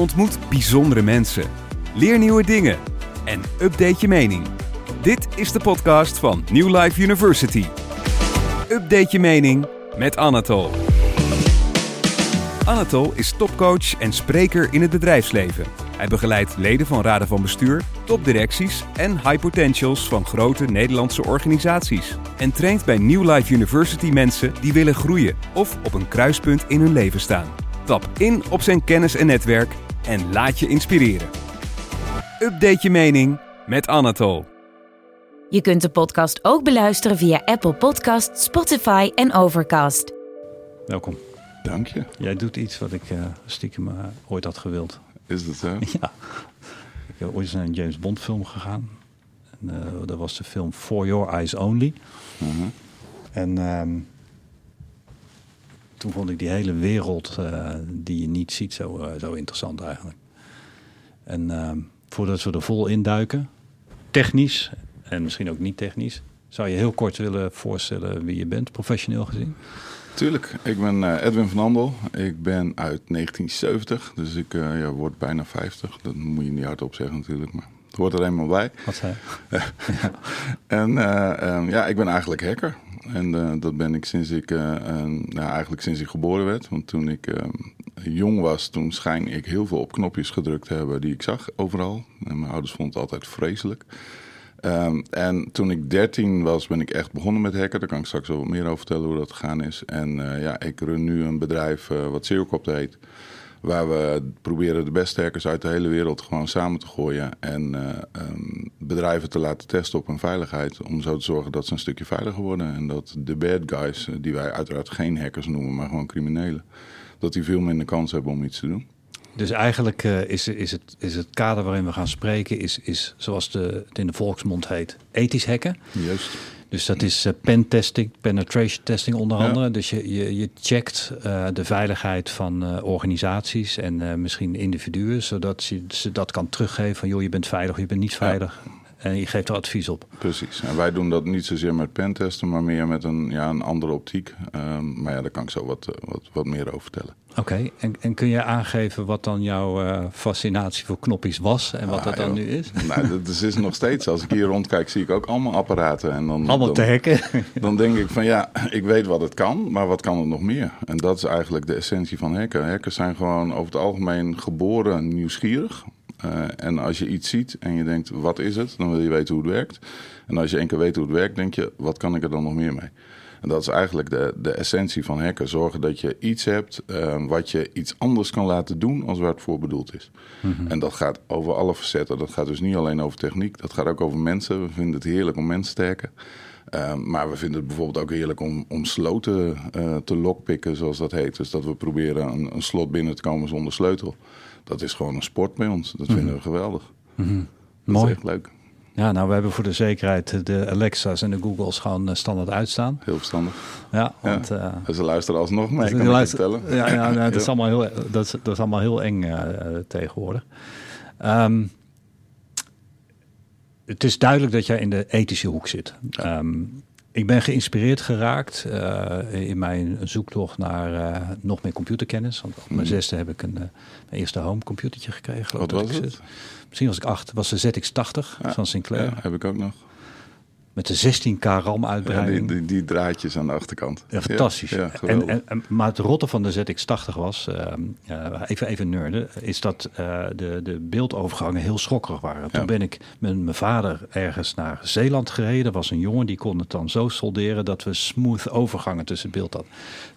Ontmoet bijzondere mensen. Leer nieuwe dingen. En update je mening. Dit is de podcast van New Life University. Update je mening met Anatol. Anatol is topcoach en spreker in het bedrijfsleven. Hij begeleidt leden van raden van bestuur, topdirecties en high potentials van grote Nederlandse organisaties. En traint bij New Life University mensen die willen groeien of op een kruispunt in hun leven staan. Tap in op zijn kennis en netwerk en laat je inspireren. Update je mening met Anatol. Je kunt de podcast ook beluisteren via Apple Podcast, Spotify en Overcast. Welkom. Dank je. Jij doet iets wat ik uh, stiekem uh, ooit had gewild. Is dat zo? Ja. Ik heb ooit eens naar een James Bond film gegaan. En, uh, dat was de film For Your Eyes Only. Mhm. En ehm, toen vond ik die hele wereld die je niet ziet zo, zo interessant eigenlijk. En ehm, voordat we er vol induiken, technisch en misschien ook niet technisch, zou je heel kort willen voorstellen wie je bent, professioneel gezien? Tuurlijk, ik ben uh, Edwin van Andel. Ik ben uit 1970, dus ik ja, word bijna 50. Dat moet je niet hardop zeggen natuurlijk, maar hoort er eenmaal bij. Wat zei. En uh, um, ja, ik ben eigenlijk hacker. En dat ben ik sinds ik, nou, eigenlijk sinds ik geboren werd. Want toen ik ehm, jong was, toen schijn ik heel veel op knopjes gedrukt te hebben die ik zag overal. En mijn ouders vonden het altijd vreselijk. Um, en toen ik 13 was, ben ik echt begonnen met hacken. Daar kan ik straks wel wat meer over vertellen hoe dat gegaan is. En ja, ik run nu een bedrijf wat Zerocopt heet. Waar we proberen de beste hackers uit de hele wereld gewoon samen te gooien. En uh, um, bedrijven te laten testen op hun veiligheid. Om zo te zorgen dat ze een stukje veiliger worden. En dat de bad guys, die wij uiteraard geen hackers noemen, maar gewoon criminelen. Dat die veel minder kans hebben om iets te doen. Dus eigenlijk uh, is, is, het, is het kader waarin we gaan spreken, is, is zoals de, het in de volksmond heet, ethisch hacken. Juist. Dus dat is uh, pen testing, penetration testing onder andere. Ja. Dus je, je, je checkt uh, de veiligheid van organisaties en misschien individuen, zodat ze, ze dat kan teruggeven van joh, je bent veilig, je bent niet veilig. Ja. En je geeft er advies op. Precies. En wij doen dat niet zozeer met pentesten, maar meer met een, ja, een andere optiek. Um, maar ja, daar kan ik zo wat, wat, wat meer over vertellen. Oké, okay. en, en, kun je aangeven wat dan jouw uh, fascinatie voor knoppies was en wat ah, dat dan joh. nu is? Nou, dat is, is nog steeds. Als ik hier rondkijk, zie ik ook allemaal apparaten. En dan, allemaal dan, te hacken? Dan denk ik van ja, ik weet wat het kan, maar wat kan het nog meer? En dat is eigenlijk de essentie van hacken. Hackers zijn gewoon over het algemeen geboren nieuwsgierig. Uh, en als je iets ziet en je denkt, wat is het? Dan wil je weten hoe het werkt. En als je één keer weet hoe het werkt, denk je, wat kan ik er dan nog meer mee? En dat is eigenlijk de, de essentie van hacken. Zorgen dat je iets hebt uh, wat je iets anders kan laten doen als waar het voor bedoeld is. Mm-hmm. En dat gaat over alle facetten. Dat gaat dus niet alleen over techniek, dat gaat ook over mensen. We vinden het heerlijk om mensen te hacken. Uh, maar we vinden het bijvoorbeeld ook heerlijk om, om sloten uh, te lockpicken, zoals dat heet. Dus dat we proberen een, een slot binnen te komen zonder sleutel. Dat is gewoon een sport bij ons. Dat vinden we geweldig. Mm-hmm. Dat Mooi. is echt leuk. Ja, nou, we hebben voor de zekerheid de Alexa's en de Googles gewoon standaard uitstaan. Heel verstandig. Ja, want... Ja. Uh, ze luisteren alsnog mee, kan luister, ik vertellen. Ja, ja, nou, dat, is allemaal heel, dat, is, dat is allemaal heel eng uh, tegenwoordig. Um, het is duidelijk dat jij in de ethische hoek zit. Ja. Um, ik ben geïnspireerd geraakt uh, in mijn zoektocht naar uh, nog meer computerkennis. Want op mijn zesde heb ik een, uh, mijn eerste home computertje gekregen. Wat was het? Zit. Misschien was ik acht. was de ZX80 ja, van Sinclair. Ja, heb ik ook nog. Met de 16K RAM-uitbreiding. Ja, die, die, die, draadjes aan de achterkant. Ja, fantastisch. Ja, en, en, en, maar het rotte van de ZX80 was, uh, even, even nerden, is dat uh, de, de beeldovergangen heel schokkerig waren. Toen ben ik met mijn vader ergens naar Zeeland gereden. Er was een jongen die kon het dan zo solderen dat we smooth overgangen tussen beeld hadden.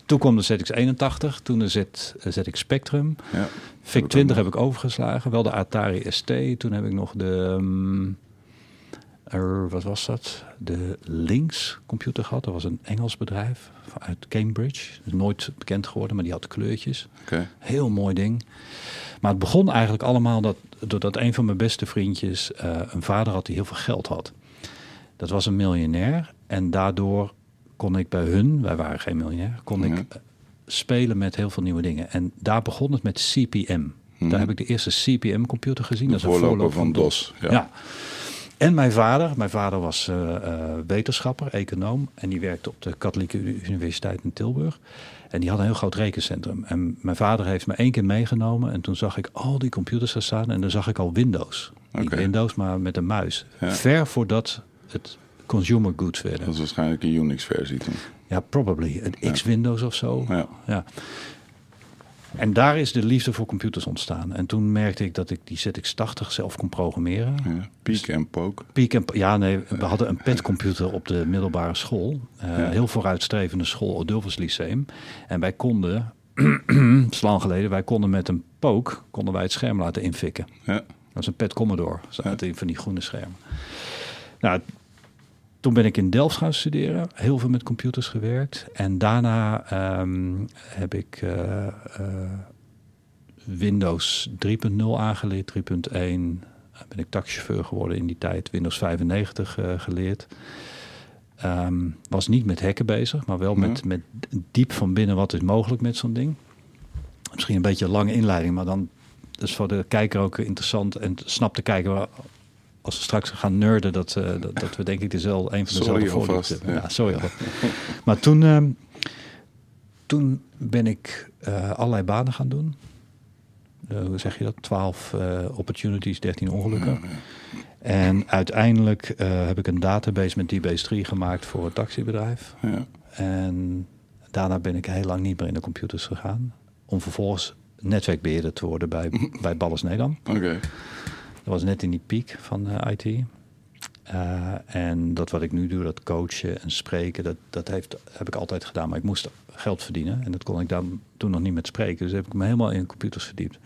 Toen kwam de ZX81, toen de Z, ZX Spectrum. Ja, VIC-20 heb ik overgeslagen, wel de Atari ST. Toen heb ik nog de... Um, er, wat was dat? De Lynx computer gehad. Dat was een Engels bedrijf uit Cambridge. Nooit bekend geworden, maar die had kleurtjes. Okay. Heel mooi ding. Maar het begon eigenlijk allemaal dat, doordat een van mijn beste vriendjes uh, een vader had die heel veel geld had. Dat was een miljonair en daardoor kon ik bij hun, wij waren geen miljonair, kon ik uh, spelen met heel veel nieuwe dingen. En daar begon het met CPM. Mhm. Daar heb ik de eerste CPM computer gezien. De dat is een voorloper van DOS. Ja. ja. En mijn vader, mijn vader was uh, wetenschapper, econoom. En die werkte op de Katholieke Universiteit in Tilburg. En die had een heel groot rekencentrum. En mijn vader heeft me één keer meegenomen. En toen zag ik al die computers er staan. En dan zag ik al Windows. Niet Windows, maar met een muis. Ver voordat het consumer goods werden. Dat was waarschijnlijk een Unix-versie toen. Ja, probably. Een X-Windows of zo. Ja. ja. En daar is de liefde voor computers ontstaan. En toen merkte ik dat ik die ZX80 zelf kon programmeren. Ja, peek en poke. Peek en Ja, nee, we hadden een petcomputer op de middelbare school. Uh, Heel vooruitstrevende school, Odulfus Lyceum. En wij konden, lang geleden, wij konden met een poke konden wij het scherm laten infikken. Ja. Dat was een Pet Commodore, ja. van die groene schermen. Nou, toen ben ik in Delft gaan studeren, heel veel met computers gewerkt. En daarna ehm, heb ik uh, uh, Windows 3.0 aangeleerd, 3.1. Ben ik taxichauffeur geworden in die tijd, Windows 95 uh, eh, geleerd. Um, was niet met hacken bezig, maar wel met, met diep van binnen wat is mogelijk met zo'n ding. Misschien een beetje een lange inleiding, maar dan is voor de kijker ook interessant en snap te kijken als we straks gaan nerden, dat, uh, dat, dat, we denk ik dezelfde, een van dezelfde voordelen hebben. Ja. sorry maar toen, uh, toen ben ik uh, allerlei banen gaan doen. hoe zeg je dat? 12 opportunities, 13 ongelukken. En uiteindelijk heb ik een database met DBase 3 gemaakt voor het taxibedrijf. Ja. En daarna ben ik heel lang niet meer in de computers gegaan. Om vervolgens netwerkbeheerder te worden bij, bij Ballas Nederland. Oké. Dat was net in die piek van eh, IT. Uh, eh, en dat wat ik nu doe, dat coachen en spreken, dat, dat heeft, heb ik altijd gedaan. Maar ik moest geld verdienen en dat kon ik dan toen nog niet met spreken. Dus heb ik me helemaal in computers verdiept.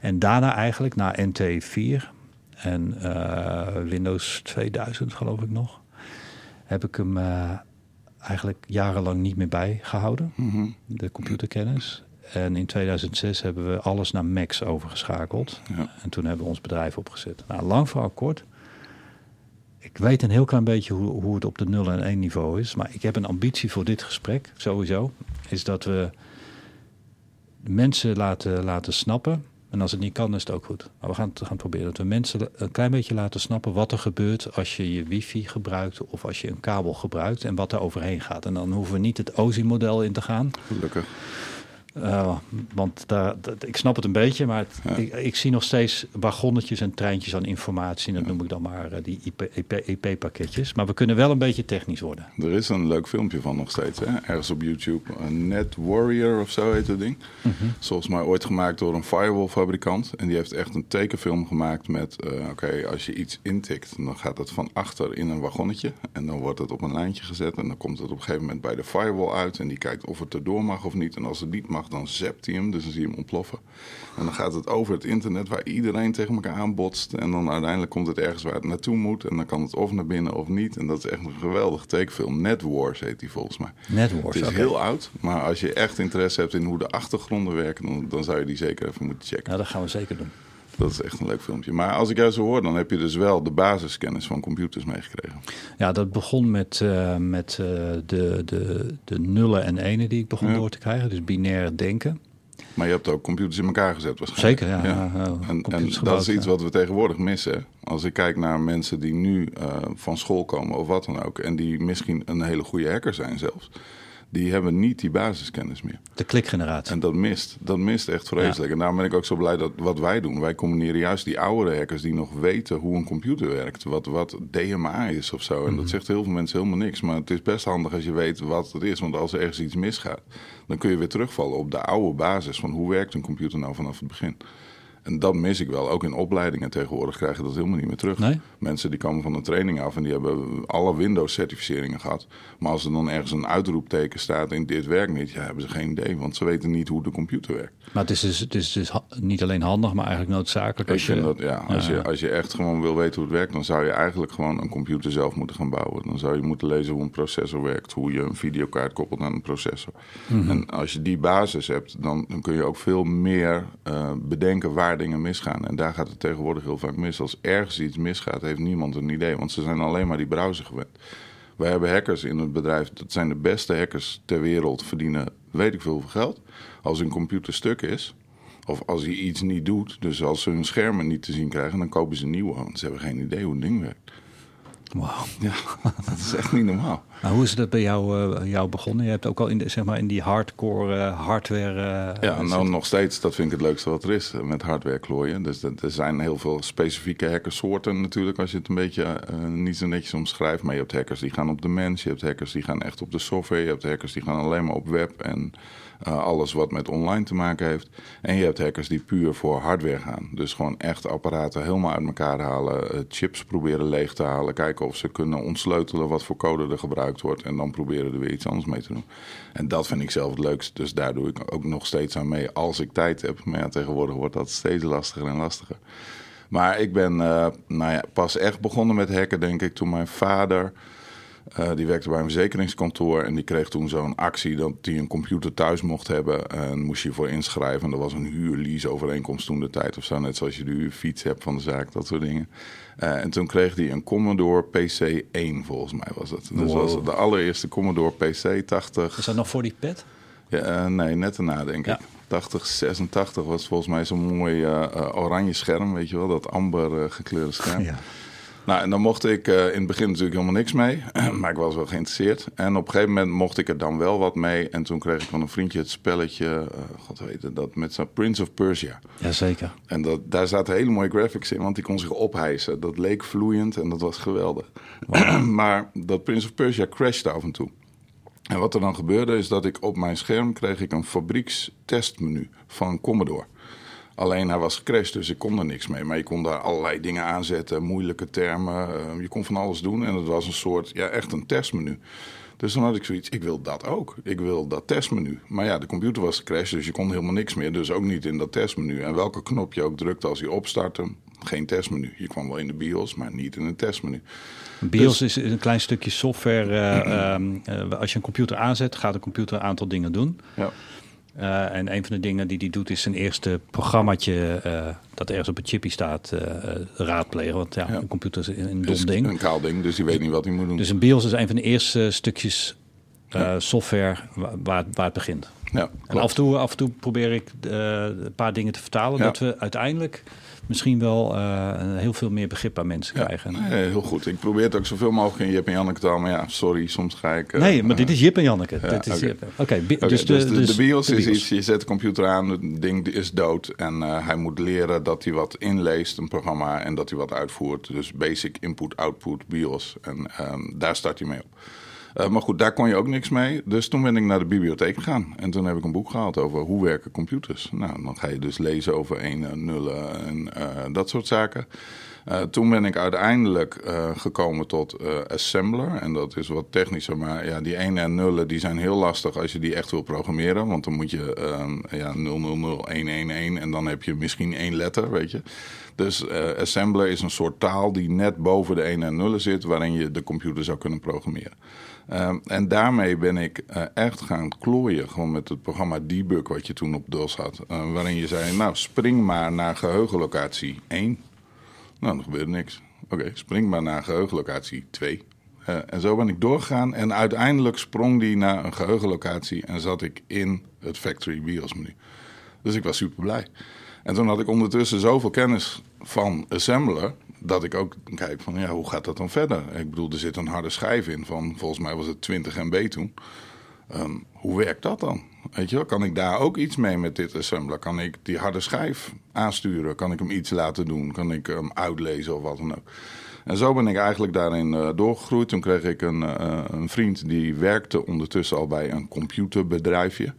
En daarna eigenlijk, na NT4 en uh, Windows 2000 geloof ik nog, heb ik hem eigenlijk jarenlang niet meer bijgehouden, mm de computerkennis. En in 2006 hebben we alles naar Max overgeschakeld. Ja. En toen hebben we ons bedrijf opgezet. Nou, lang verhaal kort. Ik weet een heel klein beetje hoe, hoe het op de 0 en 1 niveau is. Maar ik heb een ambitie voor dit gesprek, sowieso. Is dat we mensen laten, laten snappen. En als het niet kan, is het ook goed. Maar we gaan het gaan proberen. Dat we mensen een klein beetje laten snappen wat er gebeurt als je je wifi gebruikt of als je een kabel gebruikt en wat er overheen gaat. En dan hoeven we niet het OSI-model in te gaan. Gelukkig. Uh, want daar, ik snap het een beetje, maar ik, ik, zie nog steeds wagonnetjes en treintjes aan informatie. En dat noem ik dan maar uh, die IP-pakketjes. IP, maar we kunnen wel een beetje technisch worden. Er is een leuk filmpje van nog steeds, hè? ergens op YouTube. Een Net Warrior of zo heet het ding. Mm -hmm. Volgens mij ooit gemaakt door een firewall-fabrikant. En die heeft echt een tekenfilm gemaakt met: uh, oké, als je iets intikt, dan gaat het van achter in een wagonnetje. En dan wordt het op een lijntje gezet. En dan komt het op een gegeven moment bij de firewall uit. En die kijkt of het erdoor mag of niet. En als het niet mag dan zept hij hem, dus dan zie je hem ontploffen. En dan gaat het over het internet waar iedereen tegen elkaar aanbotst. En dan uiteindelijk komt het ergens waar het naartoe moet. En dan kan het of naar binnen of niet. En dat is echt een geweldige tekenfilm. Net Wars heet die volgens mij. Net Wars, Het is heel oud, maar als je echt interesse hebt in hoe de achtergronden werken... dan, dan zou je die zeker even moeten checken. Ja, dat gaan we zeker doen. Dat is echt een leuk filmpje. Maar als ik jou zo hoor, dan heb je dus wel de basiskennis van computers meegekregen. Ja, dat begon met, uh, met uh, de, de, de nullen en enen die ik begon door te krijgen. Dus binair denken. Maar je hebt ook computers in elkaar gezet waarschijnlijk. Zeker, ja. ja. ja en, en dat is iets wat we tegenwoordig missen. Als ik kijk naar mensen die nu uh, van school komen of wat dan ook... en die misschien een hele goede hacker zijn zelfs die hebben niet die basiskennis meer. De klikgeneratie. En dat mist. Dat mist echt vreselijk. En daarom ben ik ook zo blij dat wat wij doen. Wij combineren juist die oudere hackers die nog weten hoe een computer werkt. Wat, wat DMA is of zo. En dat mhm. zegt heel veel mensen helemaal niks. Maar het is best handig als je weet wat het is. Want als er ergens iets misgaat, dan kun je weer terugvallen op de oude basis van hoe werkt een computer nou vanaf het begin. En dat mis ik wel. Ook in opleidingen tegenwoordig krijgen dat helemaal niet meer terug. Nee? Mensen die komen van een training af en die hebben alle Windows-certificeringen gehad. Maar als er dan ergens een uitroepteken staat in dit werkt niet, ja, hebben ze geen idee. Want ze weten niet hoe de computer werkt. Maar het is dus, het is dus niet alleen handig, maar eigenlijk noodzakelijk. Als je, dat, ja, als, Je, als je echt gewoon wil weten hoe het werkt, dan zou je eigenlijk gewoon een computer zelf moeten gaan bouwen. Dan zou je moeten lezen hoe een processor werkt, hoe je een videokaart koppelt aan een processor. Mhm. En als je die basis hebt, dan, dan kun je ook veel meer uh, bedenken waar dingen misgaan. En daar gaat het tegenwoordig heel vaak mis. Als ergens iets misgaat, heeft niemand een idee, want ze zijn alleen maar die browser gewend. Wij hebben hackers in het bedrijf, dat zijn de beste hackers ter wereld, verdienen weet ik veel geld. Als hun computer stuk is, of als hij iets niet doet, dus als ze hun schermen niet te zien krijgen, dan kopen ze een nieuwe, want ze hebben geen idee hoe een ding werkt. Wauw. Ja, dat is echt niet normaal. Maar hoe is dat bij jou, uh, jou begonnen? Je hebt ook al in, de, zeg maar, in die hardcore uh, hardware. Uh, ja, nou nog steeds, dat vind ik het leukste wat er is met hardware klooien. Dus er zijn heel veel specifieke hackersoorten natuurlijk, als je het een beetje niet zo netjes omschrijft. Maar je hebt hackers die gaan op de mens, je hebt hackers die gaan echt op de software, je hebt hackers die gaan alleen maar op web en uh, alles wat met online te maken heeft. En je hebt hackers die puur voor hardware gaan. Dus gewoon echt apparaten helemaal uit elkaar halen, uh, chips proberen leeg te halen, kijken of ze kunnen ontsleutelen wat voor code er gebruikt wordt en dan proberen er weer iets anders mee te doen. En dat vind ik zelf het leukst, dus daar doe ik ook nog steeds aan mee als ik tijd heb. Maar tegenwoordig wordt dat steeds lastiger en lastiger. Maar ik ben uh, nou ja, pas echt begonnen met hacken, denk ik, toen mijn vader uh, die werkte bij een verzekeringskantoor en die kreeg toen zo'n actie dat hij een computer thuis mocht hebben. En moest je voor inschrijven. En dat was een huur overeenkomst toen de tijd of zo. Net zoals je de fiets hebt van de zaak, dat soort dingen. Uh, en toen kreeg hij een Commodore PC1 volgens mij was het. Dus wow. was de allereerste Commodore PC 80. Is dat nog voor die pet? Ja, uh, nee, net daarna denk ja. ik. 80, 86 was volgens mij zo'n mooi oranje scherm, weet je wel. Dat amber gekleurde scherm. Ja. Nou, en dan mocht ik uh, in het begin natuurlijk helemaal niks mee. maar ik was wel geïnteresseerd. En op een gegeven moment mocht ik er dan wel wat mee. En toen kreeg ik van een vriendje het spelletje, uh, god weet dat met zo'n Prince of Persia. Jazeker. En dat, daar zaten hele mooie graphics in, want die kon zich ophijsen. Dat leek vloeiend en dat was geweldig. maar dat Prince of Persia crashte af en toe. En wat er dan gebeurde is dat ik op mijn scherm kreeg ik een fabriekstestmenu van Commodore. Alleen hij was gecrashed, dus ik kon er niks mee. Maar je kon daar allerlei dingen aanzetten, moeilijke termen. Uh, je kon van alles doen en het was een soort, ja, echt een testmenu. Dus dan had ik zoiets, ik wil dat ook. Ik wil dat testmenu. Maar ja, de computer was gecrashed, dus je kon helemaal niks meer. Dus ook niet in dat testmenu. En welke knop je ook drukte als je opstartte, geen testmenu. Je kwam wel in de BIOS, maar niet in een testmenu. BIOS dus, is een klein stukje software. Uh, um, uh, als je een computer aanzet, gaat de computer een aantal dingen doen. Ja. Uh, en een van de dingen die hij doet is zijn eerste programmaatje uh, dat ergens op een chippy staat uh, raadplegen. Want ja, ja, een computer is een dom ding. Een kaal ding, dus die weet niet wat hij moet doen. Dus een BIOS is een van de eerste stukjes ja. software waar, waar het begint. Ja, en af en, toe, af en toe probeer ik een paar dingen te vertalen. Dat we uiteindelijk misschien wel uh, heel veel meer begrip aan mensen krijgen. Ja, heel goed. Ik probeer het ook zoveel mogelijk in Jip en Janneke taal. Maar ja, sorry, soms ga ik... Nee, maar dit is Jip en Janneke. Ja, dit is Oké, okay. okay, dus, dus, de, dus, de, BIOS is iets, je zet de computer aan, het ding is dood. En uh, hij moet leren dat hij wat inleest, een programma, en dat hij wat uitvoert. Dus basic input, output, BIOS. En um, daar start hij mee op. Uh, maar goed, daar kon je ook niks mee. Dus toen ben ik naar de bibliotheek gegaan. En toen heb ik een boek gehaald over hoe werken computers. Nou, dan ga je dus lezen over enen, nullen en uh, dat soort zaken. Uh, toen ben ik uiteindelijk gekomen tot assembler. En dat is wat technischer. Maar ja, die 1 en nullen die zijn heel lastig als je die echt wil programmeren. Want dan moet je um, ja, 000111 en dan heb je misschien één letter, weet je. Dus assembler is een soort taal die net boven de 1 en nullen zit... waarin je de computer zou kunnen programmeren. Uh, en daarmee ben ik uh, echt gaan klooien. Gewoon met het programma Debug wat je toen op DOS had. Uh, waarin je zei, nou spring maar naar geheugenlocatie 1. Nou, dan gebeurde niks. Oké, spring maar naar geheugenlocatie 2. Uh, en zo ben ik doorgegaan. En uiteindelijk sprong die naar een geheugenlocatie en zat ik in het Factory BIOS menu. Dus ik was super blij. En toen had ik ondertussen zoveel kennis van assembler dat ik ook kijk van ja, hoe gaat dat dan verder? Ik bedoel, er zit een harde schijf in van volgens mij was het 20 MB toen. Um, hoe werkt dat dan? Weet je wel, kan ik daar ook iets mee met dit assembler? Kan ik die harde schijf aansturen? Kan ik hem iets laten doen? Kan ik hem uitlezen of wat dan ook? En zo ben ik eigenlijk daarin uh, doorgegroeid. Toen kreeg ik een, uh, een, vriend die werkte ondertussen al bij een computerbedrijfje.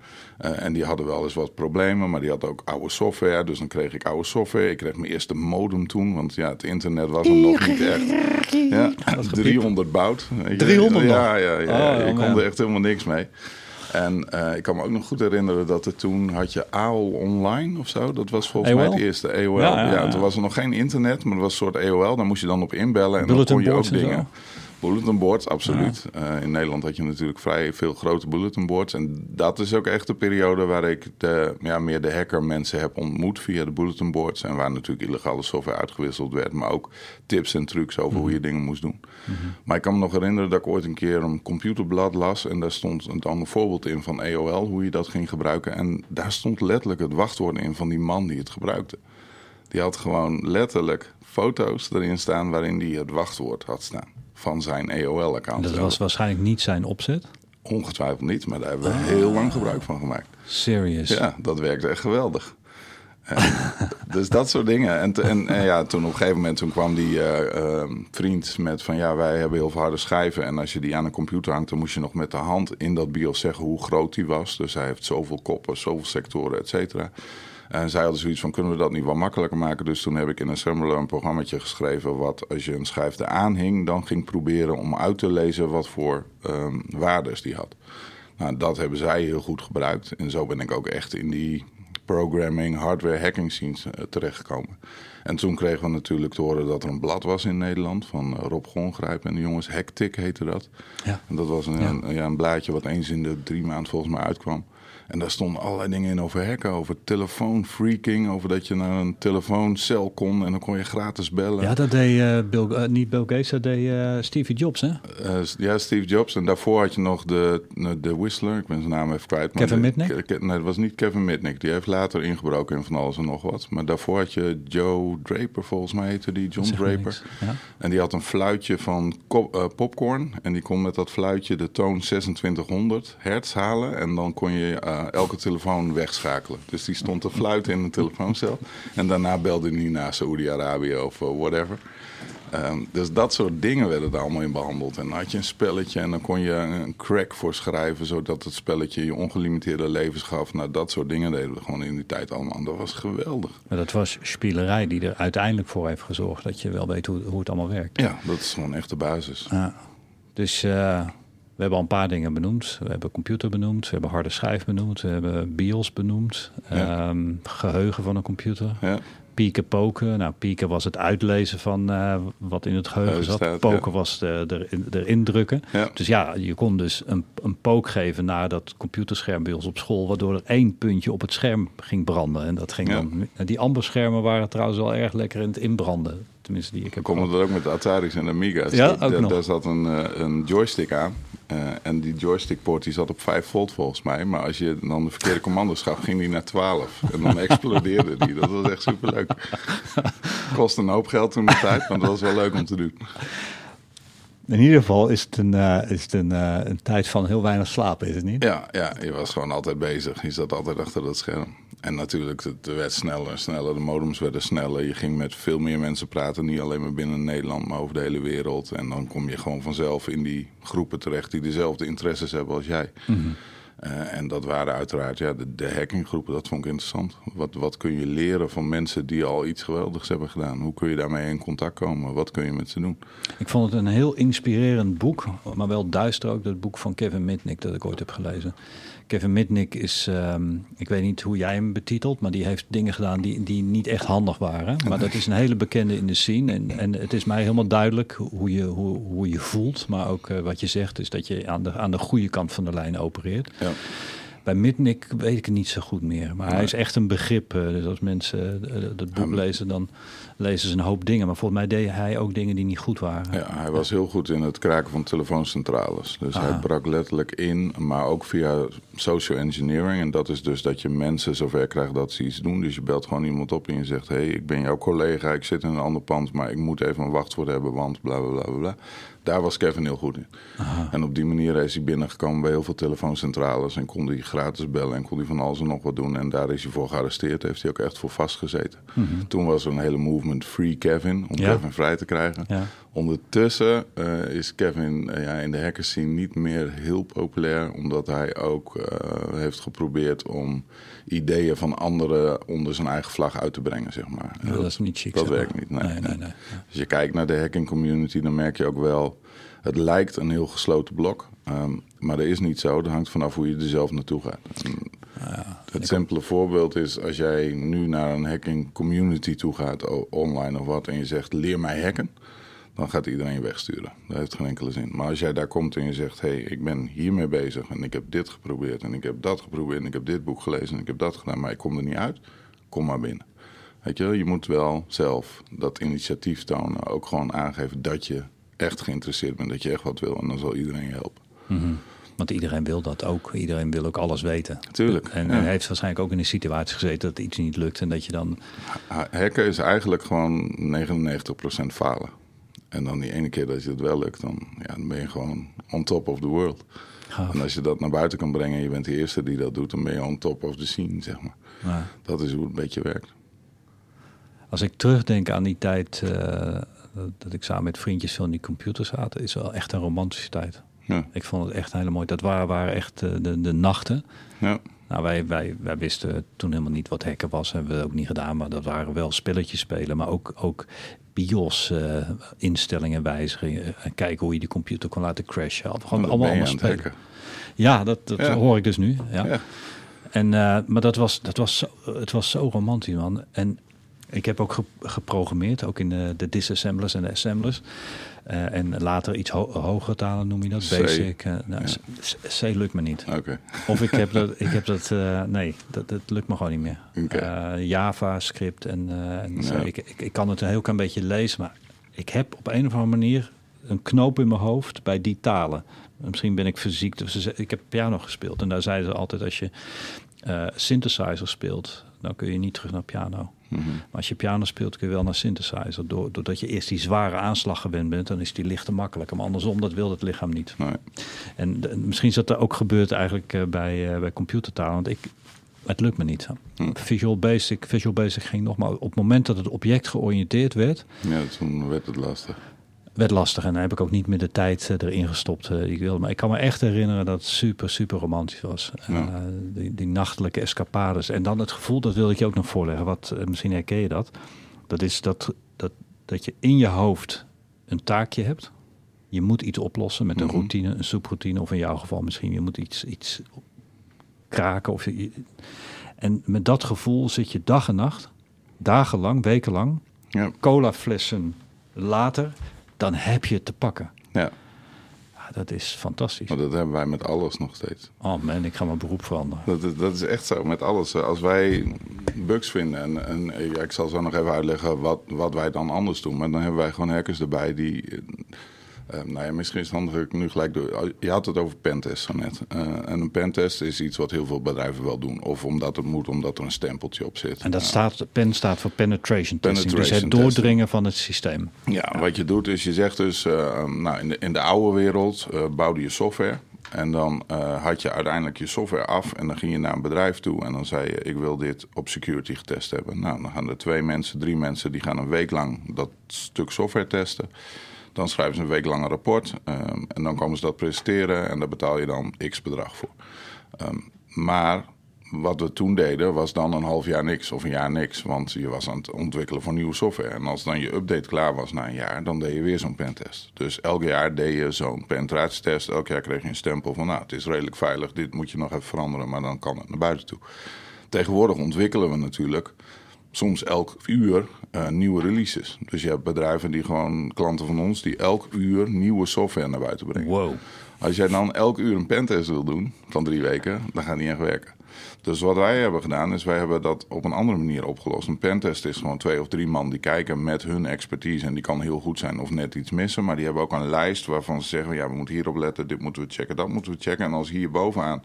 Uh, en die hadden wel eens wat problemen, maar die had ook oude software. Dus dan kreeg ik oude software. Ik kreeg mijn eerste modem toen, want ja, het internet was er nog niet echt. Ja, 300 bout. 300 Ja, ja, ja. Oh, je kon er echt helemaal niks mee. En uh, ik kan me ook nog goed herinneren dat er toen had je AOL online of zo. Dat was volgens AOL? mij het eerste AOL. Ja, ja, ja, toen was er nog geen internet, maar het was een soort AOL. Daar moest je dan op inbellen en dan kon je ook dingen. Bulletin boards, absoluut. Ja. Uh, in Nederland had je natuurlijk vrij veel grote bulletin boards. En dat is ook echt de periode waar ik de, ja, meer de hacker mensen heb ontmoet via de bulletin boards. En waar natuurlijk illegale software uitgewisseld werd. Maar ook tips en trucs over hoe je Mhm. dingen moest doen. Maar ik kan me nog herinneren dat ik ooit een keer een computerblad las. En daar stond een voorbeeld in van AOL, hoe je dat ging gebruiken. En daar stond letterlijk het wachtwoord in van die man die het gebruikte. Die had gewoon letterlijk foto's erin staan waarin hij het wachtwoord had staan van zijn EOL-account. Dat was waarschijnlijk niet zijn opzet? Ongetwijfeld niet, maar daar hebben we heel lang gebruik van gemaakt. Serious? Ja, dat werkte echt geweldig. dus dat soort dingen. En, en, en, ja, toen op een gegeven moment toen kwam die uh, uh, vriend met van ja, wij hebben heel veel harde schijven. En als je die aan een computer hangt, dan moest je nog met de hand in dat BIOS zeggen hoe groot die was. Dus hij heeft zoveel koppen, zoveel sectoren, et cetera. En zij hadden zoiets van, kunnen we dat niet wat makkelijker maken? Dus toen heb ik in Assembler een programmaatje geschreven... wat als je een schijf eraan hing, dan ging proberen om uit te lezen... wat voor um, waardes die had. Nou, dat hebben zij heel goed gebruikt. En zo ben ik ook echt in die programming, hardware hacking scenes uh, terechtgekomen. En toen kregen we natuurlijk te horen dat er een blad was in Nederland... van uh, Rob Gongrijp en de jongens. Hectic heette dat. Ja. En dat was een, ja. een, ja, een blaadje wat eens in de drie maanden volgens mij uitkwam. En daar stonden allerlei dingen in over hacken, over telefoonfreaking, over dat je naar een telefooncel kon en dan kon je gratis bellen. Ja, dat deed uh, Bill, uh, niet Bill Gates, dat deed uh, Steve Jobs, hè? ja, Steve Jobs. En daarvoor had je nog de, de Whistler, ik ben zijn naam even kwijt. Kevin Mitnick? Nee, dat was niet Kevin Mitnick. Die heeft later ingebroken in van alles en nog wat. Maar daarvoor had je Joe Draper, volgens mij heette die, John Draper. Ja. En die had een fluitje van popcorn. En die kon met dat fluitje de toon 2600 hertz halen. En dan kon je elke telefoon wegschakelen. Dus die stond te fluiten in een telefooncel. En daarna belde hij naar Saoedi-Arabië of uh, whatever. Um, dus dat soort dingen werden er allemaal in behandeld. En dan had je een spelletje en dan kon je een crack voor schrijven... zodat het spelletje je ongelimiteerde levens gaf. Nou, dat soort dingen deden we gewoon in die tijd allemaal. Dat was geweldig. Maar dat was spielerij die er uiteindelijk voor heeft gezorgd... dat je wel weet hoe, hoe het allemaal werkt. Ja, dat is gewoon echt de basis. Ja. Dus... Uh... We hebben al een paar dingen benoemd. We hebben computer benoemd, we hebben harde schijf benoemd, we hebben BIOS benoemd, ja. um, geheugen van een computer. Ja. Pieken, poken. Nou, pieken was het uitlezen van uh, wat in het geheugen zat. Staat, poken ja. was de, de, erin drukken. Ja. Dus ja, je kon dus een, een pook geven naar dat computerscherm bij ons op school, waardoor er één puntje op het scherm ging branden. En dat ging dan. Die amberschermen waren trouwens wel erg lekker in het inbranden. Tenminste, die ik heb. Komen er ook met de Atari's en Amiga's. Ja, ook daar, nog. daar zat een, een joystick aan. Uh, en die joystickpoort die zat op 5 volt volgens mij. Maar als je dan de verkeerde commando's gaf, ging die naar 12. En dan explodeerde die. Dat was echt superleuk. Kost een hoop geld toen de tijd, maar dat was wel leuk om te doen. In ieder geval is het een, uh, is het een, uh, een tijd van heel weinig slapen, is het niet? Ja, ja, je was gewoon altijd bezig. Je zat altijd achter dat scherm. En natuurlijk, het werd sneller en sneller. De modems werden sneller. Je ging met veel meer mensen praten. Niet alleen maar binnen Nederland, maar over de hele wereld. En dan kom je gewoon vanzelf in die groepen terecht die dezelfde interesses hebben als jij. Mm -hmm. Uh, en dat waren uiteraard ja, de, de hackinggroepen, dat vond ik interessant. Wat, wat kun je leren van mensen die al iets geweldigs hebben gedaan? Hoe kun je daarmee in contact komen? Wat kun je met ze doen? Ik vond het een heel inspirerend boek, maar wel duister ook, dat boek van Kevin Mitnick dat ik ooit heb gelezen. Kevin Mitnick is, um, ik weet niet hoe jij hem betitelt, maar die heeft dingen gedaan die, die niet echt handig waren. Maar dat is een hele bekende in de scene. En, en het is mij helemaal duidelijk hoe je, hoe, hoe je voelt, maar ook uh, wat je zegt, is dat je aan de, aan de goede kant van de lijn opereert. Ja. Bij Mitnick weet ik het niet zo goed meer. Maar hij is echt een begrip. Uh, dus als mensen uh, dat boek lezen, dan lezen ze een hoop dingen. Maar volgens mij deed hij ook dingen die niet goed waren. Ja, hij was heel goed in het kraken van telefooncentrales. Dus Aha. hij brak letterlijk in, maar ook via social engineering. En dat is dus dat je mensen zover krijgt dat ze iets doen. Dus je belt gewoon iemand op en je zegt... hé, hey, ik ben jouw collega, ik zit in een ander pand... maar ik moet even een wachtwoord hebben, want bla, bla, bla, bla. Daar was Kevin heel goed in. Aha. En op die manier is hij binnengekomen bij heel veel telefooncentrales... en kon hij gratis bellen en kon hij van alles en nog wat doen. En daar is hij voor gearresteerd, heeft hij ook echt voor vastgezeten. Mm -hmm. Toen was er een hele movement Free Kevin, om ja. Kevin vrij te krijgen. Ja. Ondertussen uh, is Kevin uh, ja, in de hackerscene niet meer heel populair... omdat hij ook uh, heeft geprobeerd om ideeën van anderen onder zijn eigen vlag uit te brengen, zeg maar. Ja, dat is niet chic. Dat werkt niet, nee. nee, nee, nee. Als je kijkt naar de hacking community, dan merk je ook wel... het lijkt een heel gesloten blok, um, maar dat is niet zo. Dat hangt vanaf hoe je er zelf naartoe gaat. En ja, het simpele ook. voorbeeld is als jij nu naar een hacking community toe gaat, online of wat... en je zegt, leer mij hacken dan gaat iedereen je wegsturen. Dat heeft geen enkele zin. Maar als jij daar komt en je zegt: hé, hey, ik ben hiermee bezig en ik heb dit geprobeerd en ik heb dat geprobeerd en ik heb dit boek gelezen en ik heb dat gedaan, maar ik kom er niet uit, kom maar binnen. Weet je, je moet wel zelf dat initiatief tonen. Ook gewoon aangeven dat je echt geïnteresseerd bent, dat je echt wat wil en dan zal iedereen je helpen. Mm-hmm. Want iedereen wil dat ook. Iedereen wil ook alles weten. Tuurlijk. En, ja. en heeft waarschijnlijk ook in een situatie gezeten dat iets niet lukt en dat je dan. Hacken is eigenlijk gewoon 99% falen. En dan die ene keer dat je het wel lukt, dan, ja, dan ben je gewoon on top of the world. En als je dat naar buiten kan brengen en je bent de eerste die dat doet, dan ben je on top of the scene, zeg maar. Ja. Dat is hoe het een beetje werkt. Als ik terugdenk aan die tijd uh, dat ik samen met vriendjes veel in die computer zaten, is wel echt een romantische tijd. Ja. Ik vond het echt helemaal mooi. Dat waren, waren echt de, de, de nachten. Ja. Nou, wij, wij, wij wisten toen helemaal niet wat hacken was. Hebben we ook niet gedaan. Maar dat waren wel spelletjes spelen. Maar ook, ook BIOS-instellingen uh, wijzigen. En kijken hoe je die computer kon laten crashen. Gewoon allemaal, allemaal spelen. Ja, dat, dat hoor ik dus nu. Ja. ja. En, uh, maar dat was, dat was zo, het was zo romantisch, man. En ik heb ook geprogrammeerd, ook in de, de disassemblers en de assemblers. Uh, en later iets ho hoger talen noem je dat, C. basic. Uh, nou, ja. C, lukt me niet. Okay. Of ik heb dat, ik heb dat uh, nee, dat, dat lukt me gewoon niet meer. Okay. Java, script en, en ja. ik, ik, ik, kan het een heel klein beetje lezen, maar ik heb op een of andere manier een knoop in mijn hoofd bij die talen. Misschien ben ik fysiek. Ik heb piano gespeeld en daar zeiden ze altijd als je synthesizer speelt, dan kun je niet terug naar piano. Mhm. Maar als je piano speelt, kun je wel naar synthesizer. Doordat je eerst die zware aanslag gewend bent, dan is die lichter makkelijker. Maar andersom, dat wil het lichaam niet. Nee. En misschien is dat er ook gebeurd eigenlijk uh, bij, uh, bij computertaal. Want ik, het lukt me niet. Hm. Visual Basic, Visual Basic ging nog maar op het moment dat het object georiënteerd werd. Ja, toen werd het lastig werd lastig. En dan heb ik ook niet meer de tijd uh, erin gestopt uh, die ik wilde. Maar ik kan me echt herinneren dat het super, super romantisch was. Uh, die, die, nachtelijke escapades. En dan het gevoel, dat wilde ik je ook nog voorleggen. Wat, misschien herken je dat. Dat is dat, dat, dat je in je hoofd een taakje hebt. Je moet iets oplossen met een mhm. routine, een soeproutine. Of in jouw geval misschien, je moet iets, iets kraken. Of je, en met dat gevoel zit je dag en nacht, dagenlang, wekenlang, ja. colaflessen later dan heb je het te pakken. Ja. ja dat is fantastisch. Maar dat hebben wij met alles nog steeds. Oh man, ik ga mijn beroep veranderen. Dat, is, dat is echt zo, met alles. Als wij bugs vinden, en, en ja, ik zal zo nog even uitleggen wat, wat wij dan anders doen. Maar dan hebben wij gewoon hackers erbij die uh, nou ja, misschien is het handig dat ik nu gelijk doe. Je had het over pentest zo net. Uh, en een pentest is iets wat heel veel bedrijven wel doen. Of omdat het moet, omdat er een stempeltje op zit. En dat staat, pen staat voor penetration testing. dus het doordringen van het systeem. Ja, wat je doet is je zegt dus... Uh, nou, in, de, in de oude wereld bouwde je software... En dan uh, had je uiteindelijk je software af en dan ging je naar een bedrijf toe en dan zei je: Ik wil dit op security getest hebben. Nou, dan gaan er twee mensen, drie mensen, die gaan een week lang dat stuk software testen. Dan schrijven ze een week lang een rapport um, en dan komen ze dat presenteren en daar betaal je dan x bedrag voor. Um, maar wat we toen deden was dan een half jaar niks of een jaar niks. Want je was aan het ontwikkelen van nieuwe software. En als dan je update klaar was na een jaar, dan deed je weer zo'n pentest. Dus elk jaar deed je zo'n penetratietest. Elk jaar kreeg je een stempel van nou, het is redelijk veilig. Dit moet je nog even veranderen, maar dan kan het naar buiten toe. Tegenwoordig ontwikkelen we natuurlijk soms elk uur uh, nieuwe releases. Dus je hebt bedrijven die gewoon, klanten van ons, die elk uur nieuwe software naar buiten brengen. Wow. Als jij dan elk uur een pentest wil doen van drie weken, dan gaat het niet echt werken. Dus wat wij hebben gedaan, is wij hebben dat op een andere manier opgelost. Een pentest is gewoon twee of drie man die kijken met hun expertise. En die kan heel goed zijn of net iets missen. Maar die hebben ook een lijst waarvan ze zeggen, ja, we moeten hierop letten, dit moeten we checken, dat moeten we checken. En als hier bovenaan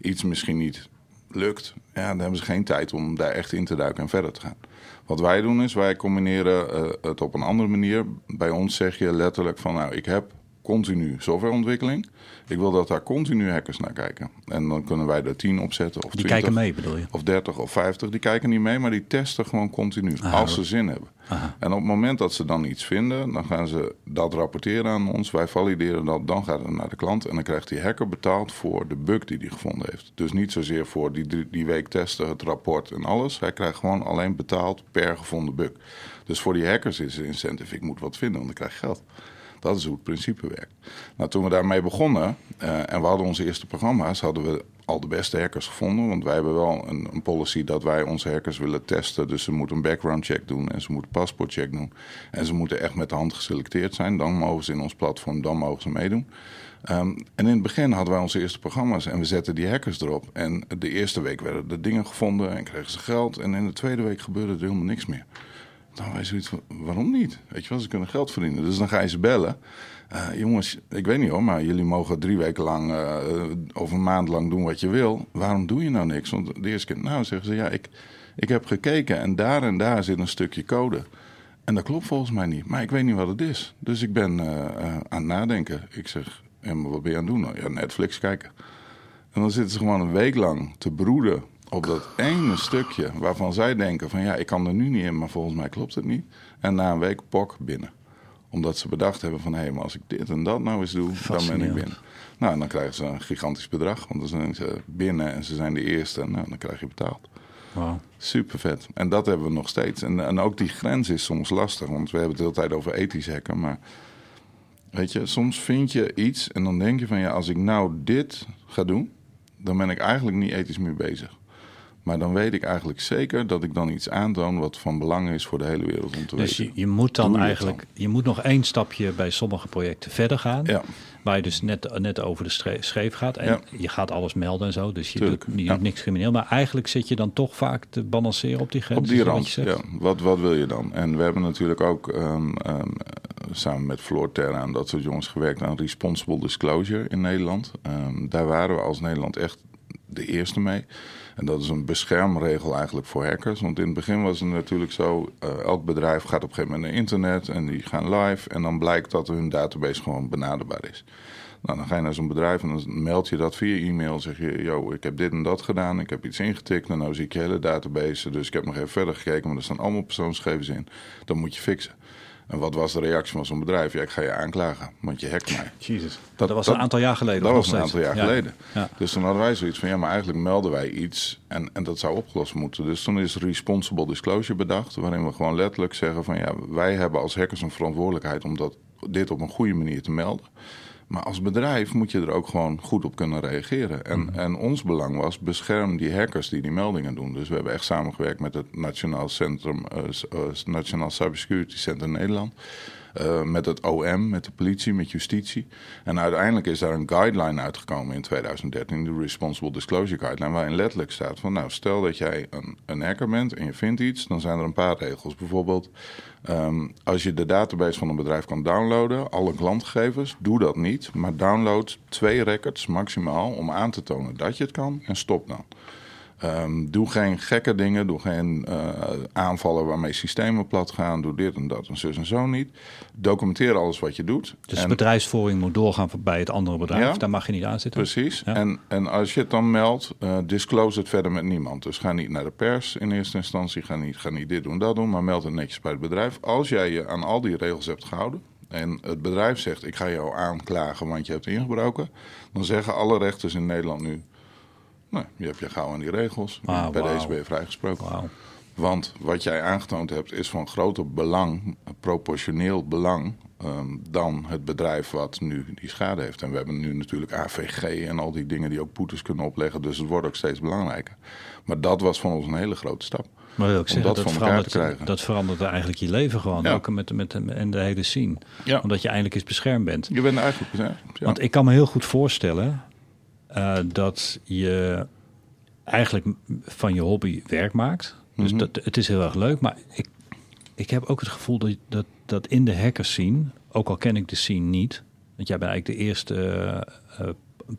iets misschien niet lukt, ja, dan hebben ze geen tijd om daar echt in te duiken en verder te gaan. Wat wij doen is, wij combineren uh, het op een andere manier. Bij ons zeg je letterlijk van, nou, ik heb continu softwareontwikkeling. Ik wil dat daar continu hackers naar kijken. En dan kunnen wij er 10 opzetten of Die kijken mee bedoel je? Of 30 of 50. Die kijken niet mee, maar die testen gewoon continu. als ze zin hebben. En op het moment dat ze dan iets vinden, dan gaan ze dat rapporteren aan ons. Wij valideren dat, dan gaat het naar de klant. En dan krijgt die hacker betaald voor de bug die hij gevonden heeft. Dus niet zozeer voor die, die week testen, het rapport en alles. Hij krijgt gewoon alleen betaald per gevonden bug. Dus voor die hackers is het incentive, ik moet wat vinden, want ik krijg geld. Dat is hoe het principe werkt. Nou, toen we daarmee begonnen uh, en we hadden onze eerste programma's, hadden we al de beste hackers gevonden. Want wij hebben wel een, een, policy dat wij onze hackers willen testen. Dus ze moeten een background check doen en ze moeten een paspoortcheck doen. En ze moeten echt met de hand geselecteerd zijn. Dan mogen ze in ons platform, dan mogen ze meedoen. Um, en in het begin hadden wij onze eerste programma's en we zetten die hackers erop. En de eerste week werden de dingen gevonden en kregen ze geld. En in de tweede week gebeurde er helemaal niks meer. Dan wij zoiets van, waarom niet? Weet je wel, ze kunnen geld verdienen. Dus dan ga je ze bellen. Uh, jongens, ik weet niet hoor, maar jullie mogen drie weken lang uh, of een maand lang doen wat je wil. Waarom doe je nou niks? Want de eerste keer, nou zeggen ze, ja, ik, ik heb gekeken en daar en daar zit een stukje code. En dat klopt volgens mij niet. Maar ik weet niet wat het is. Dus ik ben uh, aan het nadenken. Ik zeg, en wat ben je aan het doen? Nou, ja, Netflix kijken. En dan zitten ze gewoon een week lang te broeden op dat ene stukje waarvan zij denken van ja, ik kan er nu niet in, maar volgens mij klopt het niet. En na een week pok binnen. Omdat ze bedacht hebben van hé, hey, maar als ik dit en dat nou eens doe, dan ben ik binnen. Nou, en dan krijgen ze een gigantisch bedrag, want dan zijn ze binnen en ze zijn de eerste. Nou, dan krijg je betaald. Wow. Super vet. En dat hebben we nog steeds. En, en ook die grens is soms lastig, want we hebben het de hele tijd over ethisch hacken, maar weet je, soms vind je iets en dan denk je van ja, als ik nou dit ga doen, dan ben ik eigenlijk niet ethisch meer bezig. Maar dan weet ik eigenlijk zeker dat ik dan iets aantoon wat van belang is voor de hele wereld om te dus weten. Dus je, je moet dan eigenlijk, je moet nog één stapje bij sommige projecten verder gaan. Ja. Waar je dus net, net over de scheef gaat. En je gaat alles melden en zo. Dus je doet, je niks crimineel. Maar eigenlijk zit je dan toch vaak te balanceren op die grens. Op die rand, wat ja. Wat, wat wil je dan? En we hebben natuurlijk ook um, um, samen met Floor Terra en dat soort jongens gewerkt aan responsible disclosure in Nederland. Um, daar waren we als Nederland echt de eerste mee. En dat is een beschermregel eigenlijk voor hackers. Want in het begin was het natuurlijk zo: uh, elk bedrijf gaat op een gegeven moment naar internet en die gaan live. En dan blijkt dat hun database gewoon benaderbaar is. Nou, dan ga je naar zo'n bedrijf en dan meld je dat via e-mail. Zeg je, yo, ik heb dit en dat gedaan, ik heb iets ingetikt en nou zie ik je hele database. Dus ik heb nog even verder gekeken, maar er staan allemaal persoonsgegevens in. Dat moet je fixen. En wat was de reactie van zo'n bedrijf? Ja, ik ga je aanklagen, want je hackt mij. Jezus. Dat, dat was een aantal jaar geleden. Dat was een aantal jaar geleden. Ja. Dus toen hadden wij zoiets van, ja, maar eigenlijk melden wij iets en, en dat zou opgelost moeten. Dus toen is responsible disclosure bedacht, waarin we gewoon letterlijk zeggen van, ja, wij hebben als hackers een verantwoordelijkheid om dat, dit op een goede manier te melden. Maar als bedrijf moet je er ook gewoon goed op kunnen reageren. En, mhm. en ons belang was, bescherm die hackers die die meldingen doen. Dus we hebben echt samengewerkt met het Nationaal Centrum, uh, uh, Nationaal Cybersecurity Center Nederland. Uh, met het OM, met de politie, met justitie. En uiteindelijk is daar een guideline uitgekomen in 2013, de Responsible Disclosure Guideline, waarin letterlijk staat van nou, stel dat jij een, een hacker bent en je vindt iets, dan zijn er een paar regels. Bijvoorbeeld, um, als je de database van een bedrijf kan downloaden, alle klantgegevens, doe dat niet, maar download twee records maximaal om aan te tonen dat je het kan en stop dan. Um, doe geen gekke dingen, doe geen uh, aanvallen waarmee systemen plat gaan, doe dit en dat en zus en zo niet. Documenteer alles wat je doet. Dus en, bedrijfsvoering moet doorgaan bij het andere bedrijf, ja, daar mag je niet aan zitten. Precies, en, en als je het dan meldt, uh, disclose het verder met niemand. Dus ga niet naar de pers in eerste instantie, ga niet, ga niet dit doen, dat doen, maar meld het netjes bij het bedrijf. Als jij je aan al die regels hebt gehouden, en het bedrijf zegt: Ik ga jou aanklagen, want je hebt ingebroken. Dan zeggen alle rechters in Nederland nu: nou, je hebt je gauw aan die regels. Ah, Bij deze ben je vrijgesproken. Want wat jij aangetoond hebt is van groter belang, proportioneel belang, ehm, dan het bedrijf wat nu die schade heeft. En we hebben nu natuurlijk AVG en al die dingen die ook boetes kunnen opleggen. Dus het wordt ook steeds belangrijker. Maar dat was van ons een hele grote stap. Maar wil ik zeggen, dat, dat verandert, dat verandert eigenlijk je leven gewoon. Ook met, met, en de hele scene. Ja. Omdat je eindelijk eens beschermd bent. Je bent eigenlijk beschermd. Ja. Want ik kan me heel goed voorstellen uh, dat je eigenlijk van je hobby werk maakt. Dus mhm. dat, het is heel erg leuk. Maar ik, ik heb ook het gevoel dat, dat, dat in de hackers scene, ook al ken ik de scene niet, want jij bent eigenlijk de eerste uh,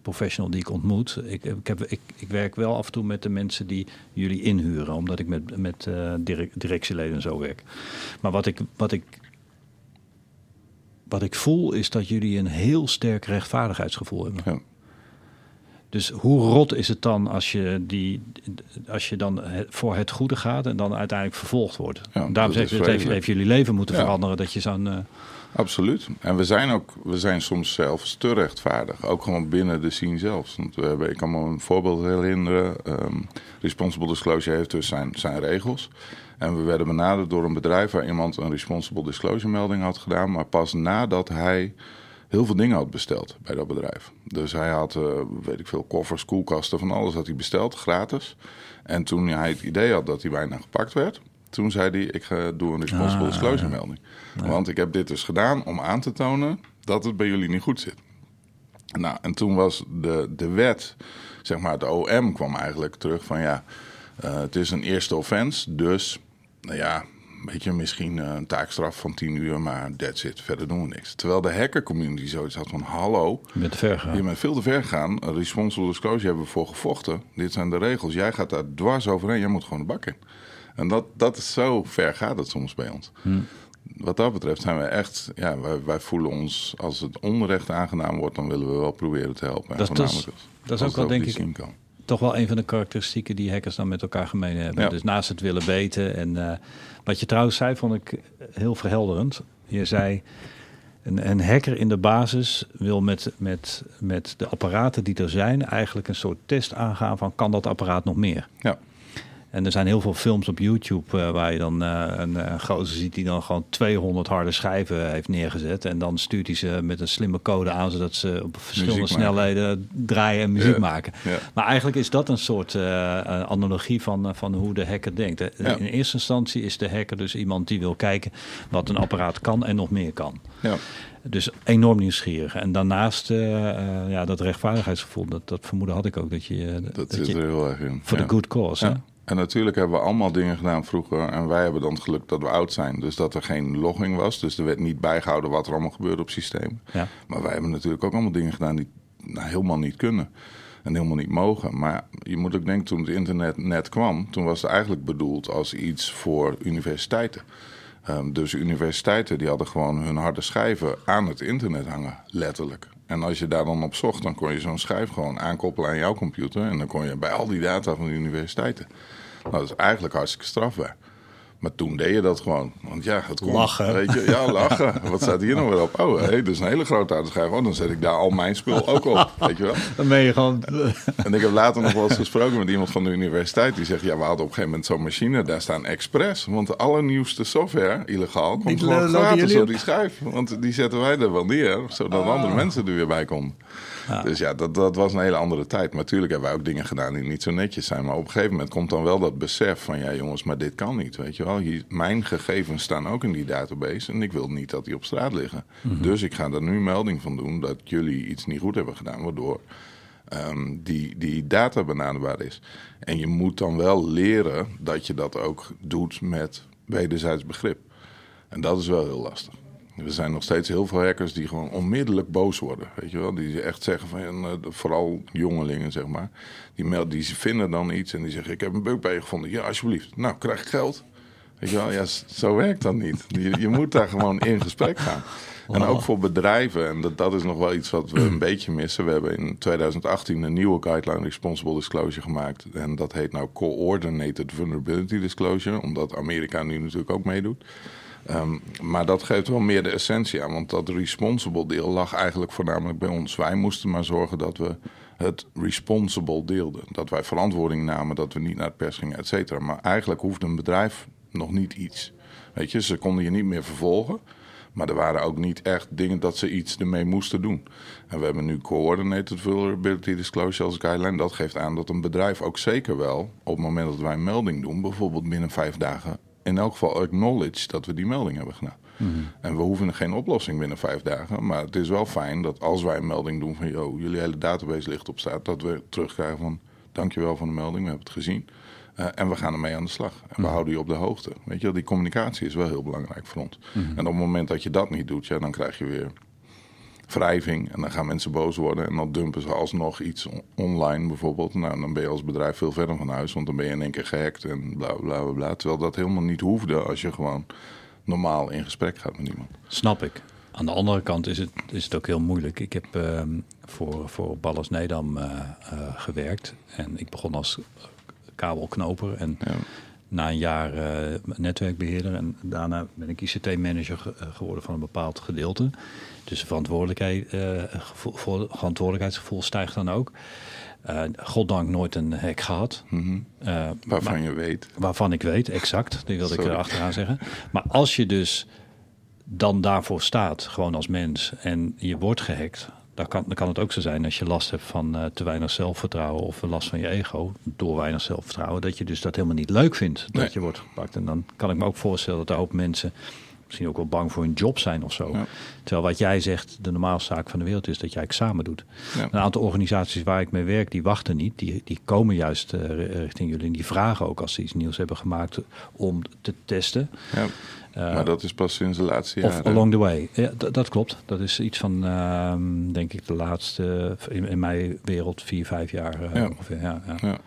professional die ik ontmoet. Ik, ik, heb, ik, ik werk wel af en toe met de mensen die jullie inhuren, omdat ik met, met uh, directieleden en zo werk. Maar wat ik, wat ik wat ik voel is dat jullie een heel sterk rechtvaardigheidsgevoel hebben. Ja. Dus hoe rot is het dan als je, die, als je dan voor het goede gaat en dan uiteindelijk vervolgd wordt? Ja, Daarom zeg ik, het heeft, heeft, jullie leven moeten veranderen dat je zo'n... Uh... Absoluut. En we zijn ook, we zijn soms zelfs te rechtvaardig. Ook gewoon binnen de scene zelfs. Want we hebben, ik kan me een voorbeeld herinneren. Um, Responsible Disclosure heeft dus zijn, zijn regels. En we werden benaderd door een bedrijf waar iemand een Responsible Disclosure melding had gedaan. Maar pas nadat hij heel veel dingen had besteld bij dat bedrijf. Dus hij had, uh, weet ik veel, koffers, koelkasten, van alles had hij besteld, gratis. En toen hij het idee had dat hij bijna gepakt werd, toen zei hij, ik ga, doe een responsible ah, disclosure melding. Want ik heb dit dus gedaan om aan te tonen dat het bij jullie niet goed zit. Nou, en toen was de, de wet, zeg maar, de OM kwam eigenlijk terug van ja, uh, het is een eerste offense, dus nou ja, weet je, misschien eh, een taakstraf van 10 uur, maar that's it. Verder doen we niks. Terwijl de hacker community zoiets had van, hallo. Je bent ver Je bent veel te ver gegaan. Responsible disclosure hebben we voor gevochten. Dit zijn de regels. Jij gaat daar dwars overheen. Jij moet gewoon de bak in. En dat, dat is zo ver gaat het soms bij ons. Hm. wat dat betreft zijn we echt, ja, wij, wij, voelen ons als het onrecht aangedaan wordt, dan willen we wel proberen te helpen. Dat, dat is, dat is ook wel, denk ik, toch wel een van de karakteristieken die hackers dan met elkaar gemeen hebben. Dus naast het willen weten. En uh, wat je trouwens zei, vond ik heel verhelderend. Je zei, een, een hacker in de basis wil met, met, met de apparaten die er zijn eigenlijk een soort test aangaan van kan dat apparaat nog meer? Ja. En er zijn heel veel films op YouTube uh, waar je dan uh, een, een gozer ziet die dan gewoon 200 harde schijven heeft neergezet. En dan stuurt hij ze met een slimme code aan, zodat ze op verschillende snelheden draaien en muziek maken. Ja. Maar eigenlijk is dat een soort analogie van, van hoe de hacker denkt. Ja. In eerste instantie is de hacker dus iemand die wil kijken wat een apparaat kan en nog meer kan. Ja. Dus enorm nieuwsgierig. En daarnaast, uh, uh, ja, dat rechtvaardigheidsgevoel, dat, dat vermoeden had ik ook. Dat je, dat, dat je, er heel erg in. Voor de good cause. Ja. En natuurlijk hebben we allemaal dingen gedaan vroeger. En wij hebben dan het geluk dat we oud zijn. Dus dat er geen logging was. Dus er werd niet bijgehouden wat er allemaal gebeurde op systeem. Ja. Maar wij hebben natuurlijk ook allemaal dingen gedaan die nou, helemaal niet kunnen. En helemaal niet mogen. Maar je moet ook denken, toen het internet net kwam... toen was het eigenlijk bedoeld als iets voor universiteiten. Um, dus universiteiten die hadden gewoon hun harde schijven aan het internet hangen, letterlijk. En als je daar dan op zocht, dan kon je zo'n schijf gewoon aankoppelen aan jouw computer. En dan kon je bij al die data van de universiteiten. Nou, dat is eigenlijk hartstikke strafbaar. Maar toen deed je dat gewoon. Want ja, het kon. Lachen. Weet je, ja, lachen. Wat staat hier nou weer op? Oh, hey, dus een hele grote harde schijf. Oh, dan zet ik daar al mijn spul ook op. Weet je wel? Dan ben je gewoon... En ik heb later nog wel eens gesproken met iemand van de universiteit. Die zegt, ja, we hadden op een gegeven moment zo'n machine. Daar staan expres. Want de allernieuwste software, illegaal, komt die gewoon gratis op die schijf. Want die zetten wij er wel neer. Zodat oh. andere mensen er weer bij komen. Ja. Dus ja, dat, dat was een hele andere tijd. Maar natuurlijk hebben wij ook dingen gedaan die niet zo netjes zijn. Maar op een gegeven moment komt dan wel dat besef van... ja jongens, maar dit kan niet, weet je wel. Hier, mijn gegevens staan ook in die database... en ik wil niet dat die op straat liggen. Mm-hmm. Dus ik ga er nu melding van doen dat jullie iets niet goed hebben gedaan... waardoor um, die, die data benaderbaar is. En je moet dan wel leren dat je dat ook doet met wederzijds begrip. En dat is wel heel lastig. Er zijn nog steeds heel veel hackers die gewoon onmiddellijk boos worden. Weet je wel? Die echt zeggen van, uh, vooral jongelingen zeg maar. Die, die vinden dan iets en die zeggen: Ik heb een bug bij je gevonden. Ja, alsjeblieft. Nou, krijg ik geld. Weet je wel? Ja, zo werkt dat niet. Je, je moet daar gewoon in gesprek gaan. En ook voor bedrijven, en dat, dat is nog wel iets wat we een beetje missen. We hebben in 2018 een nieuwe Guideline Responsible Disclosure gemaakt. En dat heet nou Coordinated Vulnerability Disclosure, omdat Amerika nu natuurlijk ook meedoet. Um, maar dat geeft wel meer de essentie aan, want dat responsible deel lag eigenlijk voornamelijk bij ons. Wij moesten maar zorgen dat we het responsible deelden. Dat wij verantwoording namen, dat we niet naar het pers gingen, et cetera. Maar eigenlijk hoefde een bedrijf nog niet iets. Weet je, ze konden je niet meer vervolgen. Maar er waren ook niet echt dingen dat ze iets ermee moesten doen. En we hebben nu Coordinated Vulnerability Disclosure als guideline. Dat geeft aan dat een bedrijf ook zeker wel, op het moment dat wij een melding doen, bijvoorbeeld binnen vijf dagen in elk geval acknowledge dat we die melding hebben gedaan. Mm -hmm. En we hoeven geen oplossing binnen vijf dagen. Maar het is wel fijn dat als wij een melding doen van... joh, jullie hele database ligt op staat... dat we terugkrijgen van dankjewel voor de melding, we hebben het gezien. Uh, en we gaan ermee aan de slag. En we mm. houden je op de hoogte. Weet je, die communicatie is wel heel belangrijk voor ons. Mm -hmm. En op het moment dat je dat niet doet, ja, dan krijg je weer wrijving. En dan gaan mensen boos worden. En dan dumpen ze alsnog iets online bijvoorbeeld. Nou, dan ben je als bedrijf veel verder van huis. Want dan ben je in één keer gehackt en bla bla bla. bla. Terwijl dat helemaal niet hoefde als je gewoon normaal in gesprek gaat met iemand. Snap ik. Aan de andere kant is het, is het ook heel moeilijk. Ik heb uh, voor, voor Ballas Nedam uh, uh, gewerkt. En ik begon als kabelknoper. En ja na een jaar uh, netwerkbeheerder en daarna ben ik ICT-manager ge geworden van een bepaald gedeelte. Dus de verantwoordelijkheid, uh, gevoel, verantwoordelijkheidsgevoel stijgt dan ook. Uh, goddank nooit een hack gehad. Mm -hmm. waarvan maar, je weet. Waarvan ik weet, exact. Die wilde Sorry. ik erachteraan zeggen. Maar als je dus dan daarvoor staat, gewoon als mens, en je wordt gehackt, dan kan, dan kan het ook zo zijn als je last hebt van uh, te weinig zelfvertrouwen of last van je ego door weinig zelfvertrouwen, dat je dus dat helemaal niet leuk vindt dat nee. je wordt gepakt. En dan kan ik me ook voorstellen dat er ook mensen misschien ook wel bang voor hun job zijn of zo. Ja. Terwijl wat jij zegt, de normaalste zaak van de wereld is dat jij examen doet. Ja. Een aantal organisaties waar ik mee werk, die wachten niet. Die, die komen juist uh, richting jullie en die vragen ook als ze iets nieuws hebben gemaakt om te testen. Ja. Uh, maar dat is pas sinds de laatste jaren. Of along the way. Ja, dat klopt. Dat is iets van, uh, denk ik, de laatste, in, in, mijn wereld, vier, vijf jaar ja. ongeveer. Ja, ja.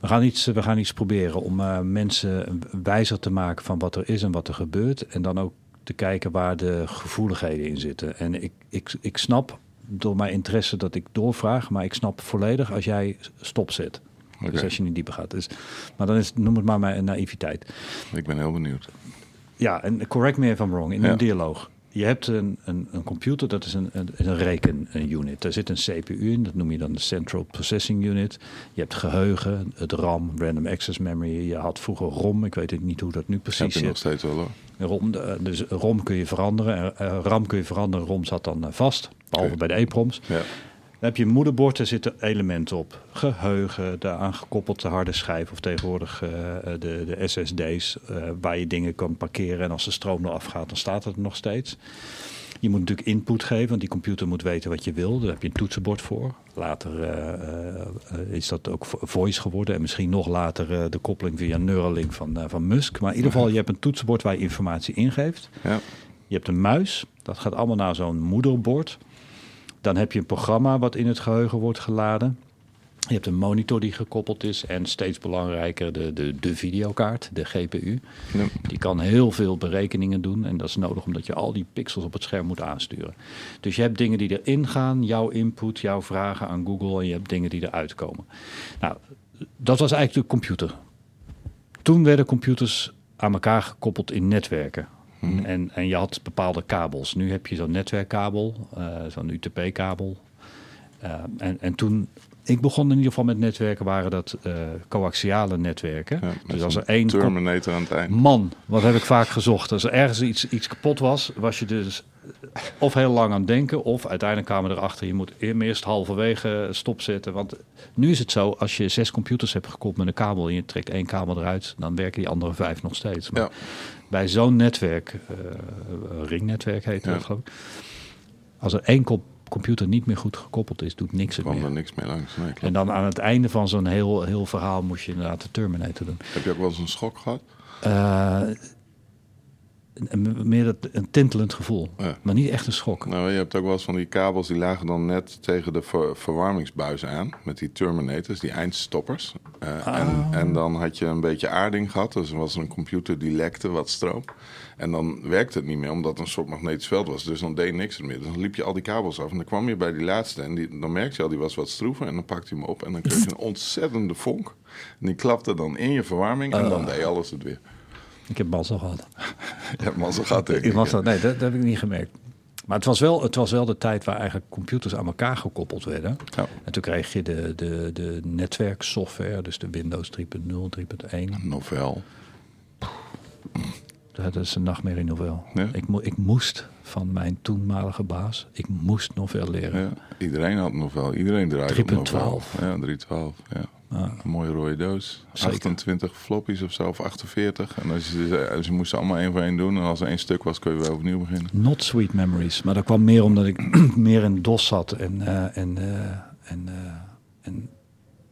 We gaan iets, we gaan iets proberen om uh, mensen wijzer te maken van wat er is en wat er gebeurt. En dan ook te kijken waar de gevoeligheden in zitten. En ik, ik, ik snap door mijn interesse dat ik doorvraag, maar ik snap volledig als jij stopzet. Okay. Dus als je niet dieper gaat. Dus, maar dan is, noem het maar mijn naïviteit. Ik ben heel benieuwd. Ja, en correct me if I'm wrong, in een dialoog. Je hebt een, een, een, computer, dat is een, een, een rekenunit. Daar zit een CPU in, dat noem je dan de Central Processing Unit. Je hebt geheugen, het RAM, Random Access Memory. Je had vroeger ROM, ik weet niet hoe dat nu precies zit. nog steeds wel hoor. ROM, dus ROM kun je veranderen, eh, RAM kun je veranderen, ROM zat dan eh, vast. Behalve bij de EPROMs. Ja. Dan heb je een moederbord, daar zitten elementen op. Geheugen, de aangekoppelde harde schijf of tegenwoordig uh, de, de SSD's, uh, waar je dingen kan parkeren. En als de stroom eraf gaat, dan staat het er nog steeds. Je moet natuurlijk input geven, want die computer moet weten wat je wil. Daar heb je een toetsenbord voor. Later uh, is dat ook voice geworden. En misschien nog later de koppeling via Neuralink van, van Musk. Maar in ieder geval, je hebt een toetsenbord waar je informatie ingeeft. Ja. Je hebt een muis. Dat gaat allemaal naar zo'n moederbord. Dan heb je een programma wat in het geheugen wordt geladen. Je hebt een monitor die gekoppeld is en steeds belangrijker de, de, de videokaart, de GPU. Die kan heel veel berekeningen doen en dat is nodig omdat je al die pixels op het scherm moet aansturen. Dus je hebt dingen die erin gaan, jouw input, jouw vragen aan Google en je hebt dingen die eruit komen. Nou, dat was eigenlijk de computer. Toen werden computers aan elkaar gekoppeld in netwerken. Mhm. En, en je had bepaalde kabels. Nu heb je zo'n netwerkkabel, uh, zo'n UTP-kabel. Uh, en, en toen ik begon in ieder geval met netwerken, waren dat uh, coaxiale netwerken. dus als er één. Terminator aan het eind. Man, wat heb ik vaak gezocht. Als er ergens iets, iets kapot was, was je dus of heel lang aan het denken, of uiteindelijk kwamen we erachter, je moet eerst halverwege stopzetten. Want nu is het zo, als je zes computers hebt gekoppeld met een kabel en je trekt één kabel eruit, dan werken die andere vijf nog steeds. Maar ja. bij zo'n netwerk, uh, ringnetwerk heet dat geloof ik, als er één computer niet meer goed gekoppeld is, doet niks er meer. er niks meer langs. Nee, en dan aan het einde van zo'n heel, heel verhaal moest je inderdaad de Terminator doen. Heb je ook wel eens een schok gehad? Uh, meer een tintelend gevoel. Maar niet echt een schok. Nou, je hebt ook wel eens van die kabels die lagen dan net tegen de ver verwarmingsbuis aan. Met die terminators, die eindstoppers. Uh, en, ah. en dan had je een beetje aarding gehad. Dus er was een computer die lekte wat stroom. En dan werkte het niet meer, omdat het een soort magnetisch veld was. Dus dan deed niks meer. Dus dan liep je al die kabels af. En dan kwam je bij die laatste. En die, dan merkte je al, die was wat stroever. En dan pakte hij hem op. En dan kreeg je een ontzettende vonk. En die klapte dan in je verwarming. En dan ah. deed alles het weer. Ik heb mazzel gehad. Je hebt mazzel gehad, denk ik. Mazzel, nee, dat, dat, heb ik niet gemerkt. Maar het was, wel, het was wel de tijd waar eigenlijk computers aan elkaar gekoppeld werden. Ja. En toen kreeg je de, de, de netwerksoftware, dus de Windows 3.0, 3.1. Novel. Dat is een nachtmerrie novel. Ja? Ik, mo ik moest van mijn toenmalige baas, ik moest novel leren. Ja, iedereen had novel, iedereen draaide 3.12. Ja, 3.12, ja. Een mooie rode doos. Zeker. 28 floppies of zo, of 48. En als je, ze moesten allemaal één voor één doen. En als er één stuk was, kun je weer opnieuw beginnen. Not sweet memories. Maar dat kwam meer omdat ik meer in DOS zat. En, uh, en, uh, en, uh, en,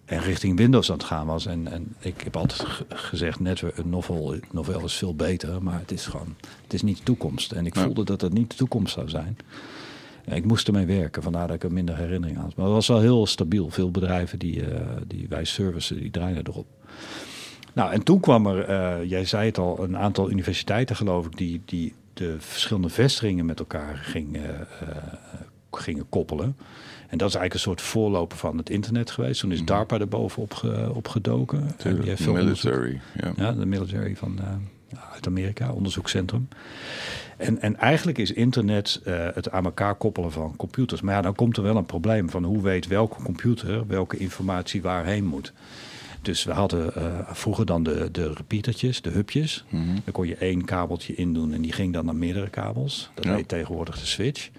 en, richting Windows aan het gaan was. En, en ik heb altijd gezegd, net een novel, novel is veel beter. Maar het is gewoon, het is niet de toekomst. En ik voelde dat het niet de toekomst zou zijn ik moest ermee werken, vandaar dat ik er minder herinnering aan had. Maar het was wel heel stabiel. Veel bedrijven die, uh, die wij servicen, die draaien erop. Nou, en toen kwam er, uh, jij zei het al, een aantal universiteiten geloof ik, die, die de verschillende vestigingen met elkaar gingen, uh, gingen koppelen. En dat is eigenlijk een soort voorloper van het internet geweest. Toen is mhm. DARPA er bovenop ge, op gedoken. De military, ja. ja. de military van, uit Amerika, onderzoekscentrum. En, en eigenlijk is internet uh, het aan elkaar koppelen van computers. Maar ja, dan komt er wel een probleem van hoe weet welke computer welke informatie waarheen moet. Dus we hadden uh, vroeger dan de, de repeatertjes, de hubjes. Mm -hmm. Daar kon je één kabeltje in doen en die ging dan naar meerdere kabels. Dat ja. heet tegenwoordig de switch.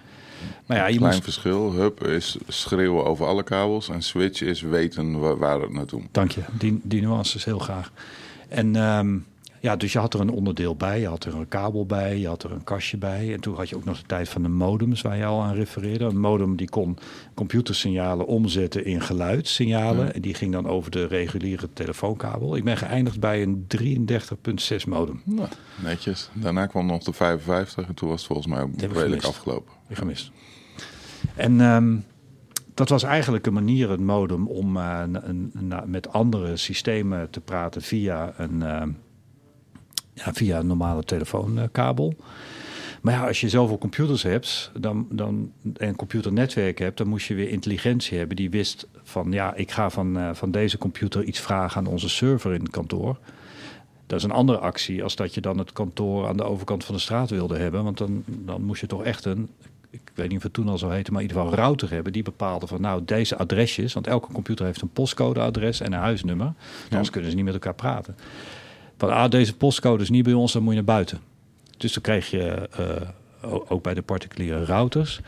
Maar ja, je Klein moest... verschil. Hub is schreeuwen over alle kabels en switch is weten waar, waar het naartoe moet. Dank je. Die, die nuances heel graag. En um, ja, dus je had er een onderdeel bij, je had er een kabel bij, je had er een kastje bij. En toen had je ook nog de tijd van de modems waar je al aan refereerde. Een modem die kon computersignalen omzetten in geluidssignalen. En die ging dan over de reguliere telefoonkabel. Ik ben geëindigd bij een 33.6 modem. Nou, netjes. Daarna kwam nog de 55 en toen was het volgens mij ook redelijk afgelopen. Ik gemist. En um, dat was eigenlijk een manier, een modem, om uh, een, met andere systemen te praten via een, uh, ja, via een normale telefoonkabel. Maar ja, als je zoveel computers hebt dan, dan, en computernetwerk hebt, dan moest je weer intelligentie hebben die wist van ja, ik ga van, uh, van deze computer iets vragen aan onze server in het kantoor. Dat is een andere actie als dat je dan het kantoor aan de overkant van de straat wilde hebben. Want dan, dan moest je toch echt een, ik weet niet of het toen al zo heette, maar in ieder geval een router hebben. Die bepaalde van nou deze adresjes, want elke computer heeft een postcodeadres en een huisnummer. Anders kunnen ze niet met elkaar praten. Van ah, deze postcode is niet bij ons, dan moet je naar buiten. Dus dan kreeg je uh, ook bij de particuliere routers.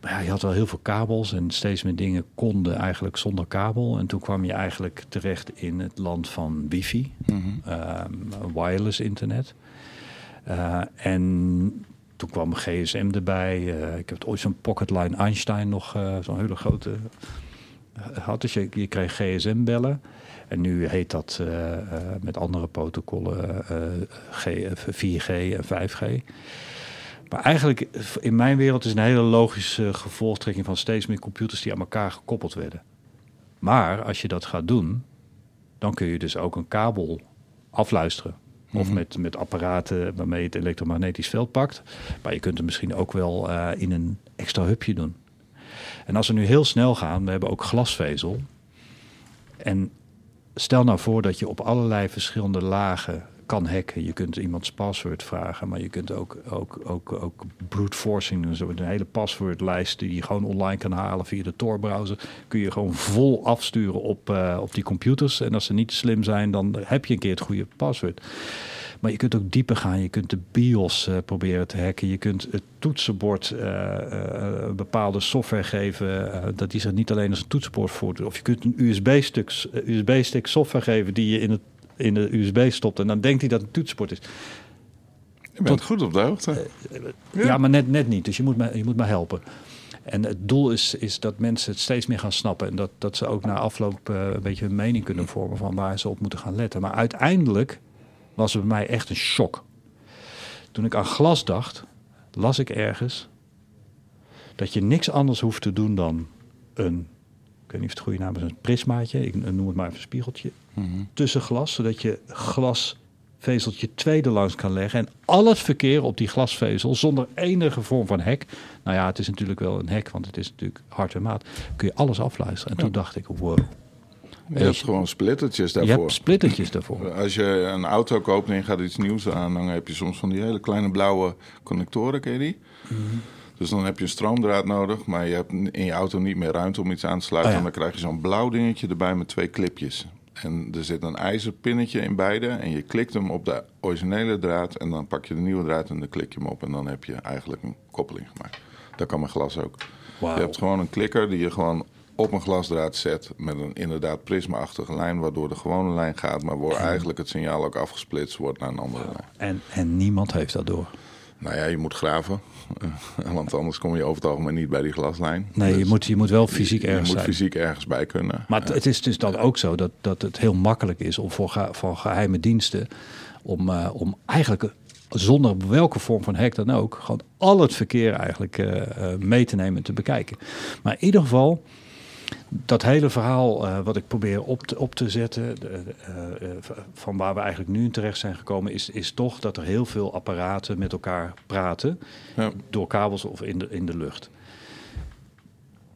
Maar ja, je had wel heel veel kabels en steeds meer dingen konden eigenlijk zonder kabel. En toen kwam je eigenlijk terecht in het land van wifi, mm wireless internet. Uh, en toen kwam gsm erbij. Uh, ik heb ooit zo'n pocketline Einstein nog, zo'n hele grote had. Dus je, je kreeg gsm-bellen. En nu heet dat met andere protocollen 4G en 5G. Maar eigenlijk in mijn wereld is een hele logische gevolgtrekking van steeds meer computers die aan elkaar gekoppeld werden. Maar als je dat gaat doen, dan kun je dus ook een kabel afluisteren. Of mhm. met, met apparaten waarmee het elektromagnetisch veld pakt. Maar je kunt het misschien ook wel in een extra hubje doen. En als we nu heel snel gaan, we hebben ook glasvezel. En stel nou voor dat je op allerlei verschillende lagen kan hacken. Je kunt iemands paswoord vragen, maar je kunt ook, ook, ook, ook brute forcing doen. Zo een hele paswoordlijst die je gewoon online kan halen via de Tor-browser. Kun je gewoon vol afsturen op, uh, op die computers. En als ze niet slim zijn, dan heb je een keer het goede paswoord. Maar je kunt ook dieper gaan. Je kunt de BIOS uh, proberen te hacken. Je kunt het toetsenbord uh, bepaalde software geven. dat die zich niet alleen als een toetsenbord voordoet. Of je kunt een USB-stuk USB software geven die je in het in de USB stopt. En dan denkt hij dat het een toetsenbord is. Je bent goed op de hoogte. ja. ja, maar net, net niet. Dus je moet me, je moet me helpen. En het doel is, is dat mensen het steeds meer gaan snappen. En dat, dat ze ook na afloop uh, een beetje een mening kunnen vormen van waar ze op moeten gaan letten. Maar uiteindelijk was het bij mij echt een shock. Toen ik aan glas dacht, las ik ergens dat je niks anders hoeft te doen dan een ik weet niet of het goede naam is, een prismaatje, ik noem het maar even een spiegeltje, mm -hmm. tussen glas, zodat je glasvezeltje tweede langs kan leggen en al het verkeer op die glasvezel zonder enige vorm van hek, nou ja, het is natuurlijk wel een hek, want het is natuurlijk hard en maat, kun je alles afluisteren. En toen dacht ik, wow. Je hebt gewoon splittertjes daarvoor. Je hebt splittertjes daarvoor. Als je een auto koopt en je gaat iets nieuws aan, dan heb je soms van die hele kleine blauwe connectoren, ken je die? Mm dus dan heb je een stroomdraad nodig, maar je hebt in je auto niet meer ruimte om iets aan te sluiten. Oh en dan krijg je zo'n blauw dingetje erbij met twee clipjes. En er zit een ijzerpinnetje in beide. En je klikt hem op de originele draad. En dan pak je de nieuwe draad en dan klik je hem op. En dan heb je eigenlijk een koppeling gemaakt. Dat kan met glas ook. Je hebt gewoon een klikker die je gewoon op een glasdraad zet. Met een inderdaad prismaachtige lijn. Waardoor de gewone lijn gaat. Maar waar eigenlijk het signaal ook afgesplitst wordt naar een andere lijn. En, en niemand heeft dat door. Nou ja, je moet graven. Want anders kom je over het algemeen niet bij die glaslijn. Nee, je, dus moet, je moet wel fysiek ergens Je moet fysiek ergens bij kunnen. Maar het is dus dan ook zo dat, dat het heel makkelijk is om voor, voor geheime diensten... om, uh, om eigenlijk zonder welke vorm van hack dan ook... gewoon al het verkeer eigenlijk uh, uh, mee te nemen en te bekijken. Maar in ieder geval dat hele verhaal uh, wat ik probeer op te, op te zetten, de, uh, van waar we eigenlijk nu in terecht zijn gekomen, is, is toch dat er heel veel apparaten met elkaar praten, ja. door kabels of in de, in de lucht.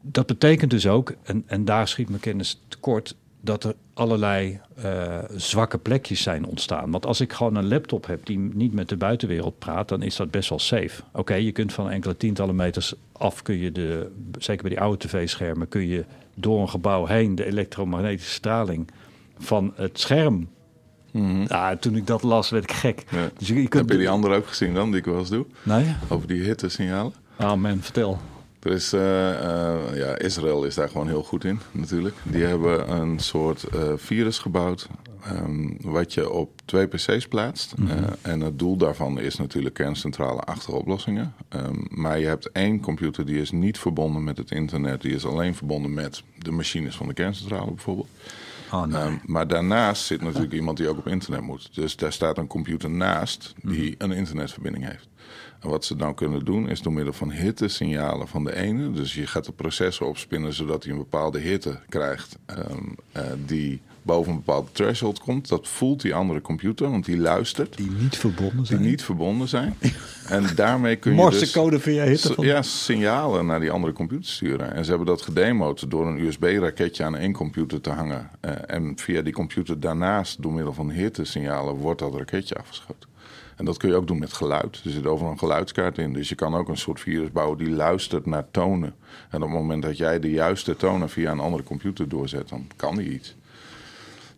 Dat betekent dus ook, en, en daar schiet mijn kennis tekort, dat er allerlei uh, zwakke plekjes zijn ontstaan. Want als ik gewoon een laptop heb die niet met de buitenwereld praat, dan is dat best wel safe. Oké, je kunt van enkele tientallen meters af, kun je de, zeker bij die oude tv-schermen, kun je door een gebouw heen de elektromagnetische straling van het scherm. Mm ja, toen ik dat las, werd ik gek. Dus je, kunt... Heb je die andere ook gezien dan, die ik wel eens doe? Nee. Over die hitte-signalen? Ah man, vertel. Er is, uh, uh, ja, Israël is daar gewoon heel goed in, natuurlijk. Die hebben een soort uh, virus gebouwd. Um, wat je op twee PC's plaatst. Mm -hmm. en het doel daarvan is natuurlijk kerncentrale-achtige oplossingen. Um, maar je hebt één computer die is niet verbonden met het internet. Die is alleen verbonden met de machines van de kerncentrale bijvoorbeeld. Oh, nee. Ehm, maar daarnaast zit natuurlijk iemand die ook op internet moet. Dus daar staat een computer naast die een internetverbinding heeft. En wat ze dan kunnen doen is door middel van hittesignalen van de ene. Dus je gaat de processor opspinnen zodat hij een bepaalde hitte krijgt ehm, eh, die boven een bepaalde threshold komt. Dat voelt die andere computer, want die luistert. Die niet verbonden zijn. Die niet verbonden zijn. en daarmee kun je dus... Morsecode via hitte van... Ja, signalen naar die andere computer sturen. En ze hebben dat gedemoed door een USB-raketje aan één computer te hangen. Eh, en via die computer daarnaast, door middel van hittesignalen, wordt dat raketje afgeschoten. En dat kun je ook doen met geluid. Er zit overal een geluidskaart in. Dus je kan ook een soort virus bouwen die luistert naar tonen. En op het moment dat jij de juiste tonen via een andere computer doorzet, dan kan die iets.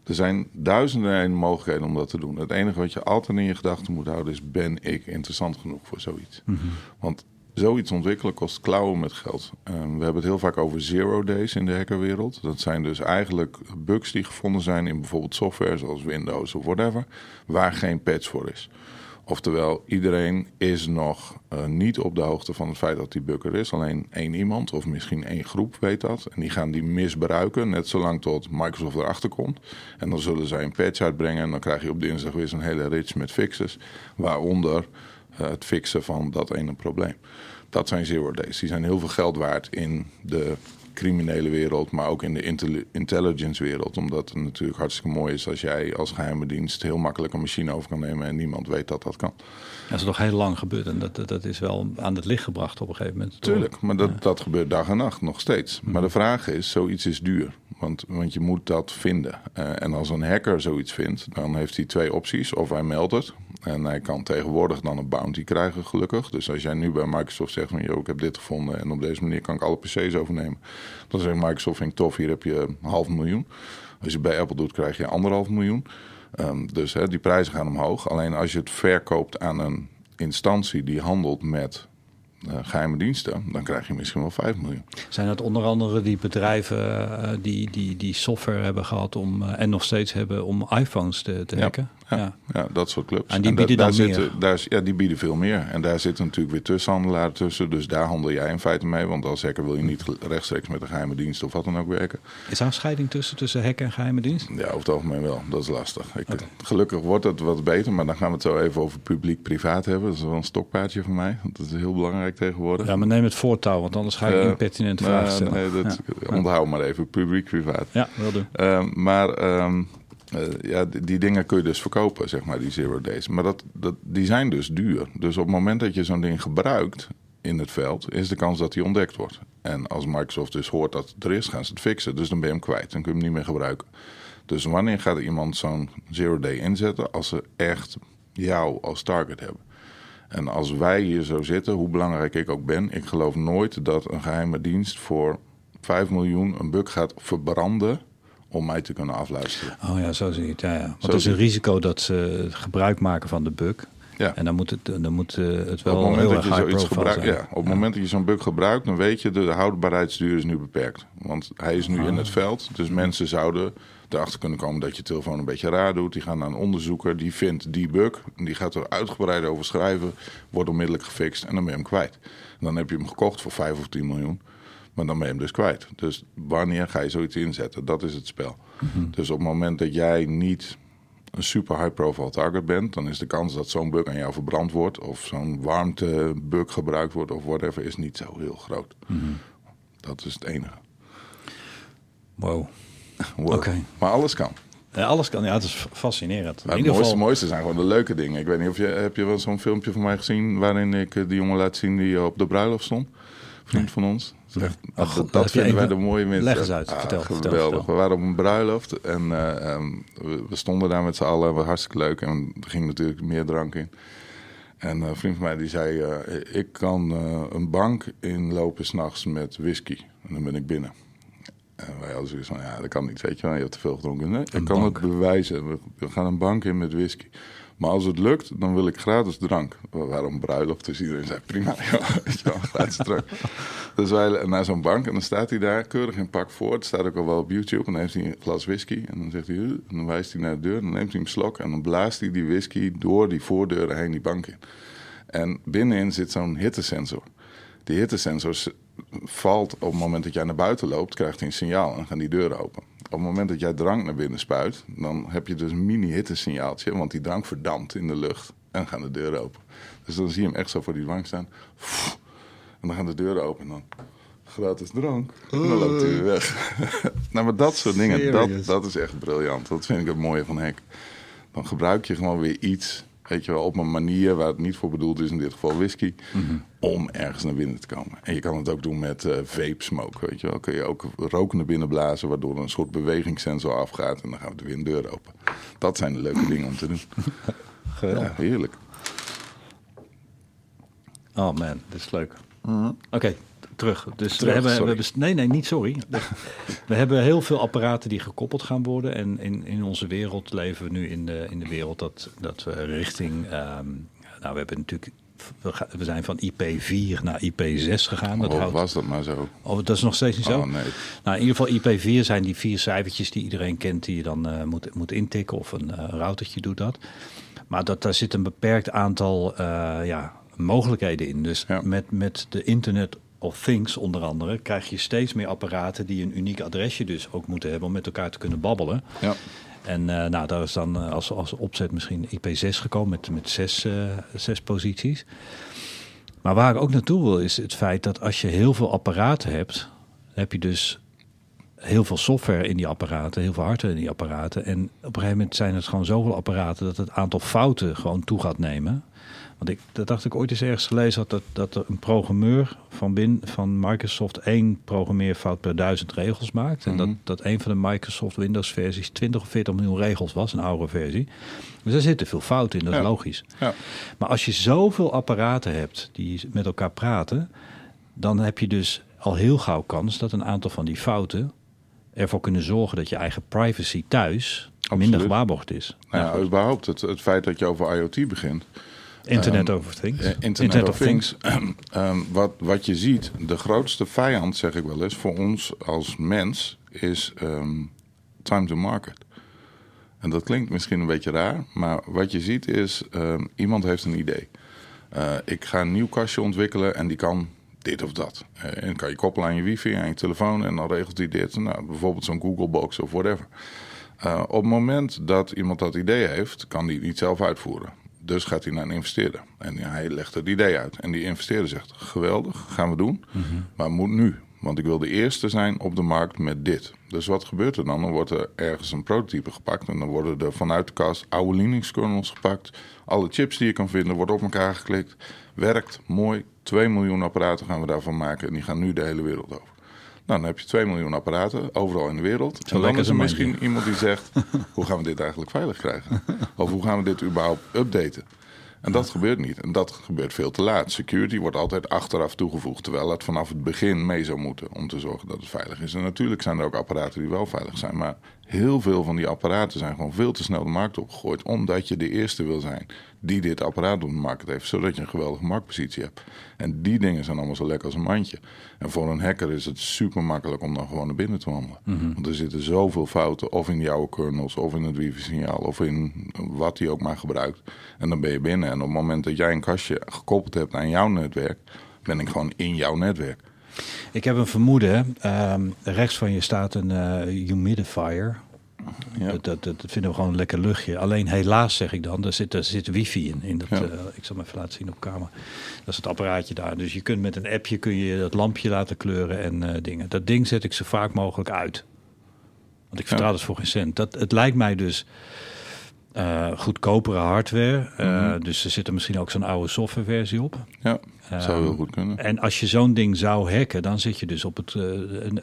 Er zijn duizenden en mogelijkheden om dat te doen. Het enige wat je altijd in je gedachten moet houden is: ben ik interessant genoeg voor zoiets? Want zoiets ontwikkelen kost klauwen met geld. Um, we hebben het heel vaak over zero days in de hackerwereld. Dat zijn dus eigenlijk bugs die gevonden zijn in bijvoorbeeld software zoals Windows of whatever, waar geen patch voor is. Oftewel, iedereen is nog uh, niet op de hoogte van het feit dat die bug er is. Alleen één iemand of misschien één groep weet dat. En die gaan die misbruiken, net zolang tot Microsoft erachter komt. En dan zullen zij een patch uitbrengen. En dan krijg je op dinsdag weer zo'n hele rits met fixes. Waaronder uh, het fixen van dat ene probleem. Dat zijn zero days. Die zijn heel veel geld waard in de criminele wereld, maar ook in de intelligence wereld. Omdat het natuurlijk hartstikke mooi is als jij als geheime dienst heel makkelijk een machine over kan nemen en niemand weet dat dat kan. Dat is nog heel lang gebeurd en dat, dat is wel aan het licht gebracht op een gegeven moment. Tuurlijk, maar dat, dat gebeurt dag en nacht nog steeds. Maar de vraag is, zoiets is duur. Want, want je moet dat vinden. Uh, en als een hacker zoiets vindt, dan heeft hij twee opties. Of hij meldt het. En hij kan tegenwoordig dan een bounty krijgen, gelukkig. Dus als jij nu bij Microsoft zegt van... Yo, ik heb dit gevonden en op deze manier kan ik alle PC's overnemen. Dan zegt Microsoft, vind ik tof, hier heb je een half miljoen. Als je bij Apple doet, krijg je anderhalf miljoen. Um, dus hè, die prijzen gaan omhoog. Alleen als je het verkoopt aan een instantie die handelt met uh, geheime diensten, dan krijg je misschien wel 5 miljoen. Zijn dat onder andere die bedrijven uh, die, die, die software hebben gehad om, uh, en nog steeds hebben om iPhones te, te hacken? Ja, ja. ja, dat soort clubs. En die bieden daar, dan daar meer? Zitten, daar, ja, die bieden veel meer. En daar zitten natuurlijk weer tussenhandelaren tussen. Dus daar handel jij in feite mee. Want als hacker wil je niet rechtstreeks met een geheime dienst of wat dan ook werken. Is daar een scheiding tussen, tussen hacker en geheime dienst? Ja, over het algemeen wel. Dat is lastig. Ik, okay. Gelukkig wordt het wat beter. Maar dan gaan we het zo even over publiek-privaat hebben. Dat is wel een stokpaardje van mij. Want dat is heel belangrijk tegenwoordig. Ja, maar neem het voortouw. Want anders ga je uh, impertinente nou, vragen stellen. Nee, dat, ja. Onthoud maar even. Publiek-privaat. Ja, wil doen. Uh, maar... Um, uh, ja, die, die, dingen kun je dus verkopen, zeg maar, die zero days. Maar dat, dat, die zijn dus duur. Dus op het moment dat je zo'n ding gebruikt in het veld, is de kans dat die ontdekt wordt. En als Microsoft dus hoort dat het er is, gaan ze het fixen. Dus dan ben je hem kwijt. Dan kun je hem niet meer gebruiken. Dus wanneer gaat iemand zo'n zero day inzetten? Als ze echt jou als target hebben. En als wij hier zo zitten, hoe belangrijk ik ook ben, ik geloof nooit dat een geheime dienst voor 5 miljoen een bug gaat verbranden om mij te kunnen afluisteren. Oh ja, zo zie je het. Ja, ja. Want er is een risico dat ze gebruik maken van de bug. Ja. En dan moet het, dan moet uh, het wel op het moment heel dat je erg zoiets gebruikt, ja, op het moment dat je zo'n bug gebruikt, dan weet je de, de houdbaarheidsduur is nu beperkt. Want hij is nu Ah. in het veld, dus mensen zouden erachter kunnen komen dat je telefoon een beetje raar doet. Die gaan naar een onderzoeker, die vindt die bug, die gaat er uitgebreid over schrijven, wordt onmiddellijk gefixt en dan ben je hem kwijt. En dan heb je hem gekocht voor 5 of 10 miljoen. Maar dan ben je hem dus kwijt. Dus wanneer ga je zoiets inzetten? Dat is het spel. Mhm. Dus op het moment dat jij niet een super high profile target bent, dan is de kans dat zo'n bug aan jou verbrand wordt of zo'n warmtebug gebruikt wordt of whatever, is niet zo heel groot. Mhm. Dat is het enige. Wow. Wow. Oké. Maar alles kan. Ja, alles kan. Ja, het is fascinerend. Maar In het ieder mooiste, geval. mooiste zijn gewoon de leuke dingen. Ik weet niet of je heb je wel zo'n filmpje van mij gezien waarin ik eh, die jongen laat zien die op de bruiloft stond. Vriend van ons. Oh, dat, dat vinden wij de mooie mensen. leg eens uit. Ah, Vertel, vertel, geweldig. vertel. We waren op een bruiloft en eh, ehm, we, we stonden daar met z'n allen. was hartstikke leuk en er ging natuurlijk meer drank in. En eh, een vriend van mij die zei, eh, ik kan een bank inlopen s'nachts met whisky. En dan ben ik binnen. En wij hadden zoiets van, ja, dat kan niet, weet je wel. Je hebt te veel gedronken. Nee, ik kan bank. het bewijzen. We, we gaan een bank in met whisky. Maar als het lukt, dan wil ik gratis drank. Een bruiloft, dus iedereen zei, prima, ja, gratis drank. Dus wij naar zo'n bank en dan staat hij daar keurig in pak voor. Het staat ook al wel op YouTube. En dan heeft hij een glas whisky. En dan zegt hij, en dan wijst hij naar de deur. Dan neemt hij een slok en dan blaast hij die whisky door die voordeuren heen die bank in. En binnenin zit zo'n hittesensor. Die hittesensor valt op het moment dat jij naar buiten loopt, krijgt hij een signaal en gaan die deuren open. Op het moment dat jij drank naar binnen spuit, dan heb je dus een mini-hittesignaaltje, want die drank verdampt in de lucht en gaan de deuren open. Dus dan zie je hem echt zo voor die bank staan. En dan gaan de deuren open en dan gratis drank. En dan loopt hij weer weg. nou, maar dat soort dingen, dat, dat is echt briljant. Dat vind ik het mooie van Hek. Dan gebruik je gewoon weer iets, weet je wel, op een manier waar het niet voor bedoeld is, in dit geval whisky, om ergens naar binnen te komen. En je kan het ook doen met uh, vape smoke, weet je wel. Kun je ook roken naar binnen blazen, waardoor een soort bewegingssensor afgaat en dan gaan we weer een deur open. Dat zijn de leuke dingen om te doen. Ja, heerlijk. Oh man, dit is leuk. Oké, terug. Dus we hebben, we hebben, nee, nee, niet sorry. we hebben heel veel apparaten die gekoppeld gaan worden. En in, in onze wereld leven we nu in de, in de wereld dat, dat we richting. Ehm, nou, we hebben natuurlijk. We zijn van IP4 naar IP6 gegaan. Dat oh, was dat maar zo? Oh, dat is nog steeds niet zo? Oh, nee. Nou, in ieder geval IP4 zijn die vier cijfertjes die iedereen kent... die je dan uh, moet, moet intikken of een uh, routertje doet dat. Maar dat, daar zit een beperkt aantal uh, ja, mogelijkheden in. Dus ja. met, met de Internet of Things onder andere, krijg je steeds meer apparaten die een uniek adresje dus ook moeten hebben om met elkaar te kunnen babbelen. Ja. En uh, nou, daar is dan uh, als, als opzet misschien IP6 gekomen met, met zes, uh, zes posities. Maar waar ik ook naartoe wil is het feit dat als je heel veel apparaten hebt, heb je dus heel veel software in die apparaten, heel veel hardware in die apparaten. En op een gegeven moment zijn het gewoon zoveel apparaten dat het aantal fouten gewoon toe gaat nemen. Want ik, dat dacht ik ooit eens ergens gelezen had, dat, dat er een programmeur van, bin, van Microsoft één programmeerfout per duizend regels maakt. En dat, dat een van de Microsoft Windows versies 20 of 40 miljoen regels was, een oude versie. Dus daar zitten veel fouten in, dat is logisch. Ja. Maar als je zoveel apparaten hebt die met elkaar praten, dan heb je dus al heel gauw kans dat een aantal van die fouten ervoor kunnen zorgen dat je eigen privacy thuis minder gewaarborgd is. Nou ja, überhaupt het, het feit dat je over IoT begint. Internet Ehm, over Things. Eh, Internet, of Things. Ehm, wat, wat je ziet, de grootste vijand, zeg ik wel eens, voor ons als mens, is ehm, time to market. En dat klinkt misschien een beetje raar, maar wat je ziet is, ehm, iemand heeft een idee. Eh, ik ga een nieuw kastje ontwikkelen en die kan dit of dat. Eh, en kan je koppelen aan je wifi, aan je telefoon en dan regelt hij dit. Nou, bijvoorbeeld zo'n Google Box of whatever. Uh, op het moment dat iemand dat idee heeft, kan hij het niet zelf uitvoeren. Dus gaat hij naar een investeerder. En hij legt het idee uit. En die investeerder zegt, geweldig, gaan we doen. Maar moet nu. Want ik wil de eerste zijn op de markt met dit. Dus wat gebeurt er dan? Dan wordt er ergens een prototype gepakt. En dan worden er vanuit de kast oude Linux kernels gepakt. Alle chips die je kan vinden, worden op elkaar geklikt. Werkt, mooi. 2 miljoen apparaten gaan we daarvan maken. En die gaan nu de hele wereld over. Nou, dan heb je 2 miljoen apparaten overal in de wereld. En dan is er misschien iemand die zegt: hoe gaan we dit eigenlijk veilig krijgen? Of hoe gaan we dit überhaupt updaten? En dat gebeurt niet. En dat gebeurt veel te laat. Security wordt altijd achteraf toegevoegd. Terwijl het vanaf het begin mee zou moeten om te zorgen dat het veilig is. En natuurlijk zijn er ook apparaten die wel veilig zijn. Maar heel veel van die apparaten zijn gewoon veel te snel de markt opgegooid. Omdat je de eerste wil zijn die dit apparaat op de markt heeft. Zodat je een geweldige marktpositie hebt. En die dingen zijn allemaal zo lekker als een mandje. En voor een hacker is het super makkelijk om dan gewoon naar binnen te wandelen. Want er zitten zoveel fouten. Of in jouw kernels, of in het wifi-signaal, of in wat hij ook maar gebruikt. En dan ben je binnen. En op het moment dat jij een kastje gekoppeld hebt aan jouw netwerk, ben ik gewoon in jouw netwerk. Ik heb een vermoeden. ehm, rechts van je staat een eh, humidifier. Ja. Dat, dat, dat vinden we gewoon een lekker luchtje. Alleen helaas zeg ik dan, er zit, er zit wifi in. in dat, Ja. eh, ik zal hem even laten zien op camera. Dat is het apparaatje daar. Dus je kunt met een appje kun je dat lampje laten kleuren en eh, dingen. Dat ding zet ik zo vaak mogelijk uit. Want ik vertrouw Ja. het voor geen cent. Dat, het lijkt mij dus goedkopere hardware. Mhm. Dus er zit er misschien ook zo'n oude softwareversie op. Ja, zou heel Ehm, goed kunnen. En als je zo'n ding zou hacken, dan zit je dus op het, eh,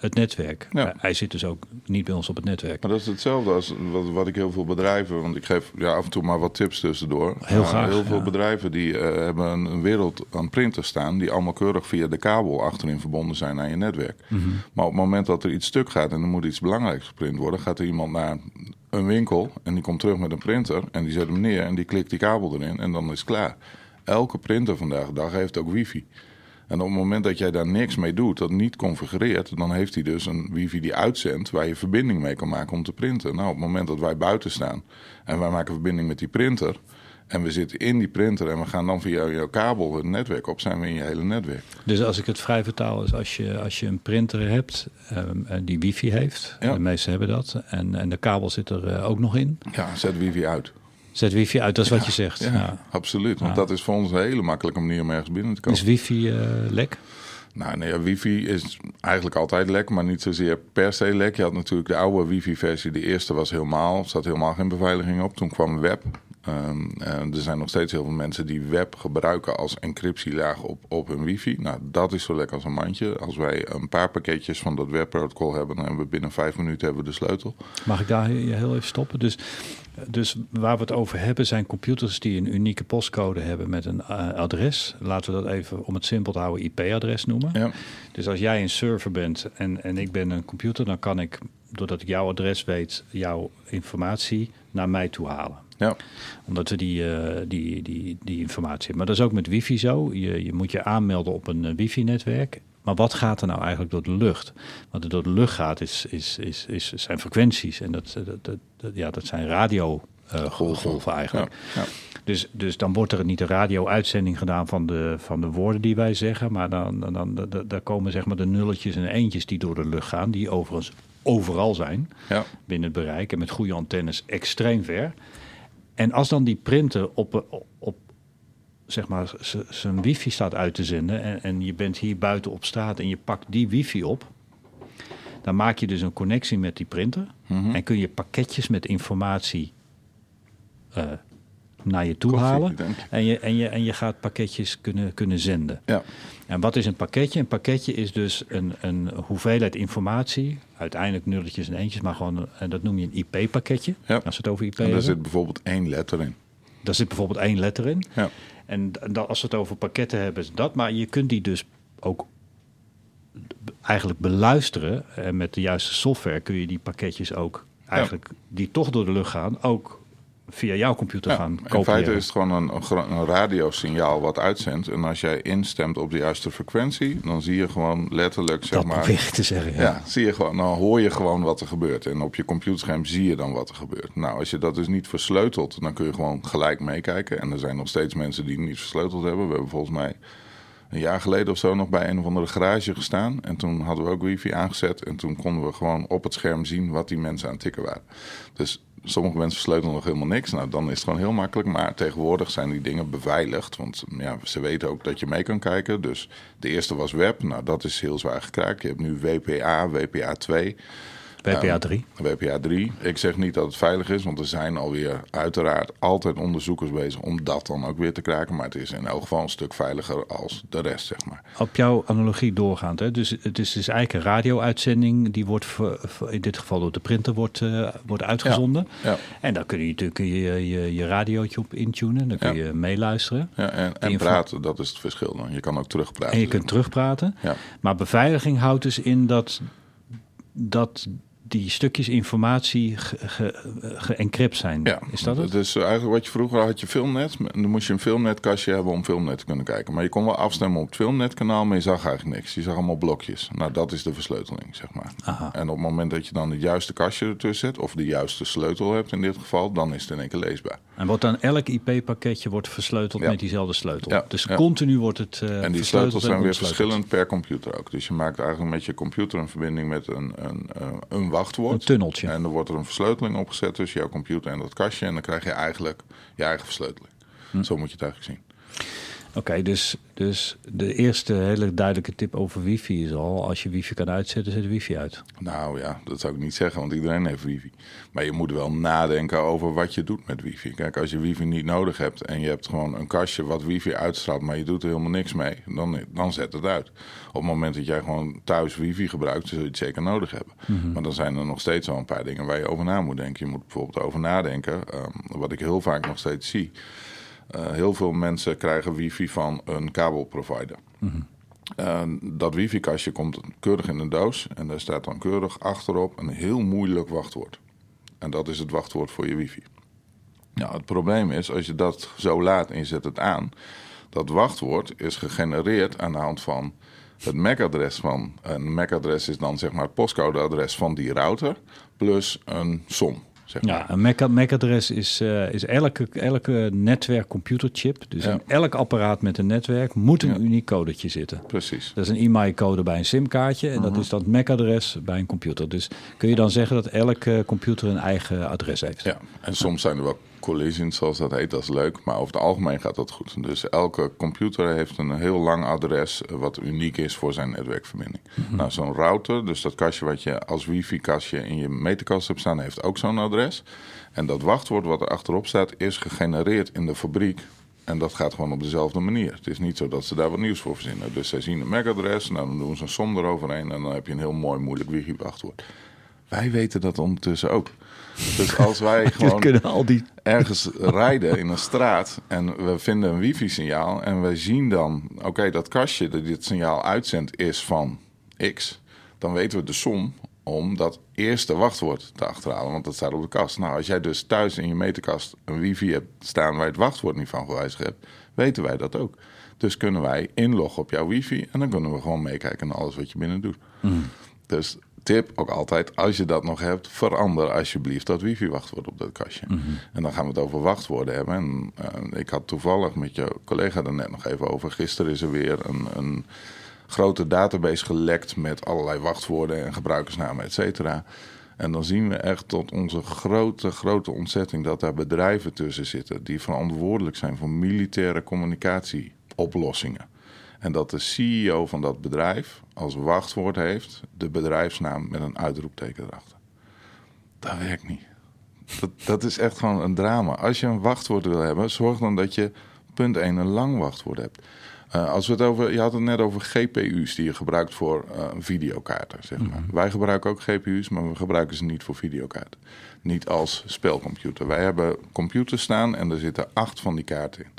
het netwerk. Ja. Eh, hij zit dus ook niet bij ons op het netwerk. Maar dat is hetzelfde als wat, wat ik heel veel bedrijven, want ik geef ja, af en toe maar wat tips tussendoor. Heel graag, Heel veel ja. bedrijven die eh, hebben een, een wereld aan printers staan die allemaal keurig via de kabel achterin verbonden zijn aan je netwerk. Mhm. Maar op het moment dat er iets stuk gaat en er moet iets belangrijks geprint worden, gaat er iemand naar een winkel en die komt terug met een printer en die zet hem neer en die klikt die kabel erin en dan is het klaar. Elke printer vandaag de dag heeft ook wifi. En op het moment dat jij daar niks mee doet, dat niet configureert, dan heeft hij dus een wifi die uitzendt waar je verbinding mee kan maken om te printen. Nou, op het moment dat wij buiten staan en wij maken verbinding met die printer En we zitten in die printer en we gaan dan via jouw kabel het netwerk op, zijn we in je hele netwerk. Dus als ik het vrij vertaal, is als je, als je een printer hebt um, die wifi heeft, de meeste hebben dat, en, en de kabel zit er uh, ook nog in. Ja, zet wifi uit. Zet wifi uit, dat is wat je zegt. Ja, absoluut. Want dat is voor ons een hele makkelijke manier om ergens binnen te komen. Is wifi uh, lek? Nou nee, wifi is eigenlijk altijd lek, maar niet zozeer per se lek. Je had natuurlijk de oude wifi-versie, de eerste was helemaal, zat helemaal geen beveiliging op. Toen kwam web. Um, er zijn nog steeds heel veel mensen die web gebruiken als encryptielaag op, op hun wifi. Nou, dat is zo lekker als een mandje. Als wij een paar pakketjes van dat webprotocol hebben, dan hebben we binnen vijf minuten hebben we de sleutel. Mag ik daar heel even stoppen? Dus dus waar we het over hebben zijn computers die een unieke postcode hebben met een uh, adres. Laten we dat even, om het simpel te houden, IP-adres noemen. Ja. Dus als jij een server bent en, en ik ben een computer, dan kan ik, doordat ik jouw adres weet, jouw informatie naar mij toe halen. Ja. Omdat we die, uh, die, die, die informatie hebben. Maar dat is ook met wifi zo. Je, je moet je aanmelden op een uh, wifi-netwerk. Maar wat gaat er nou eigenlijk door de lucht? Wat er door de lucht gaat, is, is, is, is, zijn frequenties. En dat, dat, dat, ja, dat zijn radiogolven uh, eigenlijk. Ja, ja. Dus, dus dan wordt er niet een radio-uitzending gedaan van de, van de woorden die wij zeggen. Maar dan, dan, dan, daar komen zeg maar de nulletjes en eentjes die door de lucht gaan. Die overigens overal zijn ja. binnen het bereik. En met goede antennes extreem ver. En als dan die printer op, op, zeg maar, zijn wifi staat uit te zenden en, en, je bent hier buiten op straat en je pakt die wifi op, dan maak je dus een connectie met die printer en kun je pakketjes met informatie uh, naar je toe Koffie, halen. En je, en, je, en je gaat pakketjes kunnen, kunnen zenden. Ja. En wat is een pakketje? Een pakketje is dus een, een hoeveelheid informatie. Uiteindelijk nulletjes en eentjes, maar gewoon, en dat noem je een IP-pakketje. Ja. Als het over IP en daar zit bijvoorbeeld één letter in. Daar zit bijvoorbeeld één letter in. Ja. En als we het over pakketten hebben, is dat. Maar je kunt die dus ook eigenlijk beluisteren. En met de juiste software kun je die pakketjes ook eigenlijk, die toch door de lucht gaan, ook via jouw computer gaan kopiëren. In feite is het gewoon een, een radiosignaal wat uitzendt. En als jij instemt op de juiste frequentie, dan zie je gewoon letterlijk, zeg dat maar... Dat te zeggen, ja. ja. zie je gewoon, dan hoor je gewoon wat er gebeurt. En op je computerscherm zie je dan wat er gebeurt. Nou, als je dat dus niet versleutelt, dan kun je gewoon gelijk meekijken. En er zijn nog steeds mensen die het niet versleuteld hebben. We hebben volgens mij een jaar geleden of zo nog bij een of andere garage gestaan. En toen hadden we ook wifi aangezet. En toen konden we gewoon op het scherm zien wat die mensen aan het tikken waren. Dus sommige mensen versleutelen nog helemaal niks. Nou, dan is het gewoon heel makkelijk. Maar tegenwoordig zijn die dingen beveiligd. Want ja, ze weten ook dat je mee kan kijken. Dus de eerste was web. Nou, dat is heel zwaar gekraakt. Je hebt nu WPA, WPA 2. WPA 3. WPA 3. Ik zeg niet dat het veilig is, want er zijn alweer uiteraard altijd onderzoekers bezig om dat dan ook weer te kraken. Maar het is in elk geval een stuk veiliger als de rest, zeg maar. Op jouw analogie doorgaand, hè? Dus het is, dus eigenlijk een radio-uitzending die wordt in dit geval door de printer wordt, uh, wordt uitgezonden. Ja, ja. En dan kun je natuurlijk je, je, je radiootje op intunen, dan kun je meeluisteren. Ja, en, en praten, dat is het verschil dan. Je kan ook terugpraten. En je kunt terugpraten. Ja. Maar beveiliging houdt dus in dat dat die stukjes informatie geencrypt ge, zijn. Ja, is dat het? Dus eigenlijk wat je vroeger had je filmnet. Dan moest je een filmnetkastje hebben om filmnet te kunnen kijken. Maar je kon wel afstemmen op het filmnetkanaal, maar je zag eigenlijk niks. Je zag allemaal blokjes. Nou, dat is de versleuteling, zeg maar. Aha. En op het moment dat je dan het juiste kastje ertussen zet, of de juiste sleutel hebt in dit geval, dan is het in één keer leesbaar. En wordt dan elk IP-pakketje wordt versleuteld met diezelfde sleutel. Ja, dus continu wordt het. Uh, en die sleutels zijn weer verschillend per computer ook. Dus je maakt eigenlijk met je computer een verbinding met een, een, eh, een wachtwoord. Een tunneltje. En dan wordt er een versleuteling opgezet tussen jouw computer en dat kastje. En dan krijg je eigenlijk je eigen versleuteling. Hm. Zo moet je het eigenlijk zien. Oké, dus, dus de eerste hele duidelijke tip over wifi is al... als je wifi kan uitzetten, zet wifi uit. Nou ja, dat zou ik niet zeggen, want iedereen heeft wifi. Maar je moet wel nadenken over wat je doet met wifi. Kijk, als je wifi niet nodig hebt en je hebt gewoon een kastje wat wifi uitstraalt... maar je doet er helemaal niks mee, dan, dan zet het uit. Op het moment dat jij gewoon thuis wifi gebruikt, zul je het zeker nodig hebben. Mhm. Maar dan zijn er nog steeds wel een paar dingen waar je over na moet denken. Je moet bijvoorbeeld over nadenken, um, wat ik heel vaak nog steeds zie... Uh, heel veel mensen krijgen wifi van een kabelprovider. Mm dat wifi-kastje komt keurig in een doos en daar staat dan keurig achterop een heel moeilijk wachtwoord. En dat is het wachtwoord voor je wifi. Nou, het probleem is, als je dat zo laat en je zet het aan, dat wachtwoord is gegenereerd aan de hand van het MAC-adres van. Een MAC-adres is dan zeg maar het postcodeadres van die router plus een som. Zeg Ja, een MAC, MAC-adres is, eh, is elke, elke netwerkcomputerchip. Dus Ja. in elk apparaat met een netwerk moet een Ja. uniek codetje zitten. Precies. Dat is een IMEI-code bij een SIM-kaartje en Mhm. dat is dan het MAC-adres bij een computer. Dus kun je dan zeggen dat elke computer een eigen adres heeft? Ja, en soms zijn er wel collisions, zoals dat heet. Dat is leuk, maar over het algemeen gaat dat goed. Dus elke computer heeft een heel lang adres eh, wat uniek is voor zijn netwerkverbinding. Nou, zo'n router, dus dat kastje wat je als wifi-kastje in je meterkast hebt staan, heeft ook zo'n adres. En dat wachtwoord wat er achterop staat, is gegenereerd in de fabriek. En dat gaat gewoon op dezelfde manier. Het is niet zo dat ze daar wat nieuws voor verzinnen. Dus zij zien een MAC-adres, nou, dan doen ze een som eroverheen... en dan heb je een heel mooi, moeilijk wifi-wachtwoord. Wij weten dat ondertussen ook. Dus als wij gewoon kunnen al die... ergens rijden in een straat en we vinden een wifi-signaal en we zien dan, oké, dat kastje dat dit signaal uitzendt is van X, dan weten we de som om dat eerste wachtwoord te achterhalen, want dat staat op de kast. Nou, als jij dus thuis in je meterkast een wifi hebt staan waar je het wachtwoord niet van gewijzigd hebt, weten wij dat ook. Dus kunnen wij inloggen op jouw wifi en dan kunnen we gewoon meekijken naar alles wat je binnen doet. Dus tip ook altijd, als je dat nog hebt, verander alsjeblieft dat wifi-wachtwoord op dat kastje. En dan gaan we het over wachtwoorden hebben. En, eh, ik had toevallig met je collega er net nog even over. Gisteren is er weer een, een grote database gelekt met allerlei wachtwoorden en gebruikersnamen, et cetera. En dan zien we echt tot onze grote, grote ontzetting dat daar bedrijven tussen zitten die verantwoordelijk zijn voor militaire communicatieoplossingen. En dat de CEO van dat bedrijf als wachtwoord heeft de bedrijfsnaam met een uitroepteken erachter. Dat werkt niet. Dat, dat is echt gewoon een drama. Als je een wachtwoord wil hebben, zorg dan dat je punt 1 een lang wachtwoord hebt. Eh, als we het over, je had het net over GPU's die je gebruikt voor eh, videokaarten. Zeg maar. Wij gebruiken ook GPU's, maar we gebruiken ze niet voor videokaarten. Niet als spelcomputer. Wij hebben computers staan en er zitten acht van die kaarten in.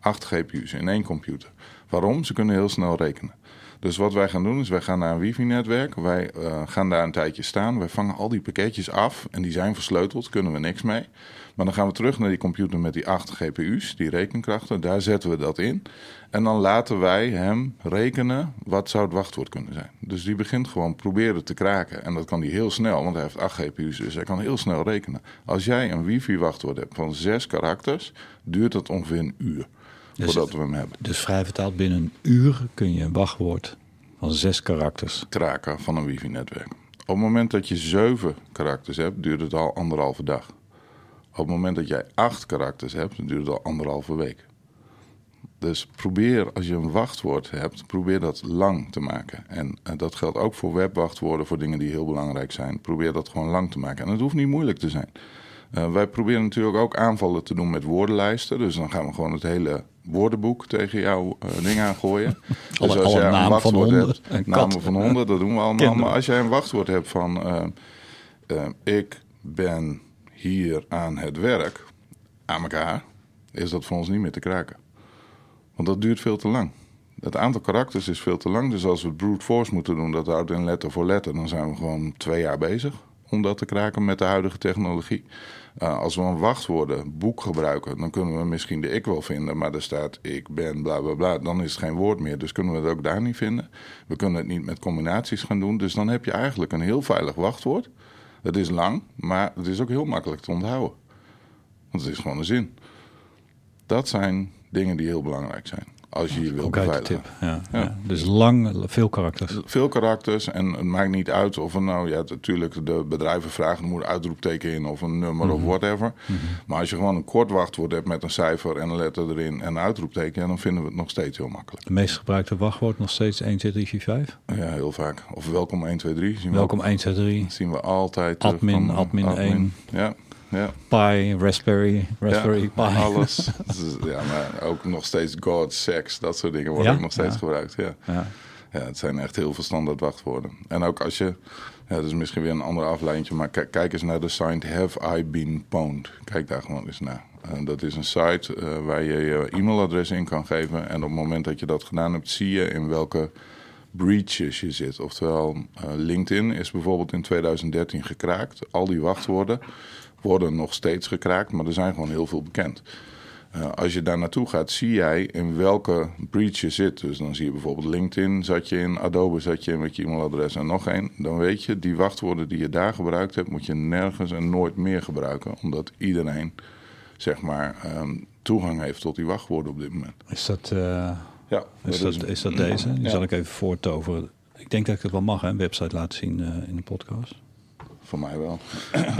Acht GPU's in één computer. Waarom? Ze kunnen heel snel rekenen. Dus wat wij gaan doen is, wij gaan naar een wifi-netwerk. Wij eh, gaan daar een tijdje staan. Wij vangen al die pakketjes af en die zijn versleuteld, kunnen we niks mee. Maar dan gaan we terug naar die computer met die acht GPU's, die rekenkrachten. Daar zetten we dat in. En dan laten wij hem rekenen wat zou het wachtwoord kunnen zijn. Dus die begint gewoon proberen te kraken. En dat kan hij heel snel, want hij heeft acht GPU's, dus hij kan heel snel rekenen. Als jij een wifi-wachtwoord hebt van zes karakters, duurt dat ongeveer een uur Dus- voordat we hem hebben. Dus vrij vertaald, binnen een uur kun je een wachtwoord van zes karakters. kraken van een wifi-netwerk. Op het moment dat je zeven karakters hebt, duurt het al anderhalve dag. Op het moment dat jij acht karakters hebt, duurt het al anderhalve week. Dus probeer, als je een wachtwoord hebt, probeer dat lang te maken. En eh, dat geldt ook voor webwachtwoorden, voor dingen die heel belangrijk zijn. Probeer dat gewoon lang te maken. En het hoeft niet moeilijk te zijn. Eh, wij proberen natuurlijk ook aanvallen te doen met woordenlijsten. Dus dan gaan we gewoon het hele woordenboek tegen jouw eh, ding aangooien. Alle- dus als alle jij een namen van wachtwoord honden hebt, en namen van honden, dat doen we allemaal. Kinderen. Maar als jij een wachtwoord hebt van eh, ik ben hier aan het werk, aan elkaar, is dat voor ons niet meer te kraken. Want dat duurt veel te lang. Het aantal karakters is veel te lang. Dus als we brute force moeten doen, dat houdt in letter voor letter, dan zijn we gewoon twee jaar bezig om dat te kraken met de huidige technologie. Uh, als we een wachtwoordenboek gebruiken, dan kunnen we misschien de ik wel vinden, maar er staat ik ben bla bla bla. Dan is het geen woord meer, dus kunnen we het ook daar niet vinden. We kunnen het niet met combinaties gaan doen, dus dan heb je eigenlijk een heel veilig wachtwoord. Het is lang, maar het is ook heel makkelijk te onthouden. Want het is gewoon een zin. Dat zijn dingen die heel belangrijk zijn. Als je je wil beveiligen. tip. Ja, Ja. ja. Dus lang, veel karakters. Veel karakters en het maakt niet uit of er nou, ja, natuurlijk de bedrijven vragen, er moet een uitroepteken in of een nummer of whatever. Maar als je gewoon een kort wachtwoord hebt met een cijfer en een letter erin en een uitroepteken, ja, dan vinden we het nog steeds heel makkelijk. De meest gebruikte wachtwoord nog steeds 1, 2, 3, 4, 5. Ja, heel vaak. Of welkom 1, 2, 3. Zien we Welkom ook- 1, 2, 3. zien we altijd. Admin, van, admin 1. Ja, ja. Pi, Raspberry, Raspberry ja, Pi. alles. Ja, maar ook nog steeds God, sex, dat soort dingen worden ook nog steeds gebruikt. Ja. Ja. Het zijn echt heel veel standaard wachtwoorden. En ook als je, ja, dat is misschien weer een ander aflijntje, maar kijk, kijk eens naar de site Have I Been Pwned. Kijk daar gewoon eens naar. En dat is een site eh, waar je je e-mailadres in kan geven. En op het moment dat je dat gedaan hebt, zie je in welke breaches je zit. Oftewel, eh, LinkedIn is bijvoorbeeld in 2013 gekraakt. Al die wachtwoorden worden nog steeds gekraakt, maar er zijn gewoon heel veel bekend. Uh, als je daar naartoe gaat, zie jij in welke breach je zit. Dus dan zie je bijvoorbeeld LinkedIn zat je in, Adobe zat je in met je e-mailadres en nog één. Dan weet je, die wachtwoorden die je daar gebruikt hebt, moet je nergens en nooit meer gebruiken. Omdat iedereen, zeg maar, um, toegang heeft tot die wachtwoorden op dit moment. Is dat, uh, ja, is, dat, is, is dat deze? Die ja. zal ik even voortoveren. Ik denk dat ik het wel mag, hè, een website laten zien uh, in de podcast. Voor mij wel.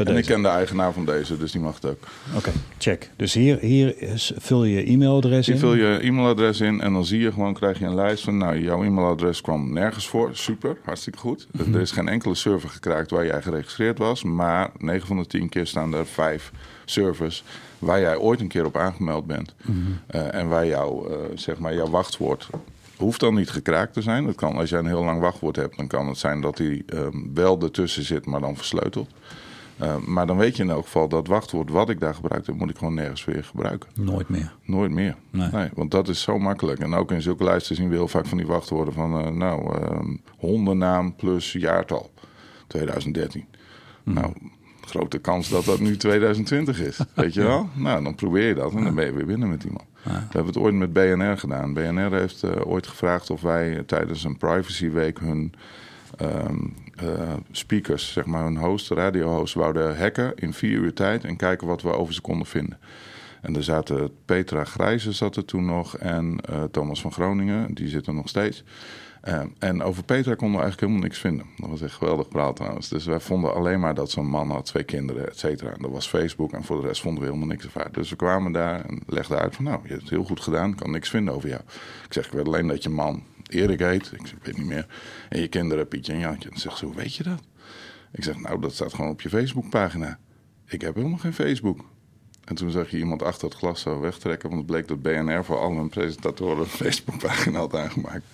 en ik ken de eigenaar van deze, dus die mag het ook. Oké, check. Dus hier, hier vul je e-mailadres in? Hier vul je e-mailadres in en dan zie je gewoon, krijg je een lijst van... nou, jouw e-mailadres kwam nergens voor. Super, hartstikke goed. Er is geen enkele server gekraakt waar jij geregistreerd was... maar 9 van de 10 keer staan er vijf servers waar jij ooit een keer op aangemeld bent. uh, en waar jouw, uh, zeg maar, jouw wachtwoord hoeft dan niet gekraakt te zijn. Dat kan, als jij een heel lang wachtwoord hebt, dan kan het zijn dat hij um, wel ertussen zit, maar dan versleuteld. Uh, maar dan weet je in elk geval dat wachtwoord wat ik daar gebruikt heb, moet ik gewoon nergens weer gebruiken. Nooit meer. Nooit meer. Nee. nee want dat is zo makkelijk. En ook in zulke lijsten zien we heel vaak van die wachtwoorden van, uh, nou, uh, hondennaam plus jaartal 2013. Mm. Nou, grote kans dat dat nu 2020 is. Weet je wel? Nou, dan probeer je dat en dan ben je weer binnen met iemand. We hebben het ooit met BNR gedaan. BNR heeft uh, ooit gevraagd of wij tijdens een privacy week hun um, uh, speakers, zeg maar hun host, radiohost, wouden hacken in vier uur tijd en kijken wat we over ze konden vinden. En er zaten Petra Grijze zat er toen nog en Thomas van Groningen, die zit er nog steeds. Uh, en over Petra konden we eigenlijk helemaal niks vinden. Dat was echt geweldig praat trouwens. Dus wij vonden alleen maar dat zo'n man had, twee kinderen, et cetera. En dat was Facebook en voor de rest vonden we helemaal niks over Dus we kwamen daar en legden uit van nou, je hebt het heel goed gedaan, ik kan niks vinden over jou. Ik zeg, ik weet alleen dat je man Erik heet, ik, zeg, weet niet meer. En je kinderen Pietje en Jantje. En zegt ze, hoe weet je dat? Ik zeg, nou, dat staat gewoon op je Facebookpagina. Ik heb helemaal geen Facebook. En toen zag je iemand achter het glas zo wegtrekken, want het bleek dat BNR voor al hun presentatoren een Facebookpagina had aangemaakt.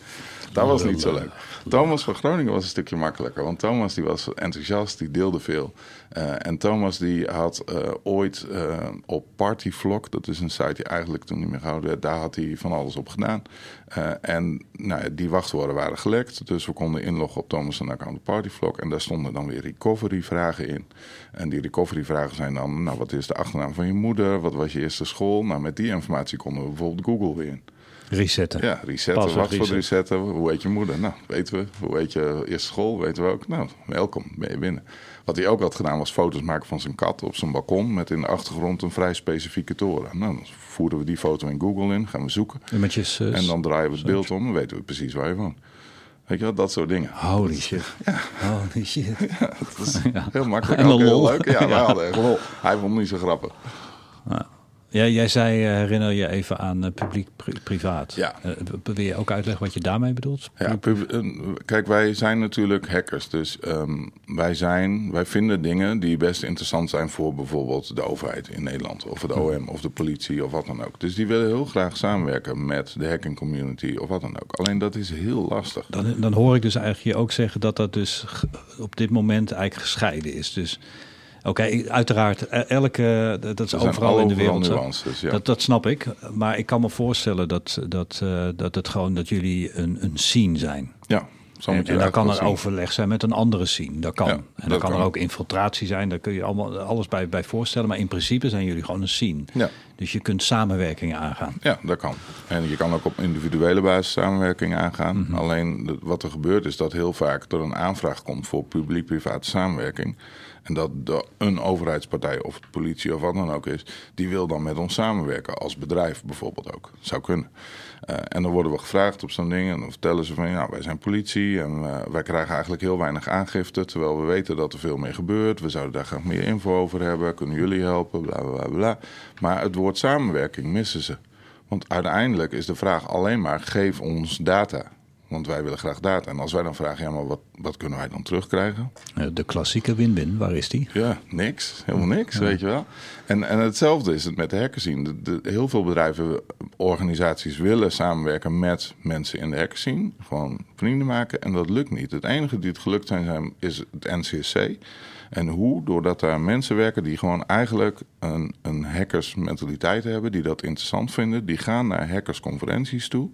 Dat was niet zo leuk. Thomas van Groningen was een stukje makkelijker. Want Thomas die was enthousiast, die deelde veel. Uh, en Thomas die had uh, ooit uh, op Partyvlog, dat is een site die eigenlijk toen niet meer gehouden werd, daar had hij van alles op gedaan. en nou, die wachtwoorden waren gelekt, dus we konden inloggen op Thomas' account Partyvlog. En daar stonden dan weer recovery vragen in. En die recovery vragen zijn dan, nou wat is de achternaam van je moeder, wat was je eerste school? Nou met die informatie konden we bijvoorbeeld Google weer in. Resetten. Ja, resetten. Wat voor resetten. resetten? Hoe heet je moeder? Nou, weten we. Hoe heet je eerste school? Weten we ook. Nou, welkom, ben je binnen. Wat hij ook had gedaan was foto's maken van zijn kat op zijn balkon... met in de achtergrond een vrij specifieke toren. Nou, dan voeren we die foto in Google in, gaan we zoeken. Images, uh, en dan draaien we het beeld om en weten we precies waar je woont. Weet je wel, dat soort dingen. Holy shit. Ja. Holy shit. Ja, dat is ja. heel makkelijk. En heel leuk. Ja, wij hadden echt lol. Hij vond het niet zo grappig. Ja. Ja, jij zei, uh, herinner je even aan uh, publiek-privaat. Ja. Uh, wil je ook uitleggen wat je daarmee bedoelt? Ja, kijk, wij zijn natuurlijk hackers. Dus um, wij, zijn, wij vinden dingen die best interessant zijn voor bijvoorbeeld de overheid in Nederland. Of het OM of de politie of wat dan ook. Dus die willen heel graag samenwerken met de hacking community of wat dan ook. Alleen dat is heel lastig. Dan, dan hoor ik dus eigenlijk je ook zeggen dat dat dus op dit moment eigenlijk gescheiden is. Dus Oké, okay, uiteraard. E-, elke, dat is overal in de wereld. Nuances, ja. dat, dat snap ik. Maar ik kan me voorstellen dat, dat, uh, dat het gewoon dat jullie een, een scene zijn. Ja. Zo en, en daar kan er overleg zijn met een andere scene. Dat kan. Ja, en dan kan, kan er ook infiltratie zijn. Daar kun je allemaal alles bij, bij voorstellen. Maar in principe zijn jullie gewoon een scene. Ja. Dus je kunt samenwerkingen aangaan. Ja, dat kan. En je kan ook op individuele basis samenwerking aangaan. Mm -hmm. Alleen wat er gebeurt is dat heel vaak er een aanvraag komt voor publiek-private samenwerking. En dat de, een overheidspartij of politie of wat dan ook is, die wil dan met ons samenwerken. Als bedrijf bijvoorbeeld ook. Zou kunnen. Uh, en dan worden we gevraagd op zo'n ding. En dan vertellen ze van ja, wij zijn politie. En uh, wij krijgen eigenlijk heel weinig aangifte. Terwijl we weten dat er veel meer gebeurt. We zouden daar graag meer info over hebben. Kunnen jullie helpen? Bla bla bla. Maar het woord samenwerking missen ze. Want uiteindelijk is de vraag alleen maar: geef ons data. Want wij willen graag data. En als wij dan vragen, ja, maar wat, wat kunnen wij dan terugkrijgen? De klassieke win-win, waar is die? Ja, niks. Helemaal niks, ja. weet je wel. En, en hetzelfde is het met de hackerscene. De, de, heel veel bedrijven, organisaties willen samenwerken met mensen in de hackerscene. Gewoon vrienden maken. En dat lukt niet. Het enige die het gelukt zijn, zijn is het NCSC. En hoe? Doordat daar mensen werken die gewoon eigenlijk een, een hackersmentaliteit hebben. Die dat interessant vinden. Die gaan naar hackersconferenties toe.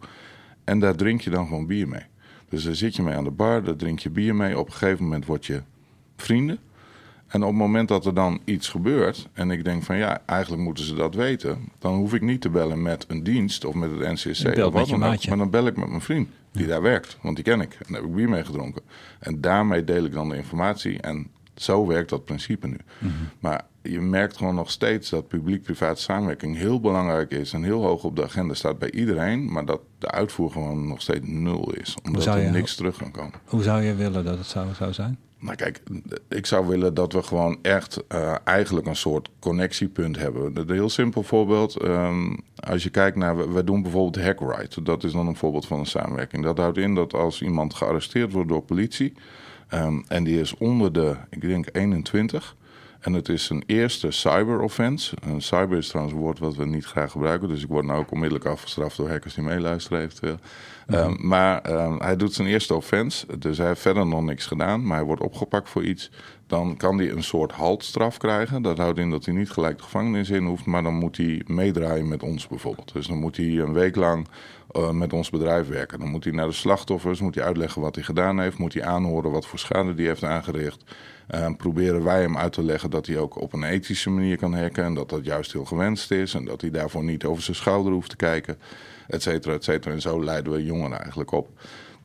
En daar drink je dan gewoon bier mee. Dus daar zit je mee aan de bar, daar drink je bier mee. Op een gegeven moment word je vrienden. En op het moment dat er dan iets gebeurt en ik denk van ja, eigenlijk moeten ze dat weten, dan hoef ik niet te bellen met een dienst of met het NCSC of wat dan ook, maar dan bel ik met mijn vriend die daar werkt, want die ken ik. En daar heb ik bier mee gedronken. En daarmee deel ik dan de informatie en zo werkt dat principe nu. Mhm. Maar je merkt gewoon nog steeds dat publiek-private samenwerking heel belangrijk is en heel hoog op de agenda staat bij iedereen, maar dat de uitvoer gewoon nog steeds nul is, omdat er niks terug kan komen. Hoe zou je willen dat het zou, zou zijn? Nou kijk, ik zou willen dat we gewoon echt uh, eigenlijk een soort connectiepunt hebben. Een heel simpel voorbeeld. Um, als je kijkt naar, we doen bijvoorbeeld Hackride. Dat is dan een voorbeeld van een samenwerking. Dat houdt in dat als iemand gearresteerd wordt door politie... Um, en die is onder de, ik denk 21... En het is een eerste cyber offense. Een cyber is trouwens een woord wat we niet graag gebruiken. Dus ik word nou ook onmiddellijk afgestraft door hackers die meeluisteren eventueel. Ehm, maar ehm, hij doet zijn eerste offense. Dus hij heeft verder nog niks gedaan. Maar hij wordt opgepakt voor iets. Dan kan hij een soort haltstraf krijgen. Dat houdt in dat hij niet gelijk de gevangenis in hoeft. Maar dan moet hij meedraaien met ons bijvoorbeeld. Dus dan moet hij een week lang uh, met ons bedrijf werken. Dan moet hij naar de slachtoffers, moet hij uitleggen wat hij gedaan heeft, moet hij aanhoren wat voor schade hij heeft aangericht. Uh, proberen wij hem uit te leggen dat hij ook op een ethische manier kan hacken en dat dat juist heel gewenst is en dat hij daarvoor niet over zijn schouder hoeft te kijken, et cetera, et cetera. En zo leiden we jongeren eigenlijk op.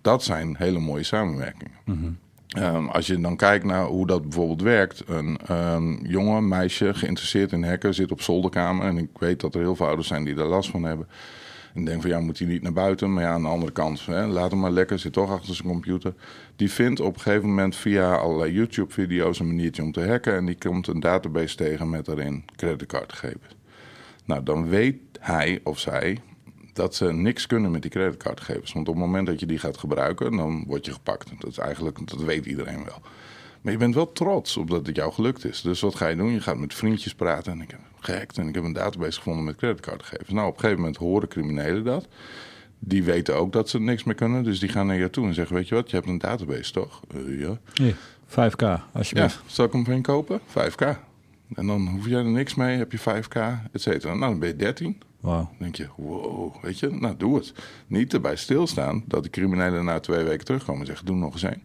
Dat zijn hele mooie samenwerkingen. Mm Um, als je dan kijkt naar hoe dat bijvoorbeeld werkt. Een um, jongen, meisje geïnteresseerd in hacken zit op zolderkamer. En ik weet dat er heel veel ouders zijn die daar last van hebben. En denk van ja, moet hij niet naar buiten? Maar ja, aan de andere kant, hè, laat hem maar lekker, zit toch achter zijn computer. Die vindt op een gegeven moment via allerlei YouTube-video's een maniertje om te hacken. En die komt een database tegen met daarin creditcardgegevens. Nou, dan weet hij of zij dat ze niks kunnen met die creditcardgegevens. Want op het moment dat je die gaat gebruiken, dan word je gepakt. Dat is eigenlijk, dat weet iedereen wel. Maar je bent wel trots op dat het jou gelukt is. Dus wat ga je doen? Je gaat met vriendjes praten. En ik heb gehackt en ik heb een database gevonden met creditcardgegevens. Nou, op een gegeven moment horen criminelen dat. Die weten ook dat ze niks meer kunnen. Dus die gaan naar je toe en zeggen: Weet je wat, je hebt een database toch? Uh, ja. ja. 5K, alsjeblieft. Ja, zal ik hem je kopen? 5K. En dan hoef jij er niks mee, heb je 5K, et cetera. Nou, dan ben je 13. Wow. Dan denk je, wow, weet je, nou doe het. Niet erbij stilstaan dat de criminelen na twee weken terugkomen en zeggen: Doe nog eens één.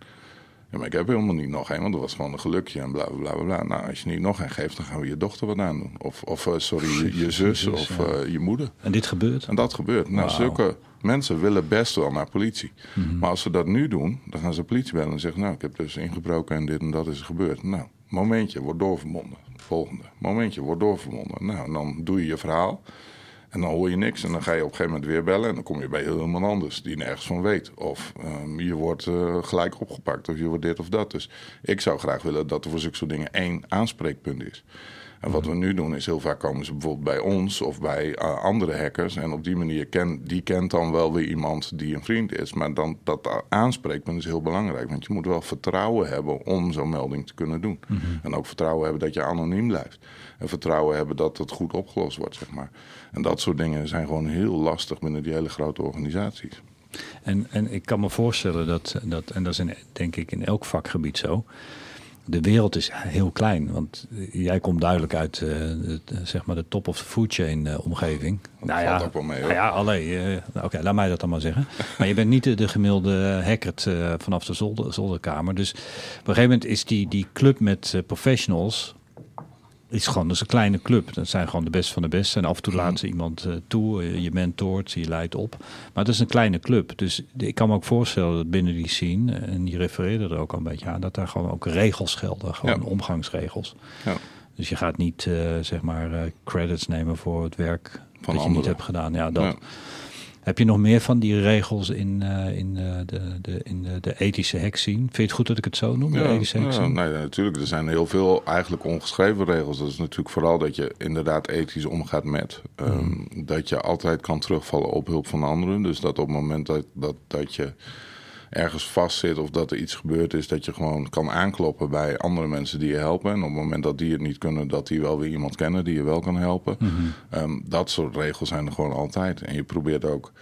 Ja, maar ik heb helemaal niet nog één, want dat was gewoon een gelukje en bla bla bla bla. Nou, als je niet nog één geeft, dan gaan we je dochter wat aan doen. Of, of uh, sorry, je, je zus of uh, je moeder. En dit gebeurt? En dat gebeurt. Nou, zulke mensen willen best wel naar politie. Mm-hmm. Maar als ze dat nu doen, dan gaan ze politie bellen en zeggen: Nou, ik heb dus ingebroken en dit en dat is gebeurd. Nou, momentje, wordt doorverbonden. Volgende. Momentje, wordt doorverbonden. Nou, dan doe je je verhaal. En dan hoor je niks en dan ga je op een gegeven moment weer bellen en dan kom je bij heel iemand anders die nergens van weet. Of um, je wordt uh, gelijk opgepakt of je wordt dit of dat. Dus ik zou graag willen dat er voor zulke soort dingen één aanspreekpunt is. En wat we nu doen is heel vaak komen ze bijvoorbeeld bij ons of bij uh, andere hackers. En op die manier kent die kent dan wel weer iemand die een vriend is. Maar dan, dat aanspreekpunt is heel belangrijk. Want je moet wel vertrouwen hebben om zo'n melding te kunnen doen. Mm -hmm. En ook vertrouwen hebben dat je anoniem blijft. En vertrouwen hebben dat het goed opgelost wordt, zeg maar. En dat soort dingen zijn gewoon heel lastig binnen die hele grote organisaties. En, en ik kan me voorstellen dat, dat en dat is in, denk ik in elk vakgebied zo de wereld is heel klein. Want jij komt duidelijk uit uh, de, zeg maar de top of the food chain uh, omgeving. Dat nou ja, ook wel mee, hoor. Nou ja, alleen. Uh, Oké, okay, laat mij dat dan maar zeggen. maar je bent niet de, de gemiddelde hacker vanaf de zolder, zolderkamer. Dus op een gegeven moment is die, die club met professionals is gewoon dus een kleine club. Dat zijn gewoon de beste van de beste. En af en toe laat ze iemand uh, toe. Uh, je mentort, je leidt op. Maar het is een kleine club. Dus ik kan me ook voorstellen dat binnen die scene, en die refereerde er ook al een beetje aan, dat daar gewoon ook regels gelden. Gewoon ja. omgangsregels. Ja. Dus je gaat niet, uh, zeg maar, credits nemen voor het werk van dat je niet hebt gedaan. Ja, dat. Ja. Heb je nog meer van die regels in, uh, in, uh, de, de, in de, de ethische hek zien? Vind je het goed dat ik het zo noem, ja, de ethische hek ja, nee, natuurlijk. Er zijn heel veel eigenlijk ongeschreven regels. Dat is natuurlijk vooral dat je inderdaad ethisch omgaat met. Um, mm. Dat je altijd kan terugvallen op hulp van anderen. Dus dat op het moment dat, dat, dat je ergens vastzit of dat er iets gebeurd is, dat je gewoon kan aankloppen bij andere mensen die je helpen. En op het moment dat die het niet kunnen, dat die wel weer iemand kennen die je wel kan helpen. Mm-hmm. Um, dat soort regels zijn er gewoon altijd. En je probeert ook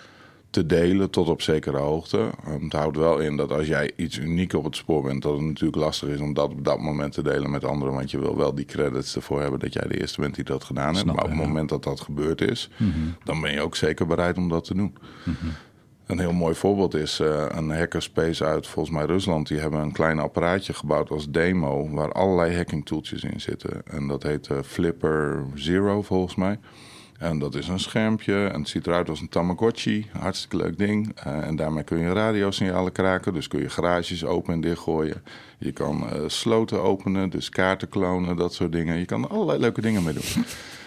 te delen tot op zekere hoogte. Um, het houdt wel in dat als jij iets uniek op het spoor bent, dat het natuurlijk lastig is om dat op dat moment te delen met anderen. Want je wil wel die credits ervoor hebben dat jij de eerste bent die dat gedaan heeft. Maar op het moment dat dat gebeurd is, mm-hmm. dan ben je ook zeker bereid om dat te doen. Mm-hmm. Een heel mooi voorbeeld is uh, een hackerspace uit volgens mij Rusland. Die hebben een klein apparaatje gebouwd als demo waar allerlei hacking tooltjes in zitten. En dat heet uh, Flipper Zero volgens mij. En dat is een schermpje en het ziet eruit als een Tamagotchi. Hartstikke leuk ding. Uh, en daarmee kun je radiosignalen kraken. Dus kun je garages open en dichtgooien. Je kan sloten openen, dus kaarten klonen, dat soort dingen. Je kan er allerlei leuke dingen mee doen.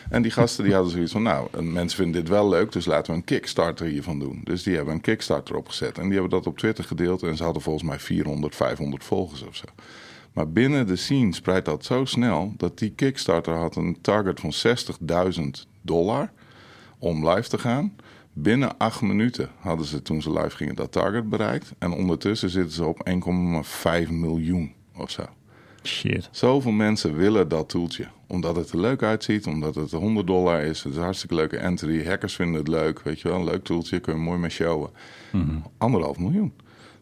En die gasten die hadden zoiets van, nou, mensen vinden dit wel leuk, dus laten we een Kickstarter hiervan doen. Dus die hebben een Kickstarter opgezet en die hebben dat op Twitter gedeeld en ze hadden volgens mij 400, 500 volgers of zo. Maar binnen de scene spreidt dat zo snel dat die Kickstarter had een target van 60.000 dollar om live te gaan. Binnen acht minuten hadden ze toen ze live gingen dat target bereikt. En ondertussen zitten ze op 1,5 miljoen of zo. Shit. Zoveel mensen willen dat toeltje. Omdat het er leuk uitziet, omdat het 100 dollar is. Het is een hartstikke leuke entry. Hackers vinden het leuk, weet je wel. Een leuk toeltje, kun je mooi mee showen. Mm Anderhalf miljoen.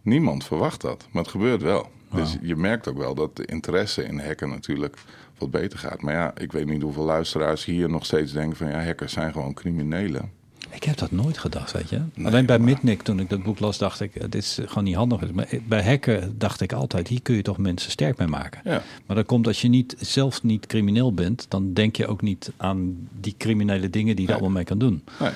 Niemand verwacht dat, maar het gebeurt wel. Dus je merkt ook wel dat de interesse in hacken natuurlijk wat beter gaat. Maar ja, ik weet niet hoeveel luisteraars hier nog steeds denken van... ja, hackers zijn gewoon criminelen. Ik heb dat nooit gedacht, weet je. Alleen bij Midnick, toen ik dat boek las, dacht ik, dit is gewoon niet handig. Maar bij hacken dacht ik altijd, hier kun je toch mensen sterk mee maken. Ja. Maar dat komt als je niet, zelf niet crimineel bent, dan denk je ook niet aan die criminele dingen die je allemaal mee kan doen. Nee.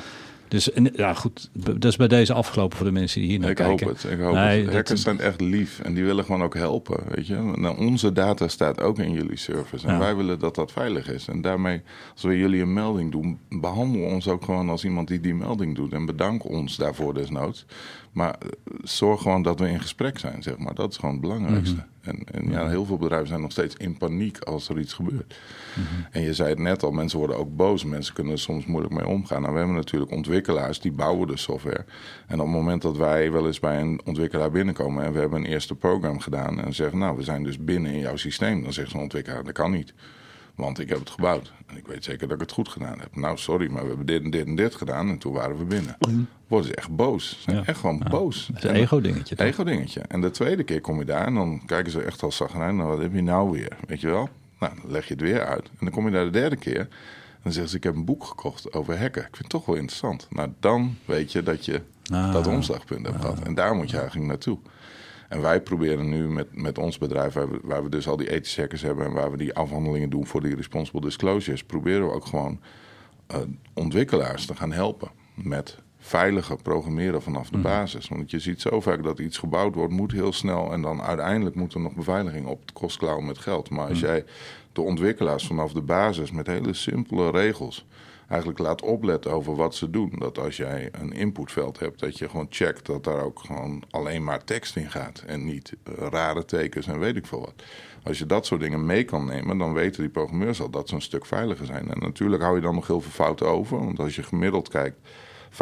Dus ja, goed, dat is bij deze afgelopen voor de mensen die hier naar ik kijken. Hoop het, ik hoop het. Hackers zijn echt lief en die willen gewoon ook helpen. Weet je? Nou, onze data staat ook in jullie service en wij willen dat dat veilig is. En daarmee, als we jullie een melding doen, behandel ons ook gewoon als iemand die die melding doet. En bedank ons daarvoor desnoods. Maar eh, zorg gewoon dat we in gesprek zijn, zeg maar. Dat is gewoon het belangrijkste. Mhm. En, en ja, heel veel bedrijven zijn nog steeds in paniek als er iets gebeurt. Mhm. En je zei het net al, mensen worden ook boos. Mensen kunnen er soms moeilijk mee omgaan. Nou, we hebben natuurlijk ontwikkelaars die bouwen de software. En op het moment dat wij wel eens bij een ontwikkelaar binnenkomen... en we hebben een eerste program gedaan en zeggen... nou, we zijn dus binnen in jouw systeem. Dan zegt zo'n ontwikkelaar, dat kan niet. Want ik heb het gebouwd. En ik weet zeker dat ik het goed gedaan heb. Nou, sorry, maar we hebben dit en dit en dit gedaan. En toen waren we binnen. Mm. Worden ze echt boos. Ze zijn echt gewoon boos. Het is een ego-dingetje. Ego-dingetje. En de tweede keer kom je daar en dan kijken ze echt als zagrijn. Nou, wat heb je nou weer? Weet je wel? Nou, dan leg je het weer uit. En dan kom je daar de derde keer. En dan zeggen ze, ik heb een boek gekocht over hacken. Ik vind het toch wel interessant. Nou, dan weet je dat je ah. dat omslagpunt hebt gehad. En daar moet je eigenlijk naartoe. En wij proberen nu met, met ons bedrijf, waar we, waar we dus al die ethische hackers hebben en waar we die afhandelingen doen voor die responsible disclosures, proberen we ook gewoon uh, ontwikkelaars te gaan helpen met veilige programmeren vanaf de mhm. basis. Want je ziet zo vaak dat iets gebouwd wordt, moet heel snel en dan uiteindelijk moet er nog beveiliging op. Het kost klauwen met geld. Maar als mhm. jij de ontwikkelaars vanaf de basis met hele simpele regels eigenlijk laat opletten over wat ze doen. Dat als jij een inputveld hebt, dat je gewoon checkt dat daar ook gewoon alleen maar tekst in gaat. En niet eh, rare tekens en weet ik veel wat. Als je dat soort dingen mee kan nemen, dan weten die programmeurs al dat ze een stuk veiliger zijn. En natuurlijk hou je dan nog heel veel fouten over. Want als je gemiddeld kijkt, 50%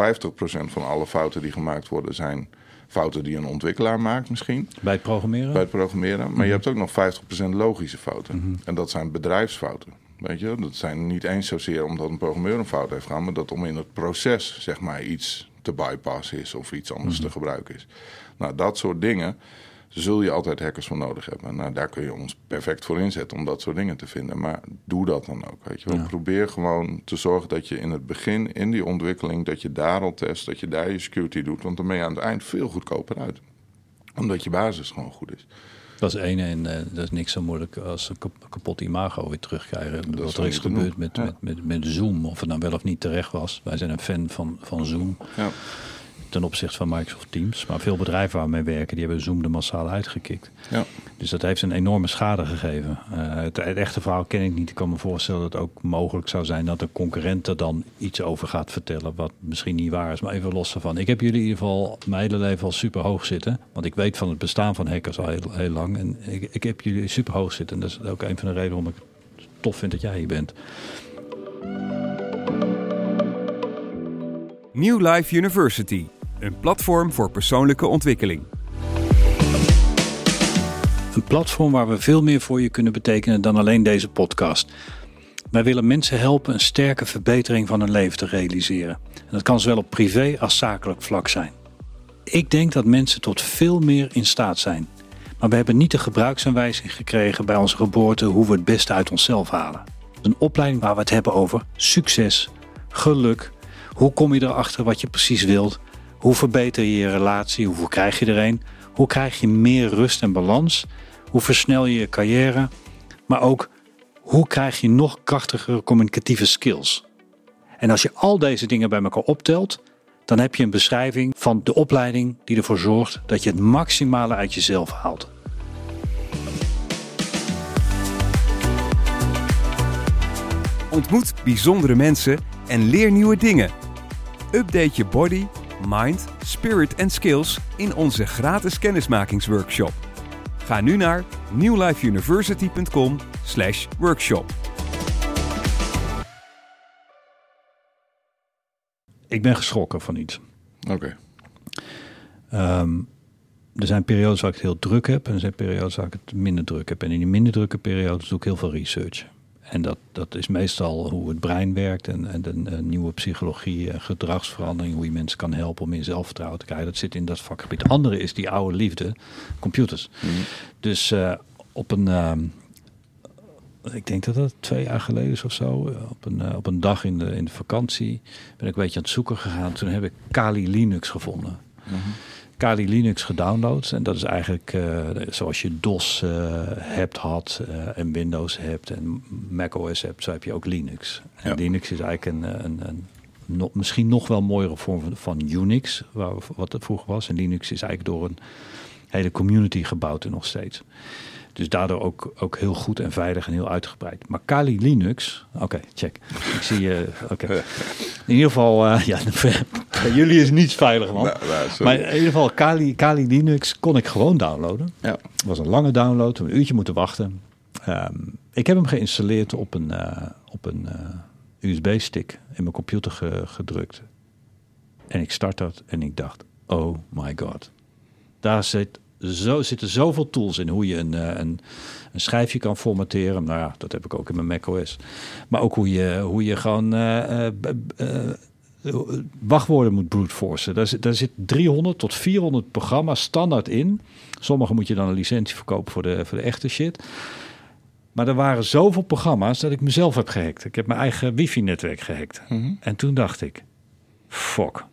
van alle fouten die gemaakt worden zijn fouten die een ontwikkelaar maakt misschien. Bij het programmeren? Bij het programmeren. Maar je mhm. hebt ook nog 50% logische fouten. Mhm. En dat zijn bedrijfsfouten. Weet je, dat zijn niet eens zozeer omdat een programmeur een fout heeft gedaan, maar dat om in het proces zeg maar iets te bypassen is of iets anders te mhm. gebruiken is. Nou, dat soort dingen zul je altijd hackers voor nodig hebben. Nou, daar kun je ons perfect voor inzetten om dat soort dingen te vinden. Maar doe dat dan ook. Weet je wel. Probeer gewoon te zorgen dat je in het begin, in die ontwikkeling, dat je daar al test, dat je daar je security doet. Want dan ben je aan het eind veel goedkoper uit. Omdat je basis gewoon goed is. Dat is één en uh, dat is niks zo moeilijk als een kapot imago weer terugkrijgen. Dat wat er is gebeurd met, met, met, met Zoom, of het nou wel of niet terecht was. Wij zijn een fan van, van Zoom. Ja ten opzichte van Microsoft Teams. Maar veel bedrijven waarmee werken, die hebben Zoom er massaal uitgekikt. Ja. Dus dat heeft een enorme schade gegeven. Uh, het, echte verhaal ken ik niet. Ik kan me voorstellen dat het ook mogelijk zou zijn dat een concurrent er dan iets over gaat vertellen wat misschien niet waar is. Maar even los ervan. Ik heb jullie in ieder geval mijn hele leven al super hoog zitten. Want ik weet van het bestaan van hackers al heel, heel lang. En ik, ik heb jullie super hoog zitten. En dat is ook een van de redenen waarom ik tof vind dat jij hier bent. New Life University een platform voor persoonlijke ontwikkeling. Een platform waar we veel meer voor je kunnen betekenen dan alleen deze podcast. Wij willen mensen helpen een sterke verbetering van hun leven te realiseren. En dat kan zowel op privé als zakelijk vlak zijn. Ik denk dat mensen tot veel meer in staat zijn. Maar we hebben niet de gebruiksaanwijzing gekregen bij onze geboorte hoe we het beste uit onszelf halen. Een opleiding waar we het hebben over succes, geluk, hoe kom je erachter wat je precies wilt Hoe verbeter je je relatie? Hoe krijg je er een? Hoe krijg je meer rust en balans? Hoe versnel je je carrière? Maar ook, hoe krijg je nog krachtigere communicatieve skills? En als je al deze dingen bij elkaar optelt, dan heb je een beschrijving van de opleiding die ervoor zorgt dat je het maximale uit jezelf haalt. Ontmoet bijzondere mensen en leer nieuwe dingen. Update je body, mind, spirit en skills in onze gratis kennismakingsworkshop. Ga nu naar newlifeuniversity.com/workshop. Ik ben geschrokken van iets. Oké. Ehm, er zijn periodes waar ik het heel druk heb en er zijn periodes waar ik het minder druk heb. En in die minder drukke periodes doe ik heel veel research. En dat, dat is meestal hoe het brein werkt en, en de nieuwe psychologie, gedragsverandering, hoe je mensen kan helpen om meer zelfvertrouwen te krijgen. Dat zit in dat vakgebied. De andere is die oude liefde, computers. Mhm. Dus uh, op een, uh, ik denk dat dat twee jaar geleden is of zo, eh, op een, uh, op een dag in de, in de vakantie ben ik een beetje aan het zoeken gegaan. Toen heb ik Kali Linux gevonden. Mm Kali Linux gedownload. En dat is eigenlijk uh, zoals je DOS uh, hebt, had uh, en Windows hebt en Mac OS hebt, zo heb je ook Linux. En Linux is eigenlijk een, een, een no, misschien nog wel mooiere vorm van, van Unix, waar, wat het vroeger was. En Linux is eigenlijk door een hele community gebouwd en nog steeds. Dus daardoor ook, ook heel goed en veilig en heel uitgebreid. Maar Kali Linux, oké, check. Ik zie je, oké. In ieder geval, uh, ja, bij jullie is niets veilig, man. Nou, nou, maar in ieder geval, Kali, Kali Linux kon ik gewoon downloaden. Ja. Het was een lange download, een uurtje moeten wachten. Um, ik heb hem geïnstalleerd op een, uh, op een USB-stick in mijn computer ge, gedrukt. En ik start dat en ik dacht, oh my god. Daar zit zo, zitten zoveel tools in hoe je een, een, een schijfje kan formateren. Nou ja, dat heb ik ook in mijn macOS. Maar ook hoe je, hoe je gewoon uh, uh, uh, wachtwoorden moet brute. Daar, daar zit 300 tot 400 programma's standaard in. Sommige moet je dan een licentie verkopen voor de, voor de echte shit. Maar er waren zoveel programma's dat ik mezelf heb gehackt. Ik heb mijn eigen wifi-netwerk gehackt. Mm -hmm. En toen dacht ik, fuck,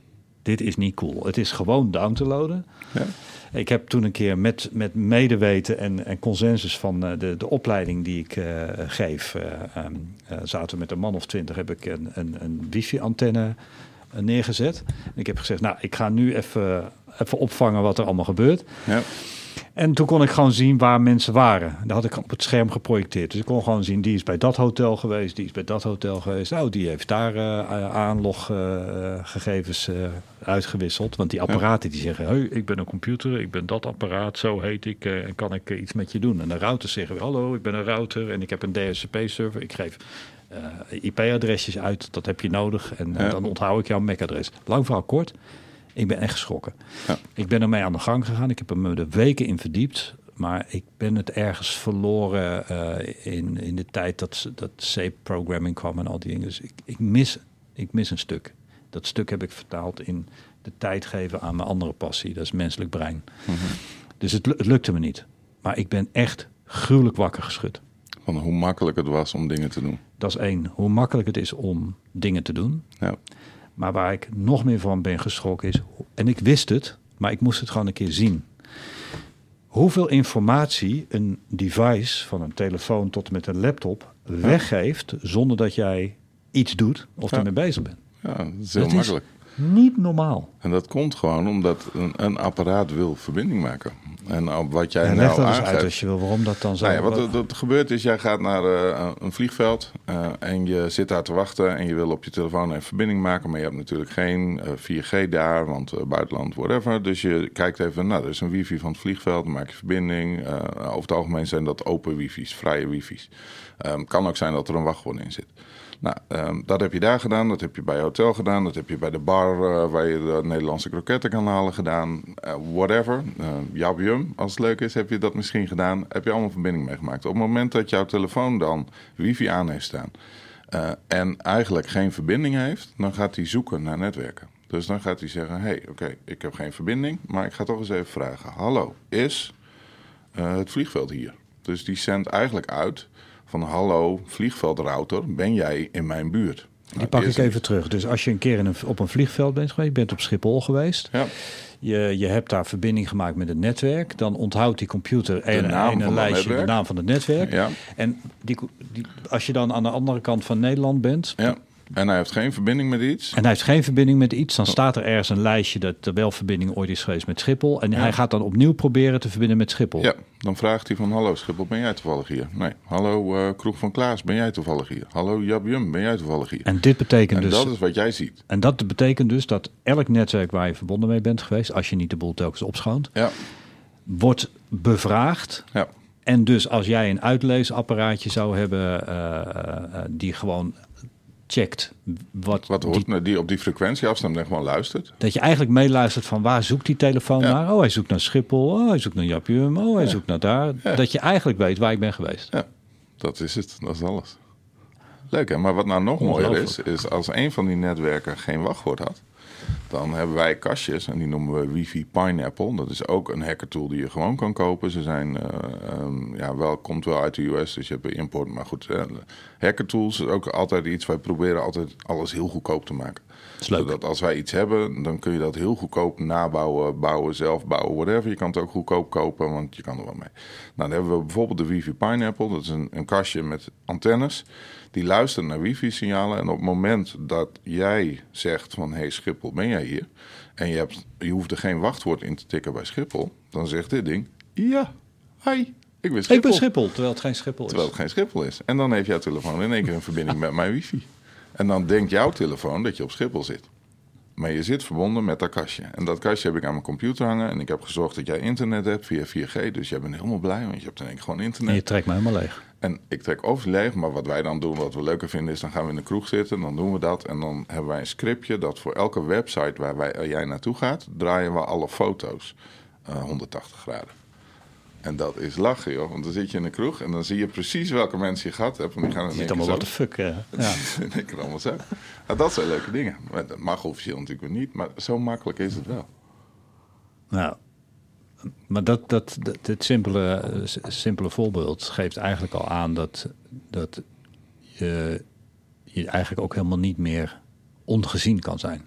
dit is niet cool. Het is gewoon down te loaden. Ja. Ik heb toen een keer met, met medeweten en, en consensus van uh, de, de opleiding die ik uh, geef, uh, um, zaten we met een man of twintig, heb ik een, een, een wifi-antenne neergezet. Ik heb gezegd, nou, ik ga nu even, even opvangen wat er allemaal gebeurt. Ja. En toen kon ik gewoon zien waar mensen waren. Dat had ik op het scherm geprojecteerd. Dus ik kon gewoon zien, die is bij dat hotel geweest, die is bij dat hotel geweest. Oh, die heeft daar uh, aanloggegevens uh, uitgewisseld. Want die apparaten die zeggen, hey, ik ben een computer, ik ben dat apparaat, zo heet ik. en kan ik iets met je doen? En de routers zeggen, hallo, ik ben een router en ik heb een DHCP-server. Ik geef IP-adresjes uit, dat heb je nodig. En ja. dan onthoud ik jouw MAC-adres. Lang verhaal kort. Ik ben echt geschrokken. Ja. Ik ben ermee aan de gang gegaan. Ik heb er me de weken in verdiept. Maar ik ben het ergens verloren uh, in, in de tijd dat, dat C-programming kwam en al die dingen. Dus ik, ik, mis, ik mis een stuk. Dat stuk heb ik vertaald in de tijd geven aan mijn andere passie. Dat is menselijk brein. Mm -hmm. Dus het, het lukte me niet. Maar ik ben echt gruwelijk wakker geschud. Van hoe makkelijk het was om dingen te doen. Dat is één. Hoe makkelijk het is om dingen te doen. Ja. Maar waar ik nog meer van ben geschrokken is, en ik wist het, maar ik moest het gewoon een keer zien. Hoeveel informatie een device, van een telefoon tot en met een laptop, weggeeft zonder dat jij iets doet of ja. ermee bezig bent. Ja, dat is heel dat makkelijk. Is niet normaal. En dat komt gewoon omdat een, een apparaat wil verbinding maken. En wat jij en nou aangeeft, eens uit als je wil waarom dat dan zo... Nou ja, wat, wat er gebeurt is, jij gaat naar uh, een vliegveld uh, en je zit daar te wachten en je wil op je telefoon even verbinding maken, maar je hebt natuurlijk geen uh, 4G daar, want buitenland, whatever. Dus je kijkt even, nou, er is een wifi van het vliegveld, dan maak je verbinding. over het algemeen zijn dat open wifi's, vrije wifi's. Um, kan ook zijn dat er een wachtwoord in zit. Nou, um, dat heb je daar gedaan, dat heb je bij hotel gedaan, dat heb je bij de bar uh, waar je de Nederlandse kroketten kan halen gedaan. Uh, whatever. Uh, Jabium, als het leuk is, heb je dat misschien gedaan. Heb je allemaal verbinding meegemaakt. Op het moment dat jouw telefoon dan wifi aan heeft staan en eigenlijk geen verbinding heeft, dan gaat hij zoeken naar netwerken. Dus dan gaat hij zeggen: hey, oké, ik heb geen verbinding, maar ik ga toch eens even vragen: Hallo, is het vliegveld hier? Dus die zendt eigenlijk uit van hallo vliegveldrouter, ben jij in mijn buurt? Die pak ik even terug. Dus als je een keer in een, op een vliegveld bent geweest, je bent op Schiphol geweest. Ja. Je, je hebt daar verbinding gemaakt met het netwerk. Dan onthoudt die computer een, naam een lijstje, de naam van het netwerk. Ja. En die, die, als je dan aan de andere kant van Nederland bent, ja. En hij heeft geen verbinding met iets. En hij heeft geen verbinding met iets. Dan staat er ergens een lijstje dat er wel verbinding ooit is geweest met Schiphol. En hij gaat dan opnieuw proberen te verbinden met Schiphol. Ja, dan vraagt hij van hallo Schiphol, ben jij toevallig hier? Nee. Hallo eh, Kroeg van Klaas, ben jij toevallig hier? Hallo Jab Jum, ben jij toevallig hier? En dit betekent En dus. dat is wat jij ziet. En dat betekent dus dat elk netwerk waar je verbonden mee bent geweest, als je niet de boel telkens opschoont, Ja, wordt bevraagd. ja. En dus als jij een uitleesapparaatje zou hebben eh, eh, die gewoon checkt wat, Wat die- hoort die, die op die frequentie afstemt en gewoon luistert. dat je eigenlijk meeluistert van waar zoekt die telefoon Ja. naar? Oh, hij zoekt naar Schiphol. Oh, hij zoekt naar Japium. Oh, hij Ja. zoekt naar daar. Ja. Dat je eigenlijk weet waar ik ben geweest. Ja, dat is het. Dat is alles. Leuk hè, maar wat nou nog mooier is, is als een van die netwerken geen wachtwoord had, dan hebben wij kastjes en die noemen we Wifi Pineapple. Dat is ook een hackertool die je gewoon kan kopen. Ze zijn, eh, ehm, ja, wel, komt wel uit de US, dus je hebt een import. Maar goed, eh, hackertools is ook altijd iets, wij proberen altijd alles heel goedkoop te maken. is leuk. Zodat als wij iets hebben, dan kun je dat heel goedkoop nabouwen, bouwen, zelf bouwen, whatever. Je kan het ook goedkoop kopen, want je kan er wel mee. Nou, dan hebben we bijvoorbeeld de Wifi Pineapple. Dat is een, een kastje met antennes. Die luisteren naar wifi-signalen. En op het moment dat jij zegt van... hey Schiphol, ben jij hier? En je, hebt, je hoeft er geen wachtwoord in te tikken bij Schiphol. Dan zegt dit ding... Ja, hi, ik ben Schiphol. Ik ben Schiphol, terwijl het geen Schiphol is. Terwijl het geen Schiphol is. En dan heeft jouw telefoon in één keer een verbinding met mijn wifi. En dan denkt jouw telefoon dat je op Schiphol zit. Maar je zit verbonden met dat kastje. En dat kastje heb ik aan mijn computer hangen. En ik heb gezorgd dat jij internet hebt via 4G. Dus jij bent helemaal blij, want je hebt in één keer gewoon En internet. je trekt me helemaal leeg. En ik trek leeg, maar wat wij dan doen, wat we leuker vinden, is dan gaan we in de kroeg zitten. Dan doen we dat. En dan hebben wij een scriptje dat voor elke website waar wij, waar jij naartoe gaat, draaien we alle foto's eh, 180 graden. En dat is lachen, joh. Want dan zit je in de kroeg en dan zie je precies welke mensen je gehad hebt. En die gaan in Je keer allemaal wat de fuck. eh, ja. één keer allemaal zo. Nou, dat zijn leuke dingen. Maar dat mag officieel natuurlijk niet, maar zo makkelijk is het wel. Nou, maar dat, dat, dat, dit simpele, eh, simpele voorbeeld geeft eigenlijk al aan dat, dat je, je eigenlijk ook helemaal niet meer ongezien kan zijn.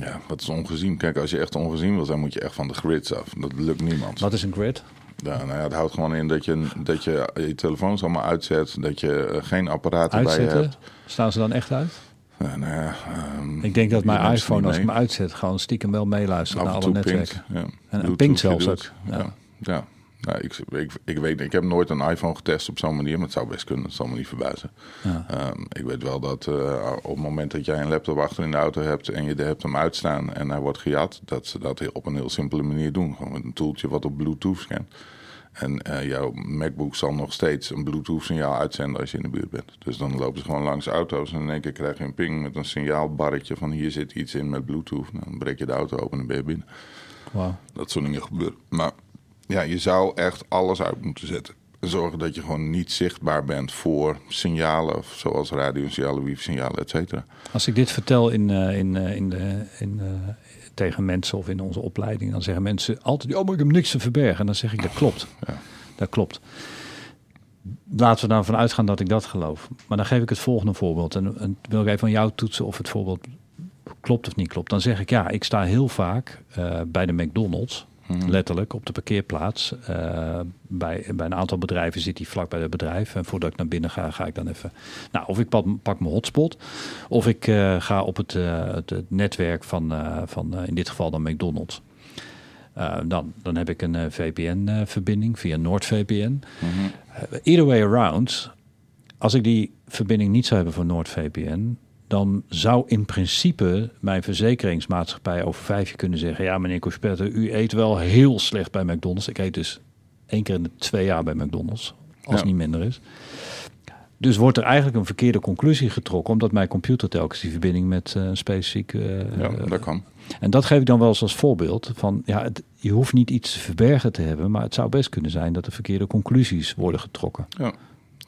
Ja, wat is ongezien? Kijk, als je echt ongezien wil zijn, moet je echt van de grids af. Dat lukt niemand. Wat is een grid? Ja, nou ja, het houdt gewoon in dat je, dat je je telefoons allemaal uitzet. Dat je eh, geen apparaten bij je hebt. Staan ze dan echt uit? Ja, ehm, Ik denk dat mijn iPhone, als ik hem uitzet, gewoon stiekem wel meeluistert naar alle netwerken. pinkt. Ja. en je zelfs ook, ja. Ja. Nou, ik, ik, ik weet ik heb nooit een iPhone getest op zo'n manier, maar het zou best kunnen. Het zal me niet verbazen. Ja. Ehm, ik weet wel dat eh, op het moment dat jij een laptop achter in de auto hebt en je hebt hem uitstaan en hij wordt gejat, dat ze dat op een heel simpele manier doen. Gewoon met een toeltje wat op Bluetooth scant. En eh, jouw MacBook zal nog steeds een Bluetooth-signaal uitzenden als je in de buurt bent. Dus dan lopen ze gewoon langs auto's en in één keer krijg je een ping met een signaalbarretje van hier zit iets in met Bluetooth. Nou, dan breek je de auto open en ben je binnen. Wauw. Dat soort dingen gebeuren. Maar ja, je zou echt alles uit moeten zetten. Zorgen dat je gewoon niet zichtbaar bent voor signalen, zoals radio-signalen, wifi-signalen, et cetera. Als ik dit vertel in, eh, in, eh, in de, in, tegen mensen of in onze opleiding, dan zeggen mensen altijd: Oh, maar ik heb niks te verbergen. En dan zeg ik: Dat klopt. Ja. Dat klopt. Laten we dan vanuit uitgaan dat ik dat geloof. Maar dan geef ik het volgende voorbeeld. En, en wil ik even aan jou toetsen of het voorbeeld klopt of niet klopt. Dan zeg ik ja, ik sta heel vaak eh, bij de McDonald's. Letterlijk op de parkeerplaats. Eh, bij, bij een aantal bedrijven zit hij vlak bij het bedrijf. En voordat ik naar binnen ga, ga ik dan even. Nou, of ik pak, pak mijn hotspot. Of ik eh, ga op het, eh, het, het netwerk van, van in dit geval dan McDonald's. Dan, dan heb ik een VPN-verbinding via NordVPN. Eh, either way around, als ik die verbinding niet zou hebben voor NordVPN, dan zou in principe mijn verzekeringsmaatschappij over vijf jaar kunnen zeggen: Ja, meneer Cospette, u eet wel heel slecht bij McDonald's. Ik eet dus één keer in de twee jaar bij McDonald's, als het niet minder is. Dus wordt er eigenlijk een verkeerde conclusie getrokken, omdat mijn computer telkens die verbinding met eh, een specifiek. eh, Ja, dat kan. en dat geef ik dan wel eens als voorbeeld van ja, het, je hoeft niet iets te verbergen te hebben, maar het zou best kunnen zijn dat er verkeerde conclusies worden getrokken. Ja.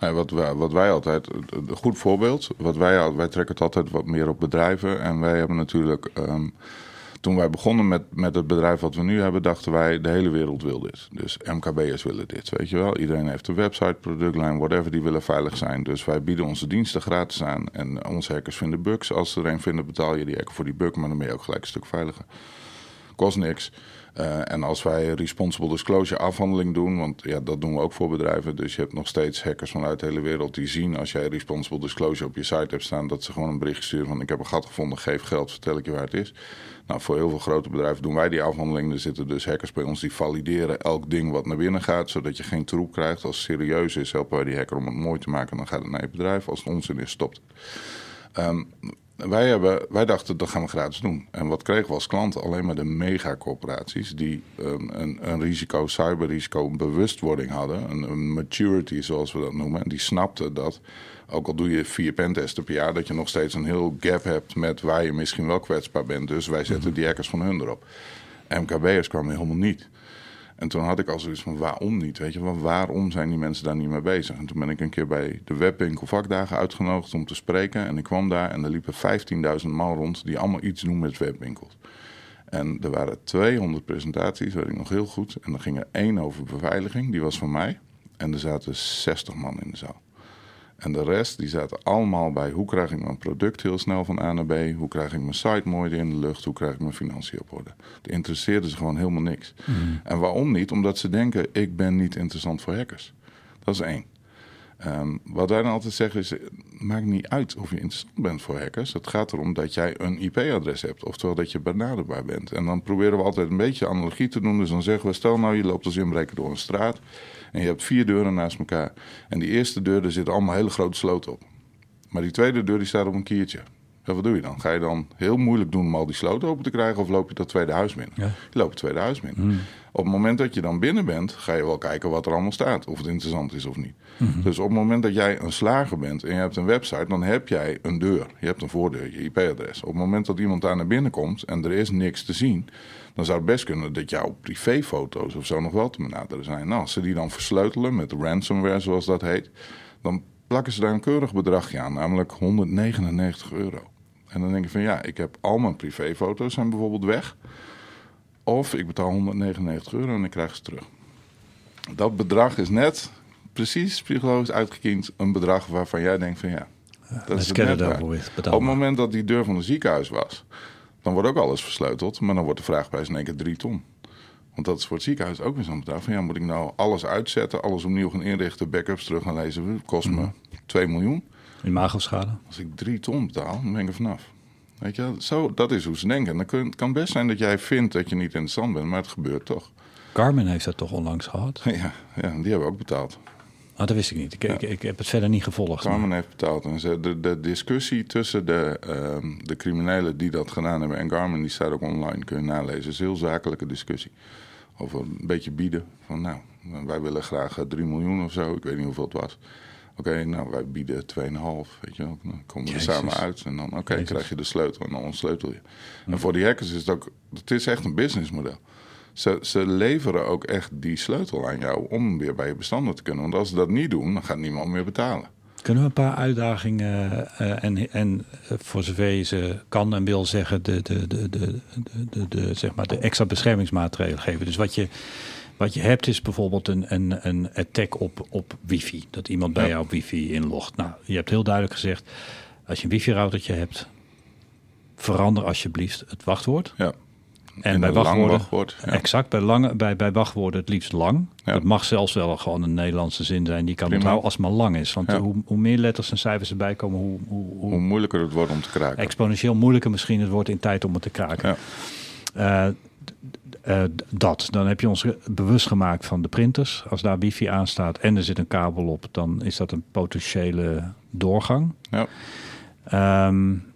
Ja, wat, wij, wat wij altijd, een goed voorbeeld, wat wij, wij trekken het altijd wat meer op bedrijven. En wij hebben natuurlijk, ehm, toen wij begonnen met, met het bedrijf wat we nu hebben, dachten wij de hele wereld wil dit. Dus MKB'ers willen dit, weet je wel. Iedereen heeft een website, productlijn, whatever, die willen veilig zijn. Dus wij bieden onze diensten gratis aan. En onze hackers vinden bugs. Als ze er een vinden, betaal je die hacker voor die bug, maar dan ben je ook gelijk een stuk veiliger. Kost niks. Uh, en als wij responsible disclosure afhandeling doen, want ja, dat doen we ook voor bedrijven. Dus je hebt nog steeds hackers vanuit de hele wereld die zien als jij responsible disclosure op je site hebt staan, dat ze gewoon een bericht sturen van ik heb een gat gevonden, geef geld, vertel ik je waar het is. Nou, voor heel veel grote bedrijven doen wij die afhandeling. Er zitten dus hackers bij ons die valideren elk ding wat naar binnen gaat, zodat je geen troep krijgt. Als het serieus is, helpen wij die hacker om het mooi te maken, dan gaat het naar je bedrijf. Als het onzin is, stopt. Um, wij, hebben, wij dachten dat gaan we gratis doen. En wat kregen we als klant? Alleen maar de megacorporaties die een, een, een risico, cyberrisico, bewustwording hadden. Een, een, maturity zoals we dat noemen. En die snapten dat, ook al doe je vier pentesten per jaar, dat je nog steeds een heel gap hebt met waar je misschien wel kwetsbaar bent. Dus wij zetten mhm. die hackers van hun erop. MKB'ers kwamen helemaal niet. En toen had ik al zoiets van waarom niet? Weet je, waarom zijn die mensen daar niet mee bezig? En toen ben ik een keer bij de webwinkel vakdagen uitgenodigd om te spreken. En ik kwam daar en er liepen 15.000 man rond die allemaal iets doen met webwinkels. En er waren 200 presentaties, weet ik nog heel goed. En er ging er één over beveiliging, die was van mij. En er zaten 60 man in de zaal. En de rest, die zaten allemaal bij hoe krijg ik mijn product heel snel van A naar B? Hoe krijg ik mijn site mooi in de lucht? Hoe krijg ik mijn financiën op orde? Het interesseerde ze gewoon helemaal niks. Mhm. En waarom niet? Omdat ze denken, ik ben niet interessant voor hackers. Dat is één. Um, wat wij dan altijd zeggen is, maakt niet uit of je interessant bent voor hackers. Het gaat erom dat jij een IP-adres hebt, oftewel dat je benaderbaar bent. En dan proberen we altijd een beetje analogie te doen. Dus dan zeggen we, stel nou je loopt als inbreker door een straat en je hebt vier deuren naast elkaar. En die eerste deur, daar zitten allemaal hele grote sloten op. Maar die tweede deur die staat op een kiertje. En wat doe je dan? Ga je dan heel moeilijk doen om al die sloten open te krijgen... of loop je dat tweede huis binnen? Je loopt het tweede huis binnen. Hmm. Op het moment dat je dan binnen bent, ga je wel kijken wat er allemaal staat. Of het interessant is of niet. Hmm. Dus op het moment dat jij een slager bent en je hebt een website... dan heb jij een deur. Je hebt een voordeur, je IP-adres. Op het moment dat iemand daar naar binnen komt en er is niks te zien dan zou het best kunnen dat jouw privéfoto's of zo nog wel te benaderen zijn. Nou, als ze die dan versleutelen met ransomware, zoals dat heet, dan plakken ze daar een keurig bedragje aan, namelijk 199 euro. En dan denk je van ja, ik heb al mijn privéfoto's zijn bijvoorbeeld weg. Of ik betaal 199 euro en ik krijg ze terug. Dat bedrag is net precies psychologisch uitgekiend een bedrag waarvan jij denkt van ja, dat is het net Op het moment dat die deur van een ziekenhuis was, dan wordt ook alles versleuteld, maar dan wordt de vraagprijs in één keer drie ton. Want dat is voor het ziekenhuis ook weer zo'n bedrag. Van ja, moet ik nou alles uitzetten, alles opnieuw gaan inrichten, backups terug gaan lezen, kost me 2 mhm. miljoen. Imagoschade. Als ik drie ton betaal, dan ben ik er vanaf. Weet je, zo, dat is hoe ze denken. En dan kan best zijn dat jij vindt dat je niet interessant bent, maar het gebeurt toch. Carmen heeft dat toch onlangs gehad? Ja, ja die hebben ook betaald. Oh, dat wist ik niet. Ik, ik, heb het verder niet gevolgd. Carmen heeft betaald. En ze, de, de discussie tussen de, uh, de criminelen die dat gedaan hebben en Garmin, die staat ook online, kun je nalezen. Het is een heel zakelijke discussie. Over een beetje bieden. Van nou, wij willen graag 3 eh, miljoen of zo. Ik weet niet hoeveel het was. Oké, nou wij bieden 2,5. Weet je wel. Dan komen we er samen uit. En dan oké, krijg je de sleutel en dan ontsleutel je. En voor die hackers is het ook, het is echt een businessmodel. Ze, ze leveren ook echt die sleutel aan jou om weer bij je bestanden te kunnen. Want als ze dat niet doen, dan gaat niemand meer betalen. Kunnen we een paar uitdagingen uh, en, en eh, voor zover je ze kan en wil zeggen, de, de, de, de, de, de, zeg maar de extra beschermingsmaatregelen geven? Dus wat je, wat je hebt is bijvoorbeeld een, een, een attack op, op wifi. Dat iemand bij jou op wifi inlogt. Nou, je hebt heel duidelijk gezegd, als je een wifi-routertje hebt, verander alsjeblieft het wachtwoord. Ja. En bij wachtwoorden, wachtwoord, exact, bij, lange, bij, bij wachtwoorden het liefst lang. Ja. Dat mag zelfs wel gewoon een Nederlandse zin zijn. Die kan onthouden als het maar lang is. Want hoe, hoe, meer letters en cijfers erbij komen, hoe, hoe, hoe, moeilijker het wordt om te kraken. Exponentieel moeilijker misschien het wordt in tijd om het te kraken. Uh, uh, dat. Dan heb je ons bewust gemaakt van de printers. Als daar wifi aan staat en er zit een kabel op, dan is dat een potentiële doorgang. Ja. Um,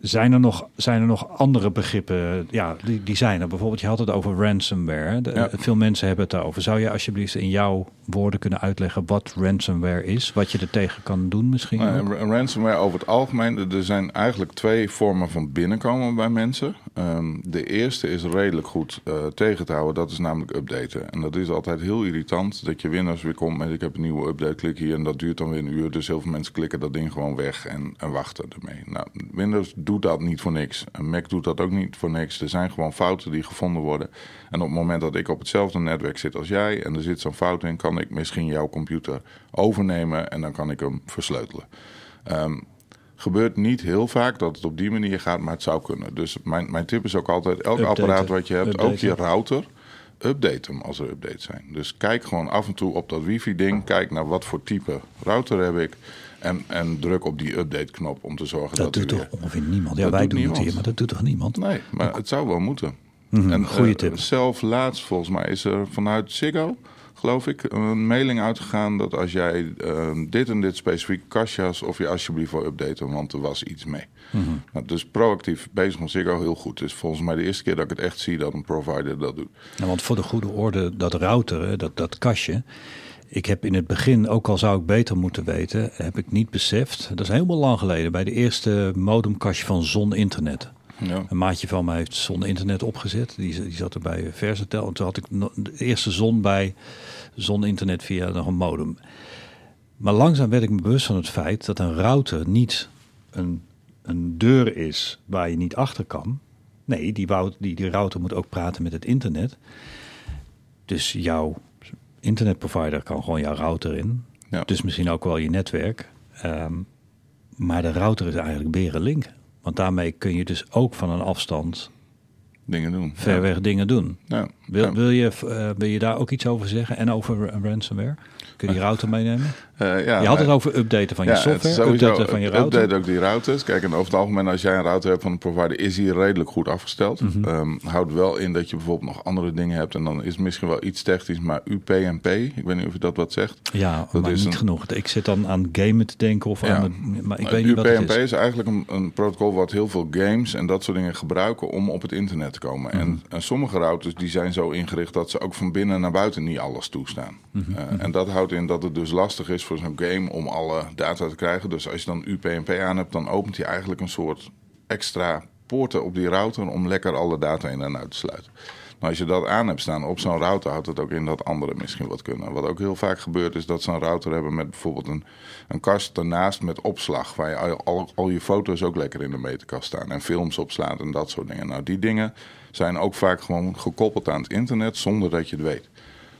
zijn er, nog, zijn er nog andere begrippen? Ja, die, die zijn er. Bijvoorbeeld, je had het over ransomware. De, Veel mensen hebben het daarover. Zou je alsjeblieft in jouw woorden kunnen uitleggen wat ransomware is? Wat je er tegen kan doen misschien? Nou, ransomware over het algemeen. Er zijn eigenlijk twee vormen van binnenkomen bij mensen. Ehm, de eerste is redelijk goed uh, tegen te houden. Dat is namelijk updaten. En dat is altijd heel irritant. Dat je winnaars weer komt met ik heb een nieuwe update. Klik hier en dat duurt dan weer een uur. Dus heel veel mensen klikken dat ding gewoon weg en, en wachten ermee. Nou, Windows doet dat niet voor niks. Een Mac doet dat ook niet voor niks. Er zijn gewoon fouten die gevonden worden. En op het moment dat ik op hetzelfde netwerk zit als jij en er zit zo'n fout in, kan ik misschien jouw computer overnemen en dan kan ik hem versleutelen. Um, gebeurt niet heel vaak dat het op die manier gaat, maar het zou kunnen. Dus mijn, mijn tip is ook altijd: elk apparaat wat je hebt, ook je router, update hem als er updates zijn. Dus kijk gewoon af en toe op dat wifi-ding, kijk naar wat voor type router heb ik. En, en druk op die update-knop om te zorgen dat. Dat doet toch ongeveer niemand. Ja, wij doen niemand. het hier, maar dat doet toch niemand? Nee, maar het zou wel moeten. Mm en, goeie uh, tip. Zelf laatst, volgens mij, is er vanuit Ziggo geloof ik, een mailing uitgegaan dat als jij ehm, dit en dit specifieke kastje of je alsjeblieft wil updaten, want er was iets mee. Mm dus proactief bezig met Ziggo heel goed. Het is volgens mij de eerste keer dat ik het echt zie dat een provider dat doet. Ja, want voor de goede orde, dat router, dat, dat kastje. Ik heb in het begin, ook al zou ik beter moeten weten, heb ik niet beseft. Dat is helemaal lang geleden, bij de eerste modemkastje van Zon Internet. Ja. Een maatje van mij heeft zon internet opgezet. Die, die zat er bij Versatel. En toen had ik de eerste zon bij zon internet via nog een modem. Maar langzaam werd ik me bewust van het feit dat een router niet een, een deur is waar je niet achter kan. Nee, die, die, die router moet ook praten met het internet. Dus jouw internetprovider kan gewoon jouw router in. Ja. Dus misschien ook wel je netwerk. Ehm, maar de router is eigenlijk berenlink. Want daarmee kun je dus ook van een afstand dingen doen. Ver weg dingen doen. Ja. Wil, wil, je, uh, wil je daar ook iets over zeggen? En over ransomware? Kun je die router meenemen? Uh, ja, je had het over updaten van je software, updaten van je router. Update ook die routers. Kijk, en over het algemeen, als jij een router hebt van een provider, is die redelijk goed afgesteld. Mm -hmm. houdt wel in dat je bijvoorbeeld nog andere dingen hebt. En dan is het misschien wel iets technisch, maar UPnP, ik weet niet of je dat wat zegt. Ja, dat maar is niet genoeg. Ik zit dan aan gamen te denken of aan het, maar ik weet niet wat het is. is eigenlijk een, een, protocol wat heel veel games en dat soort dingen gebruiken om op het internet te komen. en, mhm. en, sommige routers die zijn zo ingericht dat ze ook van binnen naar buiten niet alles toestaan. Mm en dat houdt in dat het dus lastig is voor zo'n game om alle data te krijgen. Dus als je dan UPnP aan hebt, dan opent hij eigenlijk een soort extra poorten op die router om lekker alle data in en uit te sluiten. Als je dat aan hebt staan op zo'n router, houdt het ook in dat anderen misschien wat kunnen. Wat ook heel vaak gebeurt, is dat ze een router hebben met bijvoorbeeld een, een kast ernaast met opslag. Waar je al, al, je foto's ook lekker in de meterkast staan. En films opslaat en dat soort dingen. Nou, die dingen zijn ook vaak gewoon gekoppeld aan het internet zonder dat je het weet.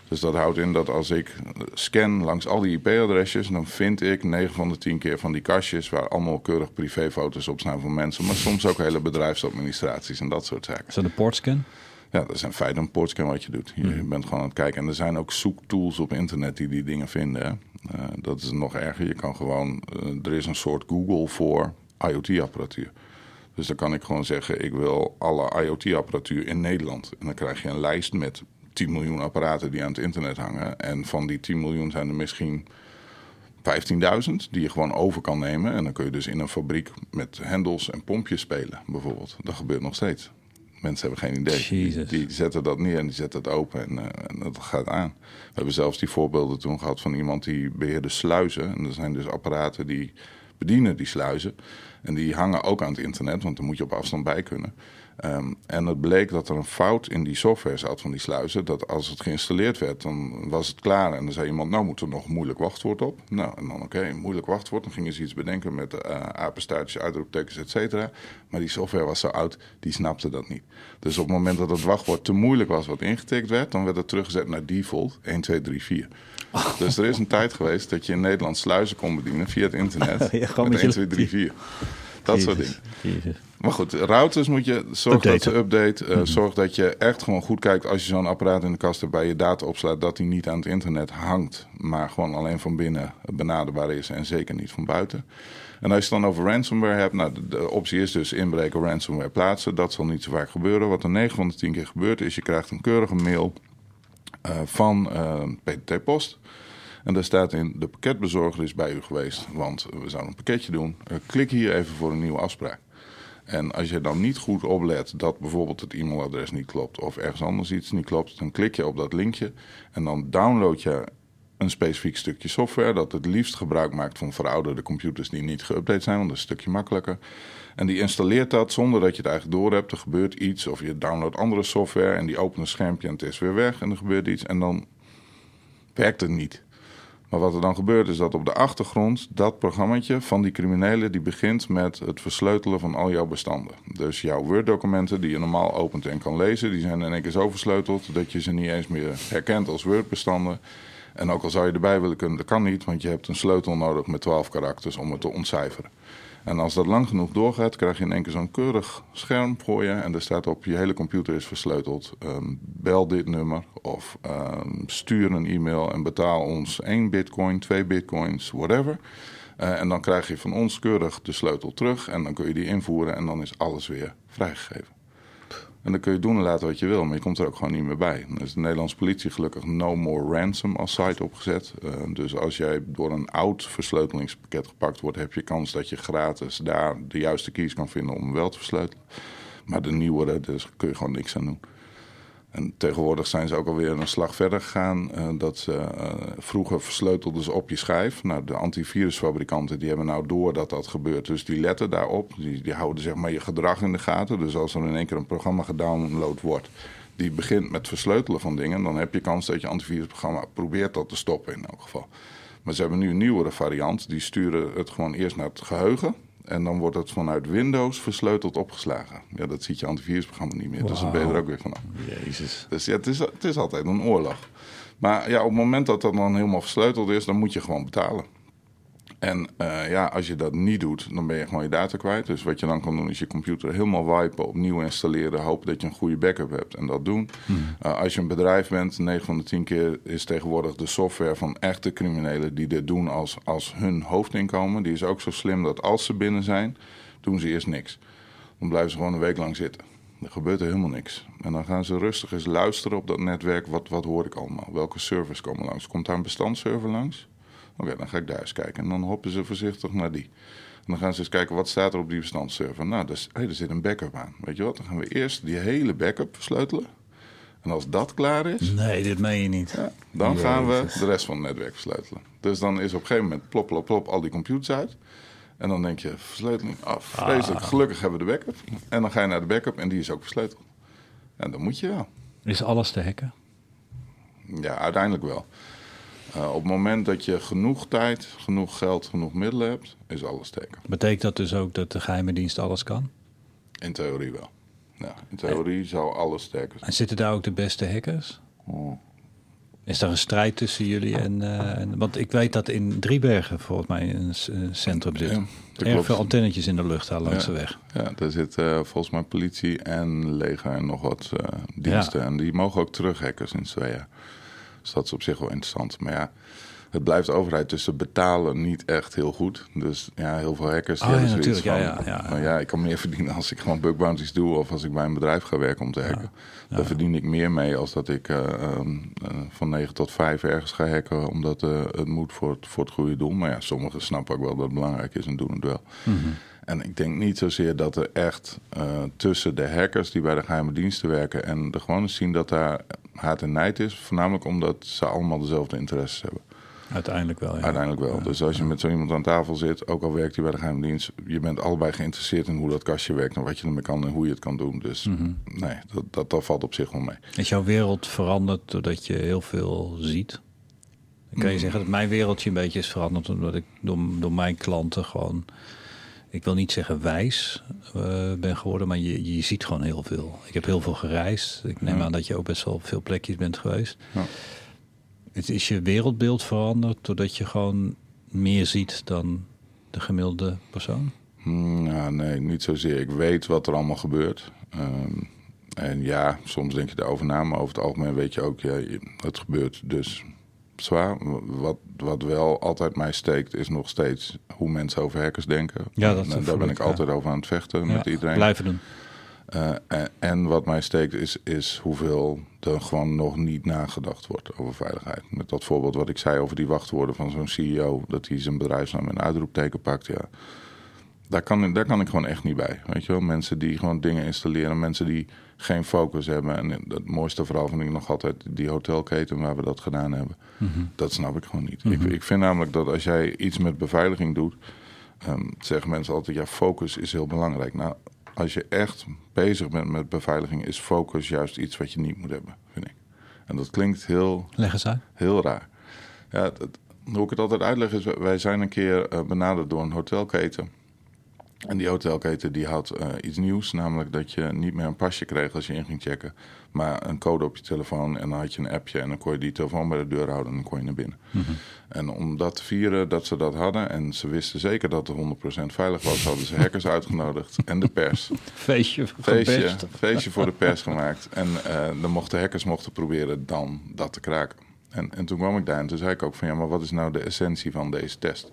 Dus dat houdt in dat als ik scan langs al die IP-adresjes, dan vind ik 9 van de 10 keer van die kastjes waar allemaal keurig privéfoto's op staan van mensen, maar soms ook hele bedrijfsadministraties en dat soort zaken. Is dat een portscan? Ja, dat is in feite een portscan wat je doet. Je hmm. bent gewoon aan het kijken. En er zijn ook zoektools op internet die die dingen vinden. Uh, dat is nog erger. Je kan gewoon, uh, er is een soort Google voor IoT-apparatuur. Dus dan kan ik gewoon zeggen, ik wil alle IoT-apparatuur in Nederland. En dan krijg je een lijst met 10 miljoen apparaten die aan het internet hangen. En van die 10 miljoen zijn er misschien 15.000 die je gewoon over kan nemen. En dan kun je dus in een fabriek met hendels en pompjes spelen, bijvoorbeeld. Dat gebeurt nog steeds. Mensen hebben geen idee. Die, zetten dat neer en die zetten het open en, uh, en, dat gaat aan. We hebben zelfs die voorbeelden toen gehad van iemand die beheerde sluizen. En er zijn dus apparaten die bedienen die sluizen. En die hangen ook aan het internet, want daar moet je op afstand bij kunnen. Ehm, en het bleek dat er een fout in die software zat van die sluizen. Dat als het geïnstalleerd werd, dan was het klaar. En dan zei iemand, nou moet er nog een moeilijk wachtwoord op. Nou, en dan oké, moeilijk wachtwoord. Dan gingen ze iets bedenken met uh, apenstaartjes, uitroeptekens, et cetera. Maar die software was zo oud, die snapte dat niet. Dus op het moment dat het wachtwoord te moeilijk was wat ingetikt werd... dan werd het teruggezet naar default 1, 2, 3, 4. Dus er is een tijd geweest dat je in Nederland sluizen kon bedienen via het internet. ja, met 1, 2, 3, 4. Dat soort dingen. Maar goed, routers moet je zorgen dat ze update. Uh, Zorg dat je echt gewoon goed kijkt als je zo'n apparaat in de kast hebt bij je data opslaat, dat die niet aan het internet hangt, maar gewoon alleen van binnen benaderbaar is en zeker niet van buiten. En als je het dan over ransomware hebt, nou, de, optie is dus inbreken, ransomware plaatsen. Dat zal niet zo vaak gebeuren. Wat er 9 van de 10 keer gebeurt, is je krijgt een keurige mail uh, van uh, eh, PTT Post. En daar staat in, de pakketbezorger is bij u geweest, want we zouden een pakketje doen. klik hier even voor een nieuwe afspraak. En als je dan niet goed oplet dat bijvoorbeeld het e-mailadres niet klopt of ergens anders iets niet klopt, dan klik je op dat linkje en dan download je een specifiek stukje software dat het liefst gebruik maakt van verouderde computers die niet geüpdate zijn, want dat is een stukje makkelijker. En die installeert dat zonder dat je het eigenlijk door hebt. Er gebeurt iets of je downloadt andere software en die opent een schermpje en het is weer weg en er gebeurt iets en dan werkt het niet. Maar wat er dan gebeurt is dat op de achtergrond dat programmaatje van die criminelen die begint met het versleutelen van al jouw bestanden. Dus jouw Word-documenten die je normaal opent en kan lezen, die zijn in één keer zo versleuteld dat je ze niet eens meer herkent als Word-bestanden. En ook al zou je erbij willen kunnen, dat kan niet, want je hebt een sleutel nodig met 12 karakters om het te ontcijferen. En als dat lang genoeg doorgaat, krijg je in één keer zo'n keurig scherm je. En daar staat op, je hele computer is versleuteld. Um, bel dit nummer of um, stuur een e-mail en betaal ons één bitcoin, twee bitcoins, whatever. Uh, en dan krijg je van ons keurig de sleutel terug en dan kun je die invoeren en dan is alles weer vrijgegeven. En dan kun je doen en laten wat je wil, maar je komt er ook gewoon niet meer bij. Dan is de Nederlandse politie gelukkig No More Ransom als site opgezet. Uh, dus als jij door een oud versleutelingspakket gepakt wordt, heb je kans dat je gratis daar de juiste keys kan vinden om wel te versleutelen. Maar de nieuwere, dus kun je gewoon niks aan doen. En tegenwoordig zijn ze ook alweer een slag verder gegaan. Uh, dat ze, uh, vroeger versleutelden ze op je schijf. Nou, de antivirusfabrikanten die hebben nou door dat dat gebeurt. Dus die letten daarop. Die, die houden zeg maar je gedrag in de gaten. Dus als er in één keer een programma gedownload wordt... die begint met versleutelen van dingen... dan heb je kans dat je antivirusprogramma probeert dat te stoppen in elk geval. Maar ze hebben nu een nieuwere variant. Die sturen het gewoon eerst naar het geheugen... En dan wordt het vanuit Windows versleuteld opgeslagen. Ja, dat ziet je antivirusprogramma niet meer. Wow. Dus dan ben je er ook weer vanaf. Jezus. Dus ja, het is, het is altijd een oorlog. Maar ja, op het moment dat dat dan helemaal versleuteld is, dan moet je gewoon betalen. En uh, ja, als je dat niet doet, dan ben je gewoon je data kwijt. Dus wat je dan kan doen, is je computer helemaal wipen, opnieuw installeren, hopen dat je een goede backup hebt en dat doen. Hmm. Uh, als je een bedrijf bent, 9 van de 10 keer is tegenwoordig de software van echte criminelen die dit doen als, als hun hoofdinkomen. Die is ook zo slim dat als ze binnen zijn, doen ze eerst niks. Dan blijven ze gewoon een week lang zitten. Er gebeurt er helemaal niks. En dan gaan ze rustig eens luisteren op dat netwerk. Wat, wat hoor ik allemaal? Welke servers komen langs? Komt daar een bestandsserver langs? Oké, okay, dan ga ik daar eens kijken. En dan hoppen ze voorzichtig naar die. En dan gaan ze eens kijken wat staat er op die bestandsserver. Nou, dus, hey, er zit een backup aan. Weet je wat? Dan gaan we eerst die hele backup versleutelen. En als dat klaar is. Nee, dit meen je niet. Ja, dan gaan we de rest van het netwerk versleutelen. Dus dan is op een gegeven moment plop, plop, plop al die computers uit. En dan denk je, versleuteling af. Vreselijk, ah. gelukkig hebben we de backup. En dan ga je naar de backup en die is ook versleuteld. En dan moet je wel. Is alles te hacken? Ja, uiteindelijk wel. Uh, op het moment dat je genoeg tijd, genoeg geld, genoeg middelen hebt, is alles teken. Betekent dat dus ook dat de geheime dienst alles kan? In theorie wel. Ja, in theorie en, zou alles sterker zijn. En zitten daar ook de beste hackers? Oh. Is daar een strijd tussen jullie en, uh, en, Want ik weet dat in Driebergen volgens mij een, centrum zit. Ja, Erg veel antennetjes in de lucht daar langs ja, de weg. Ja, daar zit uh, volgens mij politie en leger en nog wat diensten. En die mogen ook terughacken sinds twee jaar. Dus dat is op zich wel interessant. Maar ja, het blijft overheid, dus ze betalen niet echt heel goed. Dus ja, heel veel hackers oh, hebben ja, zoiets van... Ja, ja, ja. Maar ja, ik kan meer verdienen als ik gewoon bug bounties doe... of als ik bij een bedrijf ga werken om te hacken. Daar verdien ik meer mee als dat ik uh, uh, van 9 tot 5 ergens ga hacken... omdat uh, het moet voor het, voor het goede doel. Maar ja, sommigen snappen ook wel dat het belangrijk is en doen het wel. Mm -hmm. En ik denk niet zozeer dat er echt tussen de hackers die bij de geheime diensten werken en de gewone zien dat daar haat en nijd is. Voornamelijk omdat ze allemaal dezelfde interesses hebben. Uiteindelijk wel, ja. Uiteindelijk wel. Ja, dus als je met zo iemand aan tafel zit, ook al werkt hij bij de geheime dienst, je bent allebei geïnteresseerd in hoe dat kastje werkt en wat je ermee kan en hoe je het kan doen. Dus Mhm. mm -hmm. nee, dat, dat, dat, valt op zich wel mee. Is jouw wereld veranderd doordat je heel veel ziet? Dan kan je mm. zeggen dat mijn wereldje een beetje is veranderd omdat ik door, door mijn klanten gewoon ik wil niet zeggen wijs uh, ben geworden, maar je, je ziet gewoon heel veel. Ik heb heel veel gereisd. Ik neem ja. aan dat je ook best wel op veel plekjes bent geweest. Ja. Het is je wereldbeeld veranderd doordat je gewoon meer ziet dan de gemiddelde persoon? Hmm, ja, nee, niet zozeer. Ik weet wat er allemaal gebeurt. Um, en ja, soms denk je erover na, maar over het algemeen weet je ook, ja, het gebeurt dus zwaar. Wat, wat wel altijd mij steekt, is nog steeds hoe mensen over hackers denken. Ja, dat en daar ben ik ja. altijd over aan het vechten ja, met iedereen. Blijven doen. Uh, en, en, wat mij steekt, is, is hoeveel er gewoon nog niet nagedacht wordt over veiligheid. Met dat voorbeeld wat ik zei over die wachtwoorden van zo'n CEO, dat hij zijn bedrijfsnaam en uitroepteken pakt. Ja. Daar kan, daar kan ik gewoon echt niet bij. Weet je wel? Mensen die gewoon dingen installeren, mensen die geen focus hebben. En het mooiste verhaal vind ik nog altijd die hotelketen waar we dat gedaan hebben. Mhm. Mm -hmm. Dat snap ik gewoon niet. Mhm. Mm -hmm. ik, ik, vind namelijk dat als jij iets met beveiliging doet, um, zeggen mensen altijd, ja, focus is heel belangrijk. Nou, als je echt bezig bent met beveiliging, is focus juist iets wat je niet moet hebben, vind ik. En dat klinkt heel... Leg eens uit. Heel raar. Ja, dat, hoe ik het altijd uitleg is, wij zijn een keer uh, benaderd door een hotelketen. En die hotelketen die had uh, iets nieuws, namelijk dat je niet meer een pasje kreeg als je in ging checken, maar een code op je telefoon en dan had je een appje en dan kon je die telefoon bij de deur houden en dan kon je naar binnen. Mm -hmm. En om dat te vieren dat ze dat hadden en ze wisten zeker dat het 100% veilig was, hadden ze hackers uitgenodigd en de pers. Feestje, feestje, feestje voor de pers gemaakt. En uh, dan mochten hackers mochten proberen dan dat te kraken. En, en toen kwam ik daar en toen zei ik ook van ja, maar wat is nou de essentie van deze test?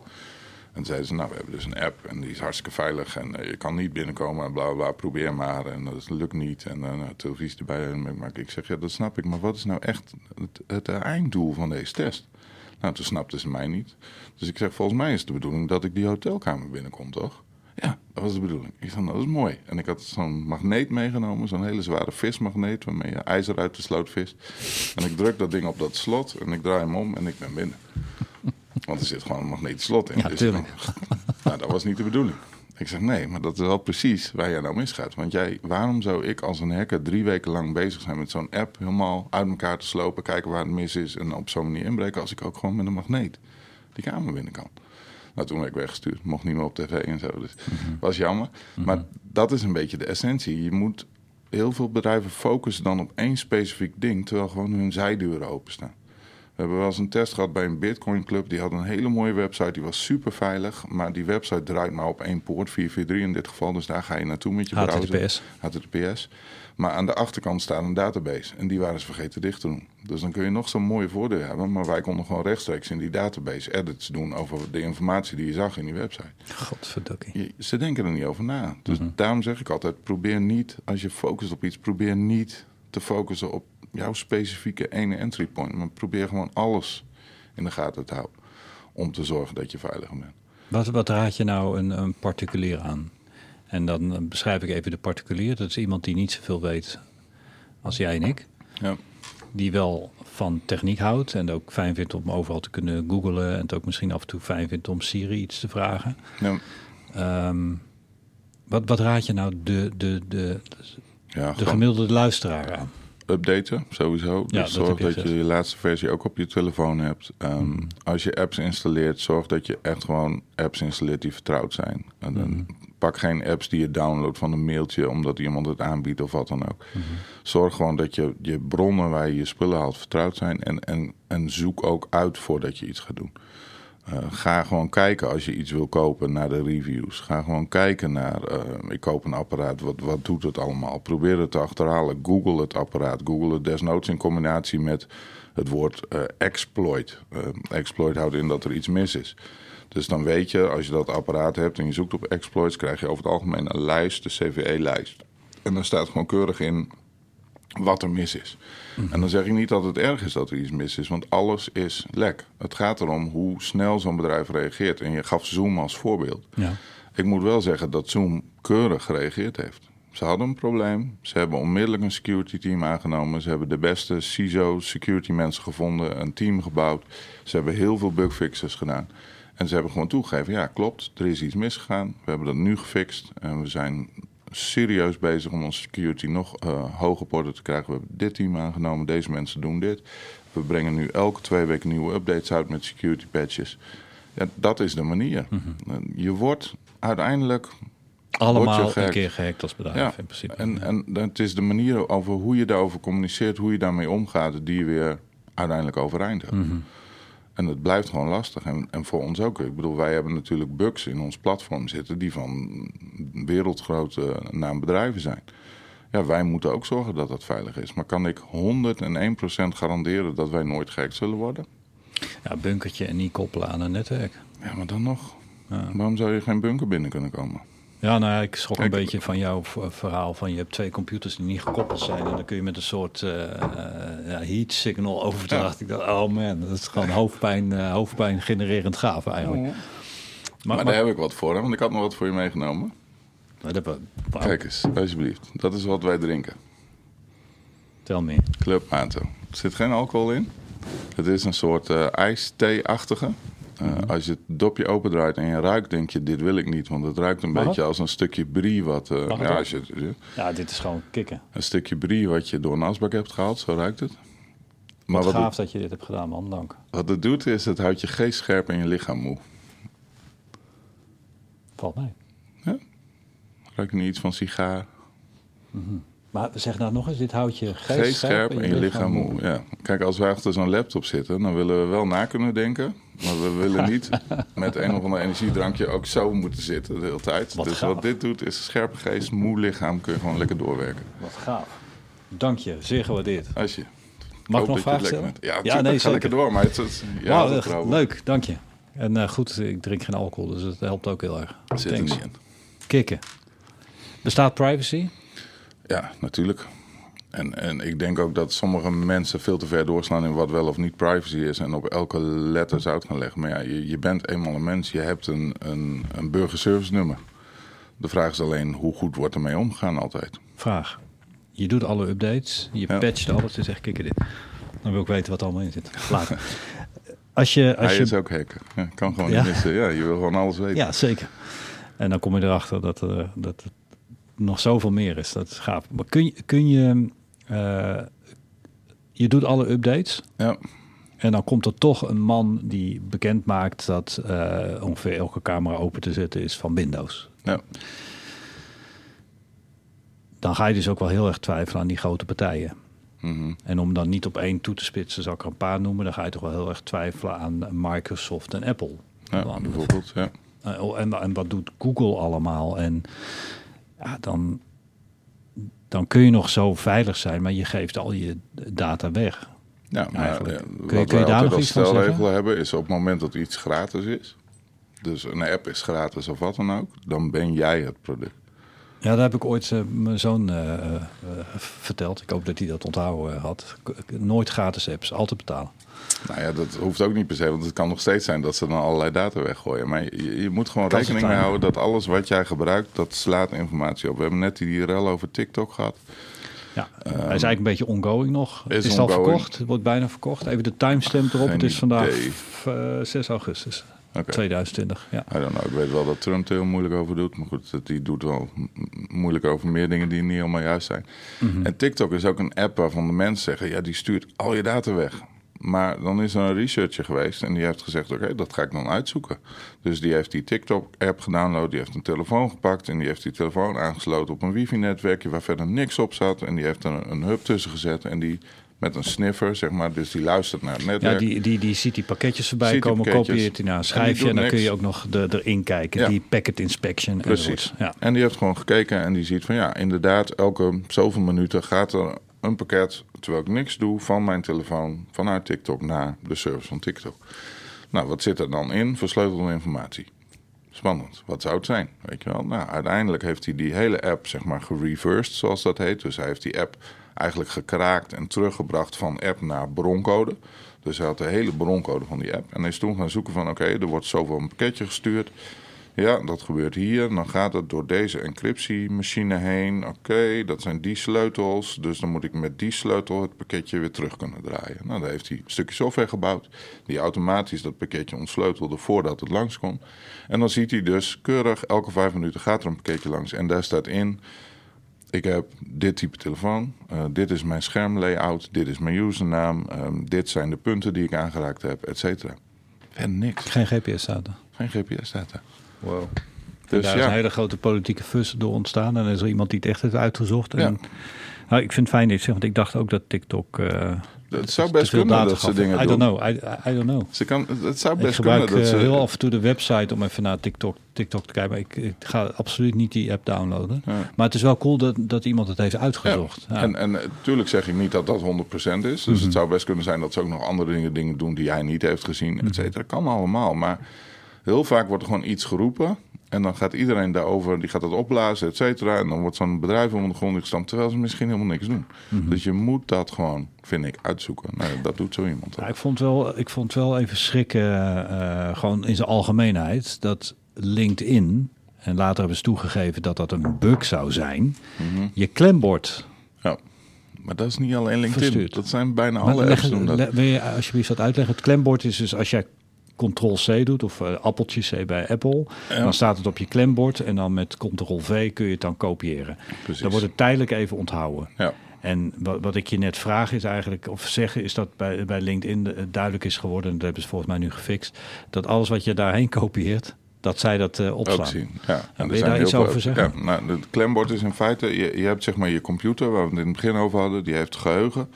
En zeiden ze, nou, we hebben dus een app en die is hartstikke veilig en uh, je kan niet binnenkomen en bla bla, bla probeer maar. En dat lukt niet en dan uh, televisie erbij. En, maar ik zeg, ja, dat snap ik, maar wat is nou echt het, het einddoel van deze test? Nou, toen snapten ze mij niet. Dus ik zeg, volgens mij is het de bedoeling dat ik die hotelkamer binnenkom, toch? Ja, dat was de bedoeling. Ik zei, nou, dat is mooi. En ik had zo'n magneet meegenomen, zo'n hele zware vismagneet... waarmee je ijzer uit de sloot vist. En ik druk dat ding op dat slot en ik draai hem om en ik ben binnen. Want er zit gewoon een magnetisch slot in. Ja, dus tuurlijk. nou, dat was niet de bedoeling. Ik zeg, nee, maar dat is wel precies waar jij nou misgaat. Want jij, waarom zou ik als een hacker drie weken lang bezig zijn met zo'n app... helemaal uit elkaar te slopen, kijken waar het mis is... en op zo'n manier inbreken als ik ook gewoon met een magneet die kamer binnen kan. Nou, toen werd ik weggestuurd. Mocht niet meer op tv en zo. Dus Mhm. was jammer. Maar dat is een beetje de essentie. Je moet heel veel bedrijven focussen dan op één specifiek ding... terwijl gewoon hun zijdeuren openstaan. We hebben wel eens een test gehad bij een Bitcoin Club. Die had een hele mooie website, die was super veilig. Maar die website draait maar op één poort, 443 in dit geval. Dus daar ga je naartoe met je browser. HTTPS. HTTPS. Maar aan de achterkant staat een database. En die waren ze vergeten dicht te doen. Dus dan kun je nog zo'n mooie voordeel hebben. Maar wij konden gewoon rechtstreeks in die database edits doen over de informatie die je zag in die website. Godverdokkie. Je- ze denken er niet over na. Dus daarom zeg ik altijd: probeer niet, als je focust op iets, probeer niet te focussen op jouw specifieke ene entry point. Maar probeer gewoon alles in de gaten te houden. Om te zorgen dat je veiliger bent. Wat, wat raad je nou een, een particulier aan? En dan eh, beschrijf ik even de particulier. Dat is iemand die niet zoveel weet als jij en ik. Ja, Die wel van techniek houdt en ook fijn vindt om overal te kunnen googlen. En het ook misschien af en toe fijn vindt om Siri iets te vragen. ja, Ehm, wat, wat raad je nou de, de, de, ja de gemiddelde luisteraar aan? updaten sowieso. Dus zorg dat je gezegd. je laatste versie ook op je telefoon hebt. Ehm, Als je apps installeert, zorg dat je echt gewoon apps installeert die vertrouwd zijn. En dan Pak geen apps die je downloadt van een mailtje omdat iemand het aanbiedt of wat dan ook. Zorg gewoon dat je, je bronnen waar je je spullen haalt vertrouwd zijn. En, en, en zoek ook uit voordat je iets gaat doen. Uh, ga gewoon kijken als je iets wil kopen naar de reviews. Ga gewoon kijken naar, uh, ik koop een apparaat, wat, wat doet het allemaal? Probeer het te achterhalen. Google het apparaat. Google het desnoods in combinatie met het woord uh, exploit. exploit houdt in dat er iets mis is. Dus dan weet je, als je dat apparaat hebt en je zoekt op exploits, krijg je over het algemeen een lijst, de CVE-lijst. En daar staat gewoon keurig in wat er mis is. En dan zeg ik niet dat het erg is dat er iets mis is, want alles is lek. Het gaat erom hoe snel zo'n bedrijf reageert. En je gaf Zoom als voorbeeld. Ja. Ik moet wel zeggen dat Zoom keurig gereageerd heeft. Ze hadden een probleem. Ze hebben onmiddellijk een security team aangenomen. Ze hebben de beste CISO security mensen gevonden, een team gebouwd. Ze hebben heel veel bugfixes gedaan. En ze hebben gewoon toegegeven, ja klopt, er is iets misgegaan. We hebben dat nu gefixt en we zijn serieus bezig om onze security nog uh, hoger op orde te krijgen. We hebben dit team aangenomen, deze mensen doen dit. We brengen nu elke twee weken nieuwe updates uit met security patches. Ja, dat is de manier. Mm-hmm. Je wordt uiteindelijk... Allemaal een keer gehackt als bedrijf ja, in principe. En, en het is de manier over hoe je daarover communiceert, hoe je daarmee omgaat, die je weer uiteindelijk overeind hebt. En het blijft gewoon lastig. En, en voor ons ook. Ik bedoel, wij hebben natuurlijk bugs in ons platform zitten die van wereldgrote naambedrijven zijn. Ja, wij moeten ook zorgen dat dat veilig is. Maar kan ik 101% garanderen dat wij nooit gehackt zullen worden? Ja, bunkertje en niet koppelen aan een netwerk. Ja, maar dan nog. Ja. Waarom zou je geen bunker binnen kunnen komen? Ja, nou ja, ik schrok een beetje van jouw verhaal van je hebt twee computers die niet gekoppeld zijn en dan kun je met een soort uh, uh, ja, heat signal overdracht. Ja. Ik dacht, oh man, dat is gewoon hoofdpijn, uh, hoofdpijn genererend gaaf eigenlijk. Maar, maar, daar heb ik wat voor, hè? want ik had nog wat voor je meegenomen. Dat, wow. Kijk eens, alsjeblieft. Dat is wat wij drinken. Tel me. Club Mato. Er zit geen alcohol in. Het is een soort uh, ijsthee-achtige. Uh, mm-hmm. Als je het dopje opendraait en je ruikt, denk je, dit wil ik niet. Want het ruikt een Mag beetje het? als een stukje brie wat... Uh, Mag ja, als je, ja, dit is gewoon kicken. Een stukje brie wat je door een asbak hebt gehaald, zo ruikt het. Maar wat gaaf het, dat je dit hebt gedaan, man. Dank. wat het doet is, het houdt je geest scherp en je lichaam moe. Valt mee. Ruik je niet iets van sigaar? Maar zeg nou nog eens, dit houdt je geest, Geest scherp en je lichaam moe. Ja. Kijk, als wij achter zo'n laptop zitten, dan willen we wel na kunnen denken. Maar we willen niet met een of ander energiedrankje ook zo moeten zitten de hele tijd. Wat dus gaaf. wat dit doet, is scherpe geest, moe lichaam, kun je gewoon lekker doorwerken. Wat gaaf. Dank je, zeer gewaardeerd. Als je. Mag ik nog vragen stellen? Ja, Ja, nee, ga zeker. lekker door. Maar het, het, ja, het leuk, dank je. En eh, goed, ik drink geen alcohol, dus dat helpt ook heel erg. Zit er niet in. Kikken. Bestaat privacy? Ja, natuurlijk. En, en ik denk ook dat sommige mensen veel te ver doorslaan in wat wel of niet privacy is. En op elke letter zout gaan leggen. Maar ja, je, je bent eenmaal een mens. Je hebt een, een, een burgerservice nummer. De vraag is alleen hoe goed wordt ermee omgegaan altijd. Vraag. Je doet alle updates, je Ja. patcht alles, dus echt kikken dit. Dan wil ik weten wat er allemaal in zit. Later. Als je, als Hij je, is ook hacker. Ja, kan gewoon Ja? niet missen. Ja, je wil gewoon alles weten. Ja, zeker. En dan kom je erachter dat, er dat het nog zoveel meer is. Dat is gaaf. Maar kun je, kun je, eh, je doet alle updates Ja. en dan komt er toch een man die bekend maakt dat eh, ongeveer elke camera open te zetten is van Windows. ja. Dan ga je dus ook wel heel erg twijfelen aan die grote partijen. Mhm. En om dan niet op één toe te spitsen, zal ik er een paar noemen, dan ga je toch wel heel erg twijfelen aan Microsoft en Apple. ja bijvoorbeeld. Ja. Eh, oh, en, en wat doet Google allemaal? En ja, dan, dan kun je nog zo veilig zijn, maar je geeft al je data weg. Ja, maar Eigenlijk. eh, Kun je- wat kun je daar altijd nog als iets van stelregel hebben is op het moment dat iets gratis is. Dus een app is gratis of wat dan ook. Dan ben jij het product. Ja, daar heb ik ooit eh, mijn zoon eh, verteld. Ik hoop dat hij dat onthouden had. Nooit gratis apps, altijd betalen. Nou ja, dat hoeft ook niet per se. Want het kan nog steeds zijn dat ze dan allerlei data weggooien. Maar je, je moet gewoon rekening mee houden dat alles wat jij gebruikt, dat slaat informatie op. We hebben net die rel over TikTok gehad. Ja, hij is eigenlijk een beetje ongoing nog. is Is, al verkocht? Het wordt bijna verkocht. Even de timestamp erop. Geen het is vandaag idee. f- eh, 6 augustus Oké. 2020. Ja. I don't know. Ik weet wel dat Trump er heel moeilijk over doet. Maar goed, die doet wel moeilijk over meer dingen die niet helemaal juist zijn. Mhm. En TikTok is ook een app waarvan de mensen zeggen... ja, die stuurt al je data weg. Maar dan is er een researcher geweest en die heeft gezegd... oké, dat ga ik dan uitzoeken. Dus die heeft die TikTok-app gedownload, die heeft een telefoon gepakt... en die heeft die telefoon aangesloten op een wifi-netwerkje... waar verder niks op zat. En die heeft er een, een hub tussen gezet en die... Met een sniffer, zeg maar. Dus die luistert naar het Ja, netwerk. die, die, die ziet die pakketjes voorbij die komen, kopieert die naar een En schijfje en, dan kun je ook nog de, erin kijken. Ja. Die packet inspection. Precies. enzovoort. Ja. En die heeft gewoon gekeken en die ziet van ja, inderdaad, elke zoveel minuten gaat er een pakket, terwijl ik niks doe, van mijn telefoon vanuit TikTok naar de service van TikTok. Nou, wat zit er dan in? Versleutelde informatie. Spannend. Wat zou het zijn? Weet je wel? Nou, uiteindelijk heeft hij die hele app, zeg maar, gereversed, zoals dat heet. Dus hij heeft die app eigenlijk gekraakt en teruggebracht van app naar broncode. Dus hij had de hele broncode van die app. En hij is toen gaan zoeken van, oké, er wordt zoveel een pakketje gestuurd. Ja, dat gebeurt hier. Dan gaat het door deze encryptiemachine heen. Oké, dat zijn die sleutels. Dus dan moet ik met die sleutel het pakketje weer terug kunnen draaien. Nou, daar heeft hij een stukje software gebouwd. Die automatisch dat pakketje ontsleutelde voordat het langs kon. En dan ziet hij dus keurig, elke vijf minuten gaat er een pakketje langs. En daar staat in, ik heb dit type telefoon. eh, dit is mijn schermlayout. Dit is mijn username. ehm, dit zijn de punten die ik aangeraakt heb, et cetera. En niks. Geen GPS-data. Geen GPS-data. Wow. Dus daar is ja. een hele grote politieke fuss door ontstaan. En er is er iemand die het echt heeft uitgezocht. En, Ja. nou, ik vind het fijn dat je het zegt, want ik dacht ook dat TikTok... eh, Het zou best kunnen dat ze dingen I don't doen. know. I, I- don't know. Ze kan, het zou Ik best gebruik kunnen dat eh, ze... heel af en toe de website om even naar TikTok, TikTok te kijken. Maar ik, ik ga absoluut niet die app downloaden. Ja. Maar het is wel cool dat, dat iemand het heeft uitgezocht. Ja. En, en natuurlijk zeg ik niet dat dat 100% is. Dus Mhm. het zou best kunnen zijn dat ze ook nog andere dingen, dingen doen die hij niet heeft gezien, Mhm. et cetera. Kan allemaal. Maar heel vaak wordt er gewoon iets geroepen. En dan gaat iedereen daarover, die gaat dat opblazen, et cetera. En dan wordt zo'n bedrijf onder de grond gestampt, terwijl ze misschien helemaal niks doen. Mhm. Dus je moet dat gewoon, vind ik, uitzoeken. Nou, dat doet zo iemand. Ja, ik, vond wel, ik vond wel even schrikken, eh, gewoon in zijn algemeenheid, dat LinkedIn, en later hebben ze toegegeven dat dat een bug zou zijn, Mhm. je klembord. Ja. Maar dat is niet alleen LinkedIn. Verstuurd. Dat zijn bijna Maar alle leg- apps doen dat. wil je alsjeblieft dat uitleggen? Het klembord is dus als jij Ctrl-C doet of eh, appeltje C bij Apple, Ja. dan staat het op je klembord en dan met Ctrl-V kun je het dan kopiëren. Precies. Dan wordt het tijdelijk even onthouden. Ja. En wat, wat ik je net vraag is eigenlijk, of zeggen, is dat bij, bij LinkedIn duidelijk is geworden, en dat hebben ze volgens mij nu gefixt, dat alles wat je daarheen kopieert, dat zij dat uh, opslaan. Zien, ja. En wil je daar iets over zeggen? Ja, nou, het klembord is in feite, je, je hebt zeg maar je computer, waar we het in het begin over hadden, die heeft geheugen.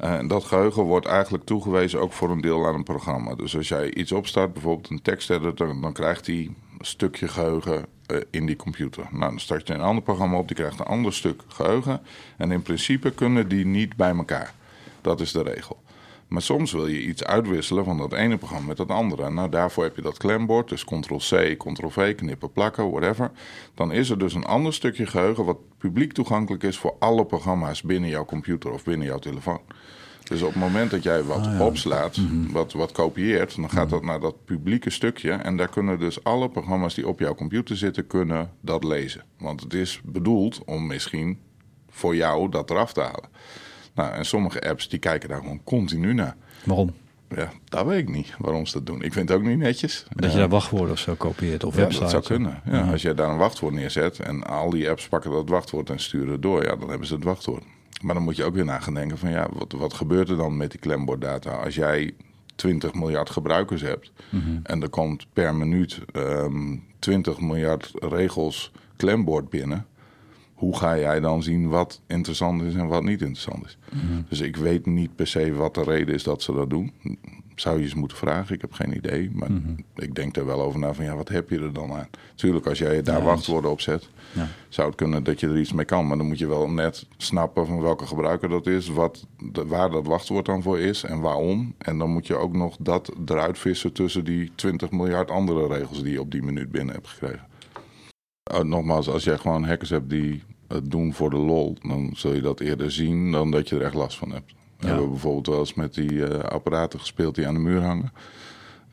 Uh, en dat geheugen wordt eigenlijk toegewezen ook voor een deel aan een programma. Dus als jij iets opstart, bijvoorbeeld een teksteditor, dan, krijgt hij een stukje geheugen uh, in die computer. Nou, dan start je een ander programma op, die krijgt een ander stuk geheugen. En in principe kunnen die niet bij elkaar. Dat is de regel. Maar soms wil je iets uitwisselen van dat ene programma met dat andere. Nou, daarvoor heb je dat klembord, dus ctrl-c, ctrl-v, knippen, plakken, whatever. Dan is er dus een ander stukje geheugen wat publiek toegankelijk is voor alle programma's binnen jouw computer of binnen jouw telefoon. Dus op het moment dat jij wat ah, opslaat, mhm. wat, wat kopieert, dan gaat dat naar dat publieke stukje. En daar kunnen dus alle programma's die op jouw computer zitten, kunnen dat lezen. Want het is bedoeld om misschien voor jou dat eraf te halen. Nou, en sommige apps die kijken daar gewoon continu naar. Waarom? Ja, dat weet ik niet waarom ze dat doen. Ik vind het ook niet netjes. Dat je daar wachtwoorden of zo kopieert of ja, dat zou kunnen. Ja, Als je daar een wachtwoord neerzet en al die apps pakken dat wachtwoord en sturen het door, ja, dan hebben ze het wachtwoord. Maar dan moet je ook weer na gaan denken van ja, wat, wat gebeurt er dan met die klemborddata? Als jij 20 miljard gebruikers hebt mhm. en er komt per minuut um, ehm, 20 miljard regels klembord binnen hoe ga jij dan zien wat interessant is en wat niet interessant is? Mhm. Dus ik weet niet per se wat de reden is dat ze dat doen. Zou je eens moeten vragen, ik heb geen idee. Maar mhm. ik denk er wel over na van ja, wat heb je er dan aan? Tuurlijk, als jij daar wachtwoorden op zet, ja. zou het kunnen dat je er iets mee kan. Maar dan moet je wel net snappen van welke gebruiker dat is, wat, waar dat wachtwoord dan voor is en waarom. En dan moet je ook nog dat eruit vissen tussen die 20 miljard andere regels die je op die minuut binnen hebt gekregen. Uh, nogmaals, als jij gewoon hackers hebt die het doen voor de lol, dan zul je dat eerder zien dan dat je er echt last van hebt. We hebben bijvoorbeeld wel eens met die uh, apparaten gespeeld die aan de muur hangen.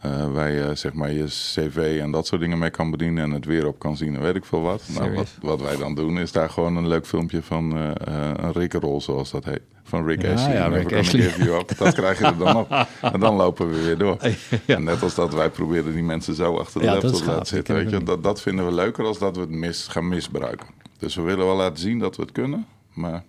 Uh, waar je zeg maar je cv en dat soort dingen mee kan bedienen en het weer op kan zien en weet ik veel wat. Nou, wat, wat, wij dan doen is daar gewoon een leuk filmpje van uh, een Rickroll zoals dat heet. Van Rick ja, Ashley. Ja, Rick Ashley. Dat krijg je er dan op. En dan lopen we weer door. Ja. En net als dat wij proberen die mensen zo achter de laptop te laten zitten. Weet je, dat, dat vinden we leuker als dat we het mis, gaan misbruiken. Dus we willen wel laten zien dat we het kunnen, maar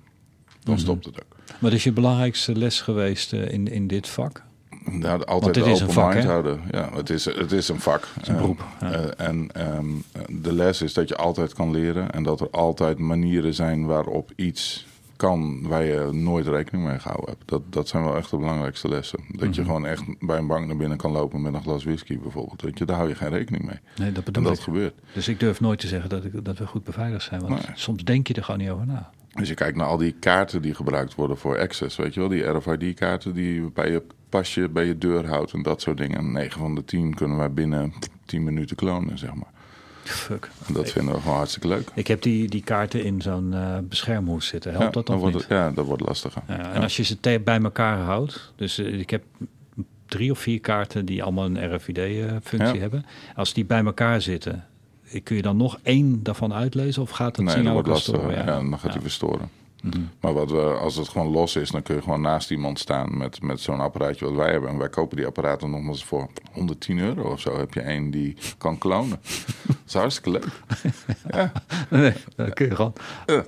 dan mhm. stopt het ook. Wat is je belangrijkste les geweest in, in dit vak? Nou, altijd de open vak, mind houden. Ja, het is, het is een vak. Het is een beroep. Uh, en um, de les is dat je altijd kan leren en dat er altijd manieren zijn waarop iets kan waar je nooit rekening mee gehouden hebt. Dat, dat zijn wel echt de belangrijkste lessen. Dat je mhm. gewoon echt bij een bank naar binnen kan lopen met een glas whisky bijvoorbeeld. Dat je, daar hou je geen rekening mee. Nee, dat bedoel en dat gebeurt. Dus ik durf nooit te zeggen dat, ik, dat we goed beveiligd zijn. Want soms denk je er gewoon niet over na. Als je kijkt naar al die kaarten die gebruikt worden voor access, weet je wel, die RFID-kaarten die bij je pasje bij je deur houdt en dat soort dingen. 9 van de 10 kunnen wij binnen 10 minuten klonen, zeg maar. Fuck. En dat vinden we gewoon hartstikke leuk. Ik heb die, die kaarten in zo'n uh, beschermhoes zitten. Helpt ja, dat dan wordt niet? ja, dat wordt lastiger. Ja, en als je ze bij elkaar houdt, dus uh, ik heb drie of vier kaarten die allemaal een RFID-functie hebben. Als die bij elkaar zitten, kun je dan nog één daarvan uitlezen of gaat het nee, signaal wordt lastig. Ja, dan gaat hij verstoren. Mhm. Maar wat we, als het gewoon los is, dan kun je gewoon naast iemand staan met, met zo'n apparaatje wat wij hebben. En wij kopen die apparaten nogmaals voor 110 euro of zo. Heb je één die kan klonen. dat is hartstikke leuk. ja. Nee, dan kun je gewoon.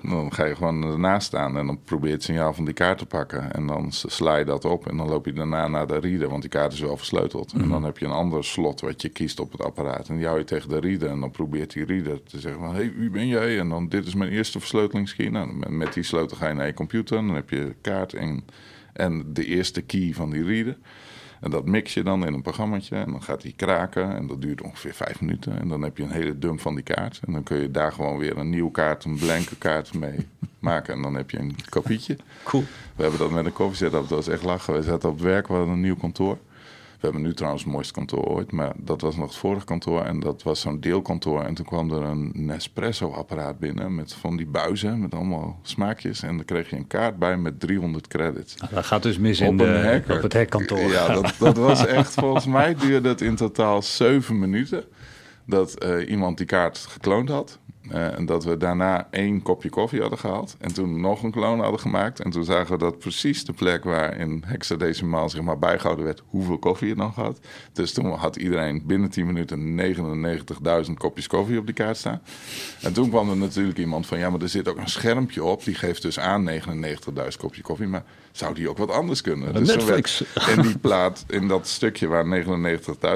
dan ga je gewoon ernaast staan en dan probeer je het signaal van die kaart te pakken. En dan sla je dat op en dan loop je daarna naar de reader, want die kaart is wel versleuteld. En mhm. dan heb je een ander slot wat je kiest op het apparaat. En die hou je tegen de reader en dan probeert die reader te zeggen van... Hé, hey, wie ben jij? En dan, dit is mijn eerste versleutelingskeer. Nou, met die sleutel dan ga je naar je computer, dan heb je kaart en, en de eerste key van die reader. En dat mix je dan in een programmaatje en dan gaat die kraken en dat duurt ongeveer vijf minuten. En dan heb je een hele dump van die kaart. En dan kun je daar gewoon weer een nieuwe kaart, een blanke kaart mee maken. En dan heb je een kopietje. Cool. We hebben dat met een koffiezet, dat was echt lachen. We zaten op het werk, we hadden een nieuw kantoor. We hebben nu trouwens het mooiste kantoor ooit, maar dat was nog het vorige kantoor en dat was zo'n deelkantoor. En toen kwam er een Nespresso-apparaat binnen met van die buizen met allemaal smaakjes. En dan kreeg je een kaart bij met 300 credits. Nou, dat gaat dus mis in de, op het hekkantoor. Ja, dat, dat was echt, volgens mij duurde het in totaal zeven minuten dat uh, iemand die kaart gekloond had. Eh, en dat we daarna één kopje koffie hadden gehaald. En toen nog een kloon hadden gemaakt. En toen zagen we dat precies de plek waar in hexadecimaal zeg maar, bijgehouden werd hoeveel koffie je nog had. Dus toen had iedereen binnen 10 minuten 99.000 kopjes koffie op die kaart staan. En toen kwam er natuurlijk iemand van ja, maar er zit ook een schermpje op. Die geeft dus aan 99.000 kopjes koffie. Maar zou die ook wat anders kunnen? Dus Netflix. in die plaat, in dat stukje waar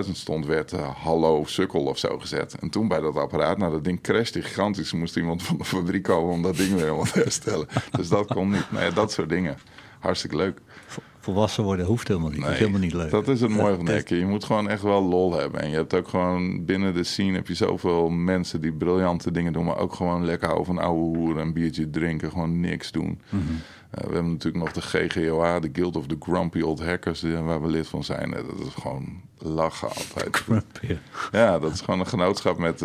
99.000 stond, werd uh, hallo sukkel of zo gezet. En toen bij dat apparaat, nou dat ding crashte gigantisch. Moest iemand van de fabriek komen om dat ding weer helemaal te herstellen. Dus dat kon niet. Nee, dat soort dingen. Hartstikke leuk. Volwassen worden hoeft helemaal niet. Nee, helemaal niet leuk. Dat is het mooie van hekken. Je moet gewoon echt wel lol hebben. En je hebt ook gewoon binnen de scene heb je zoveel mensen die briljante dingen doen. Maar ook gewoon lekker houden van oude hoeren, een biertje drinken, gewoon niks doen. Mm we hebben natuurlijk nog de GGOA, de Guild of the Grumpy Old Hackers, waar we lid van zijn. Eh, dat is gewoon lachen altijd. Grumpy. Ja, dat is gewoon een genootschap met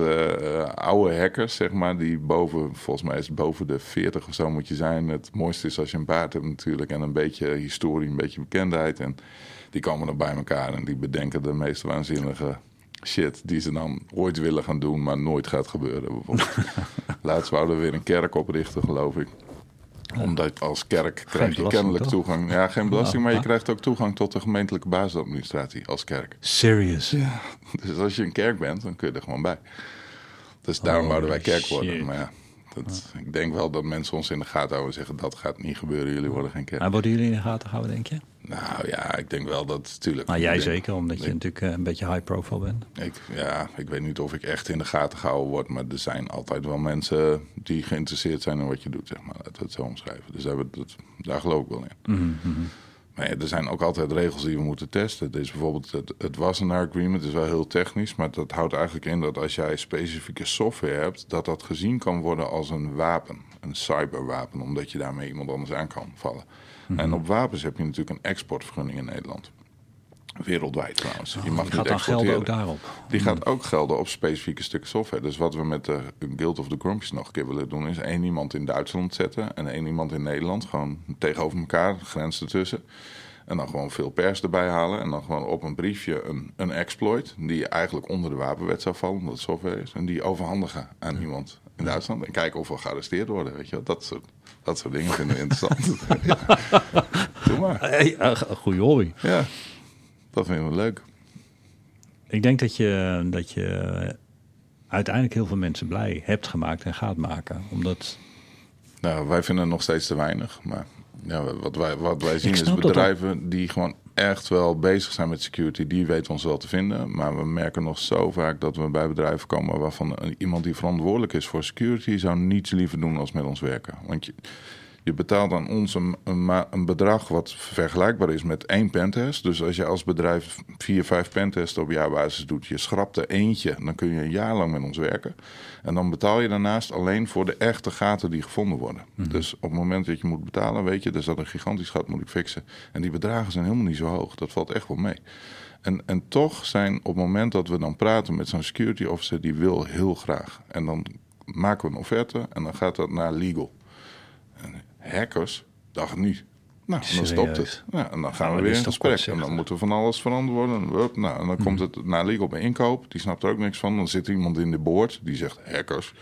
oude hackers, zeg maar, die boven, volgens mij is het boven de 40 of zo moet je zijn. Het mooiste is als je een baard hebt natuurlijk en een beetje historie, een beetje bekendheid. En die komen dan bij elkaar en die bedenken de meest waanzinnige shit die ze dan ooit willen gaan doen, maar nooit gaat gebeuren. Bijvoorbeeld. Laatst wouden we weer een kerk oprichten, geloof ik omdat als kerk krijg je kennelijk toegang. Ja, geen belasting, maar je krijgt ook toegang tot de gemeentelijke basisadministratie als kerk. Serious? Ja. Dus als je een kerk bent, dan kun je er gewoon bij. Dus daarom wouden wij kerk worden. Maar ja, dat, ik denk wel dat mensen ons in de gaten houden en zeggen dat gaat niet gebeuren. Jullie worden geen kerk. Maar worden jullie in de gaten gehouden, denk je? Nou ja, ik denk wel dat natuurlijk. Maar jij zeker, omdat je natuurlijk eh, een beetje high profile bent. Ik, ja, ik weet niet of ik echt in de gaten gehouden word, maar er zijn altijd wel mensen die geïnteresseerd zijn in wat je doet, zeg maar. Laten we het zo omschrijven. Dus daar, dat, daar geloof ik wel in. Mm -hmm. Maar ja, er zijn ook altijd regels die we moeten testen. Dus bijvoorbeeld het, het Wassenaar Agreement is wel heel technisch, maar dat houdt eigenlijk in dat als jij specifieke software hebt, dat dat gezien kan worden als een wapen, een cyberwapen, omdat je daarmee iemand anders aan kan vallen. Mhm. En op wapens heb je natuurlijk een exportvergunning in Nederland. Wereldwijd trouwens. je mag die gaat dan gelden ook daarop? Die gaat mhm. ook gelden op specifieke stukken software. Dus wat we met de Guild of the Grumpies nog een keer willen doen... is één iemand in Duitsland zetten en één iemand in Nederland. Gewoon tegenover elkaar, grens ertussen. En dan gewoon veel pers erbij halen. En dan gewoon op een briefje een, een exploit... die eigenlijk onder de wapenwet zou vallen, omdat het software is. En die overhandigen aan iemand in Duitsland. En kijken of we gearresteerd worden, weet je wel. Dat soort dat soort dingen vinden we interessant. ja. Doe maar. Hey, een goede hobby. Ja, dat vinden we leuk. Ik denk dat je, dat je uiteindelijk heel veel mensen blij hebt gemaakt en gaat maken. Omdat... Nou, wij vinden het nog steeds te weinig. Maar ja, wat, wij, wat wij zien is bedrijven die gewoon echt wel bezig zijn met security, die weten ons wel te vinden. Maar we merken nog zo vaak dat we bij bedrijven komen waarvan iemand die verantwoordelijk is voor security zou niets liever doen als met ons werken. Want je, je betaalt aan ons een, een, bedrag wat vergelijkbaar is met één pentest. Dus als je als bedrijf vier, vijf pentests op jaarbasis doet, je schrapt er eentje, dan kun je een jaar lang met ons werken. En dan betaal je daarnaast alleen voor de echte gaten die gevonden worden. Mhm. Dus op het moment dat je moet betalen, weet je, er zat een gigantisch gat, moet ik fixen. En die bedragen zijn helemaal niet zo hoog. Dat valt echt wel mee. En, en toch zijn op het moment dat we dan praten met zo'n security officer, die wil heel graag. En dan maken we een offerte en dan gaat dat naar legal hackers dachten niet. Nou, dan stopt het. Ja, en dan gaan we weer in gesprek. En dan moeten we van alles veranderen worden. Nou, en dan komt mhm. het naar legal bij inkoop. Die snapt er ook niks van. Dan zit iemand in de boord die zegt hackers.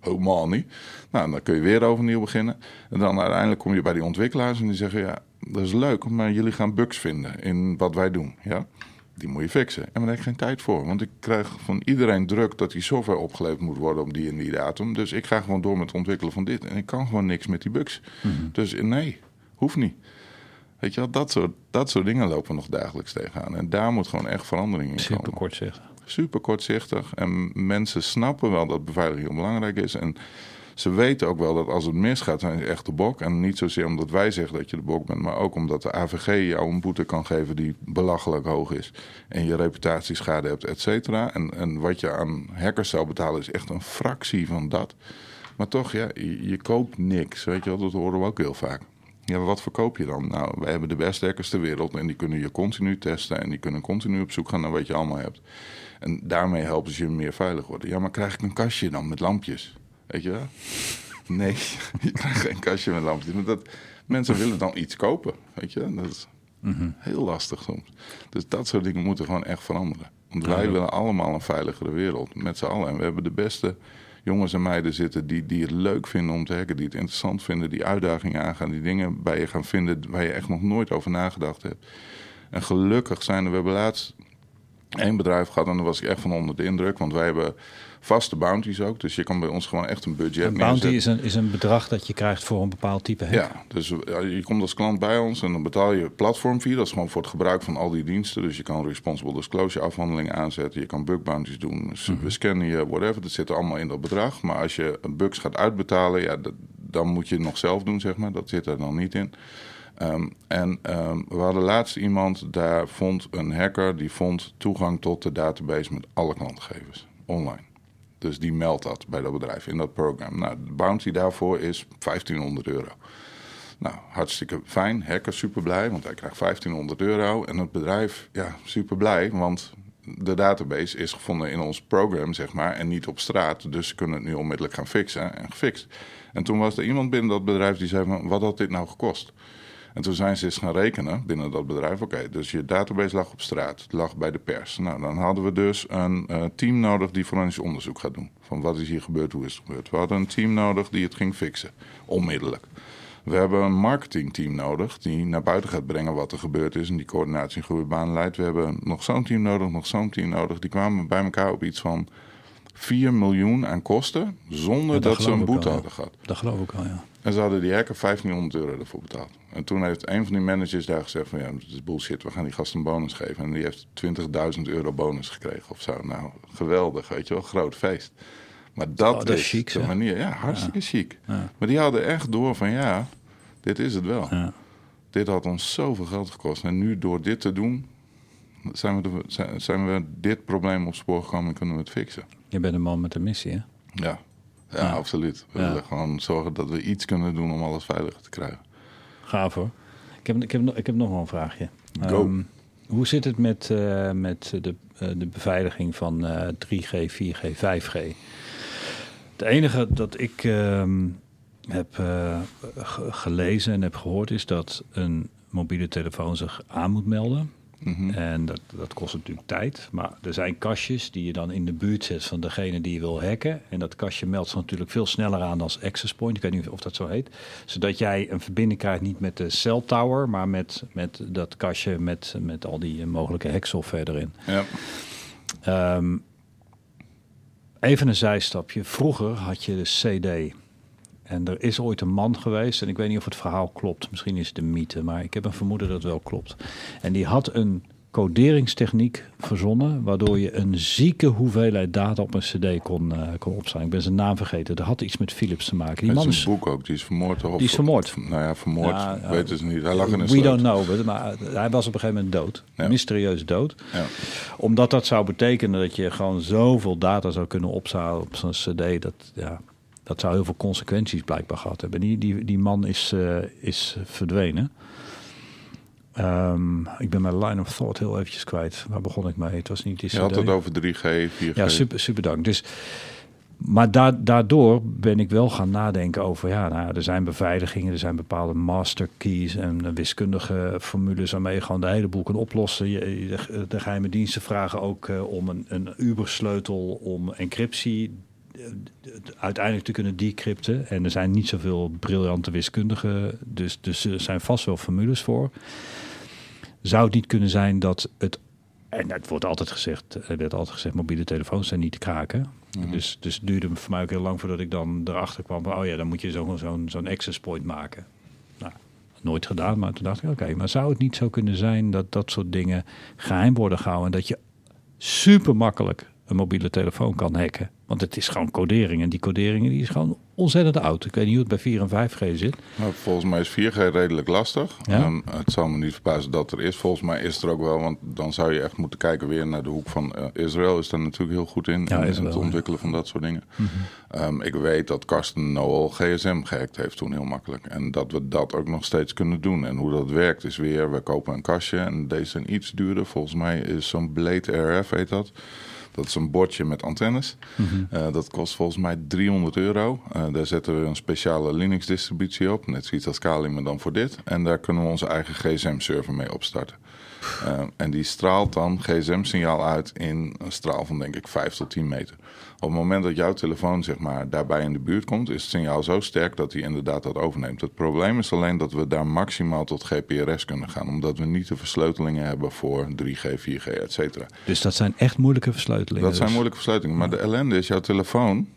Helemaal niet. Nou, dan kun je weer overnieuw beginnen. En dan uiteindelijk kom je bij die ontwikkelaars en die zeggen: Ja, dat is leuk, maar jullie gaan bugs vinden in wat wij doen. Ja? Die moet je fixen. En daar heb ik geen tijd voor. Want ik krijg van iedereen druk dat die software opgeleverd moet worden op die en die datum. Dus ik ga gewoon door met het ontwikkelen van dit. En ik kan gewoon niks met die bugs. Mhm. Dus nee, hoeft niet. Weet je wel, dat soort, dat soort dingen lopen we nog dagelijks tegenaan. En daar moet gewoon echt verandering in komen. Super kortzichtig. Super kortzichtig. En mensen snappen wel dat beveiliging heel belangrijk is. En ze weten ook wel dat als het misgaat, zijn ze echt de bok. En niet zozeer omdat wij zeggen dat je de bok bent, maar ook omdat de AVG jou een boete kan geven die belachelijk hoog is. En je reputatieschade hebt, et cetera. En, en wat je aan hackers zou betalen is echt een fractie van dat. Maar toch, ja, je, koopt niks. Weet je wel, dat horen we ook heel vaak. Ja, wat verkoop je dan? Nou, wij hebben de beste hackers ter wereld en die kunnen je continu testen en die kunnen continu op zoek gaan naar wat je allemaal hebt. En daarmee helpen ze je meer veilig worden. Ja, maar krijg ik een kastje dan met lampjes? Weet je wel? Nee, je krijgt geen kastje met lampjes. Maar dat, mensen willen dan iets kopen, weet je. Dat is mhm. heel lastig soms. Dus dat soort dingen moeten gewoon echt veranderen. Want wij willen allemaal een veiligere wereld, met z'n allen. En we hebben de beste jongens en meiden zitten die, die het leuk vinden om te hacken, die het interessant vinden, die uitdagingen aangaan, die dingen bij je gaan vinden waar je echt nog nooit over nagedacht hebt. En gelukkig zijn er, we hebben laatst één bedrijf gehad en daar was ik echt van onder de indruk, want wij hebben vaste bounties ook. Dus je kan bij ons gewoon echt een budget Een bounty is een, is een bedrag dat je krijgt voor een bepaald type hack. Ja, dus je komt als klant bij ons en dan betaal je platformfee. Dat is gewoon voor het gebruik van al die diensten. Dus je kan responsible disclosure afhandelingen aanzetten. Je kan bug bounties doen. Dus we scannen je, whatever. Dat zit er allemaal in dat bedrag. Maar als je bugs gaat uitbetalen, ja, dat, dan moet je het nog zelf doen, zeg maar. Dat zit er dan niet in. Um, en um, we hadden laatst iemand, daar vond een hacker, die vond toegang tot de database met alle klantgegevens online. Dus die meldt dat bij dat bedrijf in dat programma. Nou, de bounty daarvoor is 1500 euro. Nou, hartstikke fijn. Hacker super blij, want hij krijgt 1500 euro. En het bedrijf, ja, super blij, want de database is gevonden in ons programma, zeg maar, en niet op straat. Dus ze kunnen het nu onmiddellijk gaan fixen en gefixt. En toen was er iemand binnen dat bedrijf die zei van, wat had dit nou gekost? En toen zijn ze eens gaan rekenen binnen dat bedrijf. Oké, dus je database lag op straat, het lag bij de pers. Nou, dan hadden we dus een uh, team nodig die forensisch onderzoek gaat doen. Van wat is hier gebeurd, hoe is het gebeurd. We hadden een team nodig die het ging fixen, onmiddellijk. We hebben een marketingteam nodig die naar buiten gaat brengen wat er gebeurd is en die coördinatie in goede baan leidt. We hebben nog zo'n team nodig, nog zo'n team nodig. Die kwamen bij elkaar op iets van 4 miljoen aan kosten zonder dat, ze een boete hadden gehad. Dat geloof ik al, ja. En ze hadden die hacker 1500 euro ervoor betaald. En toen heeft een van die managers daar gezegd van ja, dat is bullshit, we gaan die gast een bonus geven. En die heeft 20.000 euro bonus gekregen of zo. Nou, geweldig, weet je wel, groot feest. Maar dat, Oh, dat is is chic, de manier, ja, hartstikke chic. Ja. Maar die hadden echt door van ja, dit is het wel. Ja. Dit had ons zoveel geld gekost. En nu door dit te doen, zijn we, de- zijn, zijn we dit probleem op spoor gekomen en kunnen we het fixen. Je bent een man met een missie, hè? Ja, ja, absoluut. We willen gewoon zorgen dat we iets kunnen doen om alles veiliger te krijgen. Gaaf hoor. Ik heb, ik heb, nog- ik heb nog wel een vraagje. Go. Ehm, hoe zit het met, eh, met de, eh, de beveiliging van eh, 3G, 4G, 5G? Het enige dat ik ehm, heb eh, ge- gelezen en heb gehoord is dat een mobiele telefoon zich aan moet melden. Mhm. En dat, dat kost natuurlijk tijd. Maar er zijn kastjes die je dan in de buurt zet van degene die je wil hacken. En dat kastje meldt zich natuurlijk veel sneller aan als access point. Ik weet niet of dat zo heet. Zodat jij een verbinding krijgt niet met de cell tower, maar met, met dat kastje met, met al die mogelijke hacksoftware erin. Ja. Ehm, even een zijstapje. Vroeger had je de CD. En er is ooit een man geweest, en ik weet niet of het verhaal klopt. Misschien is het een mythe, maar ik heb een vermoeden dat het wel klopt. En die had een coderingstechniek verzonnen, waardoor je een zieke hoeveelheid data op een CD kon, eh, kon opslaan. Ik ben zijn naam vergeten. Dat had iets met Philips te maken. Die man is een boek ook, die is vermoord. Of, Die is vermoord. Nou ja, vermoord, Ja, weet het niet. Hij lag in een We sloot. don't know, maar hij was op een gegeven moment dood. Ja. Mysterieus dood Ja. omdat dat zou betekenen dat je gewoon zoveel data zou kunnen opslaan op zo'n CD. Dat, ja, dat zou heel veel consequenties blijkbaar gehad hebben. Die, die, die man is, eh, is verdwenen. Ehm, ik ben mijn line of thought heel eventjes kwijt. Waar begon ik mee? Het was niet Je had het over 3G, 4G. Ja, super, super dank. Dus, maar da daardoor ben ik wel gaan nadenken over, ja, nou, er zijn beveiligingen, er zijn bepaalde master keys en wiskundige formules waarmee je gewoon de hele boel kan oplossen. De, geheime diensten vragen ook eh, om een, een Uber-sleutel om encryptie uiteindelijk te kunnen decrypten. En er zijn niet zoveel briljante wiskundigen, dus, dus er zijn vast wel formules voor. Zou het niet kunnen zijn dat het en het wordt altijd gezegd, er werd altijd gezegd, mobiele telefoons zijn niet te kraken. Dus, dus het duurde voor mij ook heel lang voordat ik dan erachter kwam van, oh ja, dan moet je zo'n zo'n zo'n access point maken. Nou, nooit gedaan, maar toen dacht ik, oké, maar zou het niet zo kunnen zijn dat dat soort dingen geheim worden gehouden en dat je super makkelijk een mobiele telefoon kan hacken? Want het is gewoon codering en die coderingen die is gewoon ontzettend oud. Ik weet niet hoe het bij 4 en 5G zit. Nou, volgens mij is 4G redelijk lastig. Ja. Ehm, het zal me niet verbazen dat er is. Volgens mij is er ook wel, want dan zou je echt moeten kijken weer naar de hoek van eh, Israël. Is daar natuurlijk heel goed in, Ja, in, het ja. ontwikkelen van dat soort dingen. Ehm, ik weet dat Karsten Noel GSM gehackt heeft toen heel makkelijk. En dat we dat ook nog steeds kunnen doen. En hoe dat werkt is weer, we kopen een kastje en deze zijn iets duurder. Volgens mij is zo'n Blade RF, heet dat. Dat is een bordje met antennes. Eh, dat kost volgens mij 300 euro. Uh, daar zetten we een speciale Linux-distributie op. Net zoiets als Kali, maar dan voor dit. En daar kunnen we onze eigen GSM-server mee opstarten. Uh, en die straalt dan gsm-signaal uit in een straal van denk ik 5 tot 10 meter. Op het moment dat jouw telefoon zeg maar, daarbij in de buurt komt, is het signaal zo sterk dat hij inderdaad dat overneemt. Het probleem is alleen dat we daar maximaal tot GPRS kunnen gaan, omdat we niet de versleutelingen hebben voor 3G, 4G, et cetera. Dus dat zijn echt moeilijke versleutelingen? Dat zijn dus? moeilijke versleutelingen. Maar de ellende is, jouw telefoon,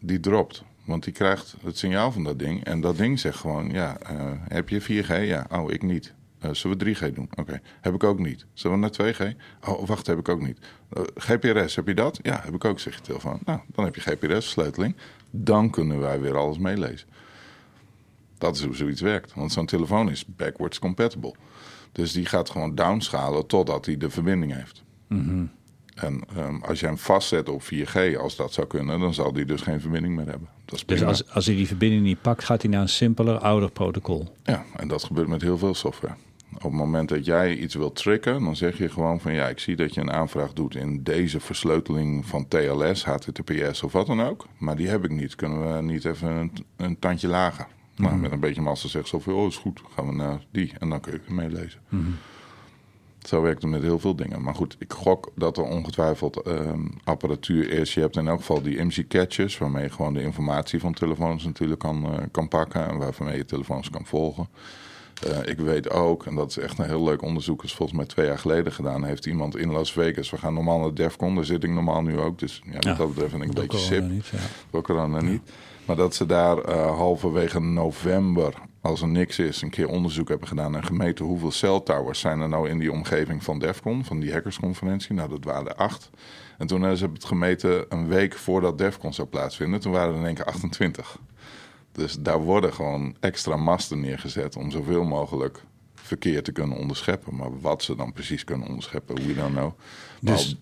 die dropt. Want die krijgt het signaal van dat ding. En dat ding zegt gewoon, ja, uh, heb je 4G? Ja, oh, ik niet. Uh, zullen we 3G doen? Oké, okay. heb ik ook niet. Zullen we naar 2G? Oh, wacht, heb ik ook niet. Uh, GPRS, heb je dat? Ja, heb ik ook, zeg je telefoon. Nou, dan heb je GPRS-sleuteling. Dan kunnen wij weer alles meelezen. Dat is hoe zoiets werkt. Want zo'n telefoon is backwards compatible. Dus die gaat gewoon downschalen totdat hij de verbinding heeft. Mm -hmm. En um, als je hem vastzet op 4G, als dat zou kunnen, dan zal die dus geen verbinding meer hebben. Dat is dus als, als hij die verbinding niet pakt, gaat hij naar een simpeler, ouder protocol? Ja, en dat gebeurt met heel veel software. Op het moment dat jij iets wilt tricken, dan zeg je gewoon van ja, ik zie dat je een aanvraag doet in deze versleuteling van TLS, HTTPS of wat dan ook. Maar die heb ik niet. Kunnen we niet even een, een tandje lager? Mm-hmm. Nou, met een beetje massa zegt zo van oh, is goed, gaan we naar die en dan kun je het meelezen. Mm-hmm. Zo werkt het met heel veel dingen. Maar goed, ik gok dat er ongetwijfeld um, apparatuur is. Je hebt in elk geval die IMSI-catches, waarmee je gewoon de informatie van telefoons natuurlijk kan, uh, kan pakken en waarmee je telefoons kan volgen. Uh, ik weet ook, en dat is echt een heel leuk onderzoek, is volgens mij twee jaar geleden gedaan, heeft iemand in Las Vegas. We gaan normaal naar DEFCON, daar zit ik normaal nu ook. Dus ja, dat betreft vind ik een beetje sip. Voor corona niet. Maar dat ze daar uh, halverwege november, als er niks is, een keer onderzoek hebben gedaan en gemeten hoeveel celtowers zijn er nou in die omgeving van DEFCON, van die hackersconferentie. Nou, dat waren er acht. En toen hebben ze het gemeten een week voordat DEFCON zou plaatsvinden. Toen waren er in één keer 28. Dus daar worden gewoon extra masten neergezet om zoveel mogelijk verkeer te kunnen onderscheppen. Maar wat ze dan precies kunnen onderscheppen, we don't know. Dus,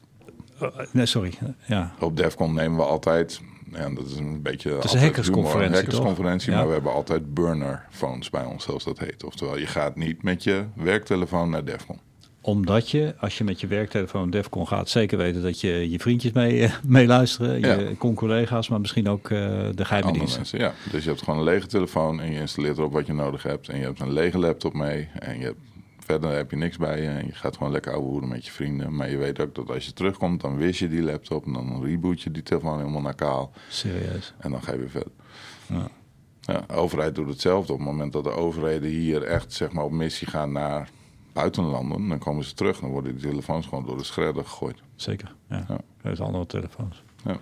uh, nee, sorry. Ja. Op DEFCON nemen we altijd, ja, dat is een beetje... Het is een hackersconferentie, Een hackersconferentie, ja. maar we hebben altijd burner phones bij ons, zoals dat heet. Oftewel, je gaat niet met je werktelefoon naar DEFCON omdat je, als je met je werktelefoon Defcon gaat, zeker weten dat je je vriendjes mee, meeluisteren, ja. je con-collega's, maar misschien ook uh, de geheime diensten. Ja, dus je hebt gewoon een lege telefoon en je installeert erop wat je nodig hebt. En je hebt een lege laptop mee en je hebt, verder heb je niks bij je. En je gaat gewoon lekker ouwe hoeden met je vrienden. Maar je weet ook dat als je terugkomt, dan wis je die laptop en dan reboot je die telefoon helemaal naar kaal. Serieus? En dan ga je weer verder. Ja. Ja, de overheid doet hetzelfde. Op het moment dat de overheden hier echt zeg maar, op missie gaan naar buitenlanden, dan komen ze terug. Dan worden die telefoons gewoon door de schredder gegooid. Zeker, ja. ja. Dat is andere telefoons. Ja.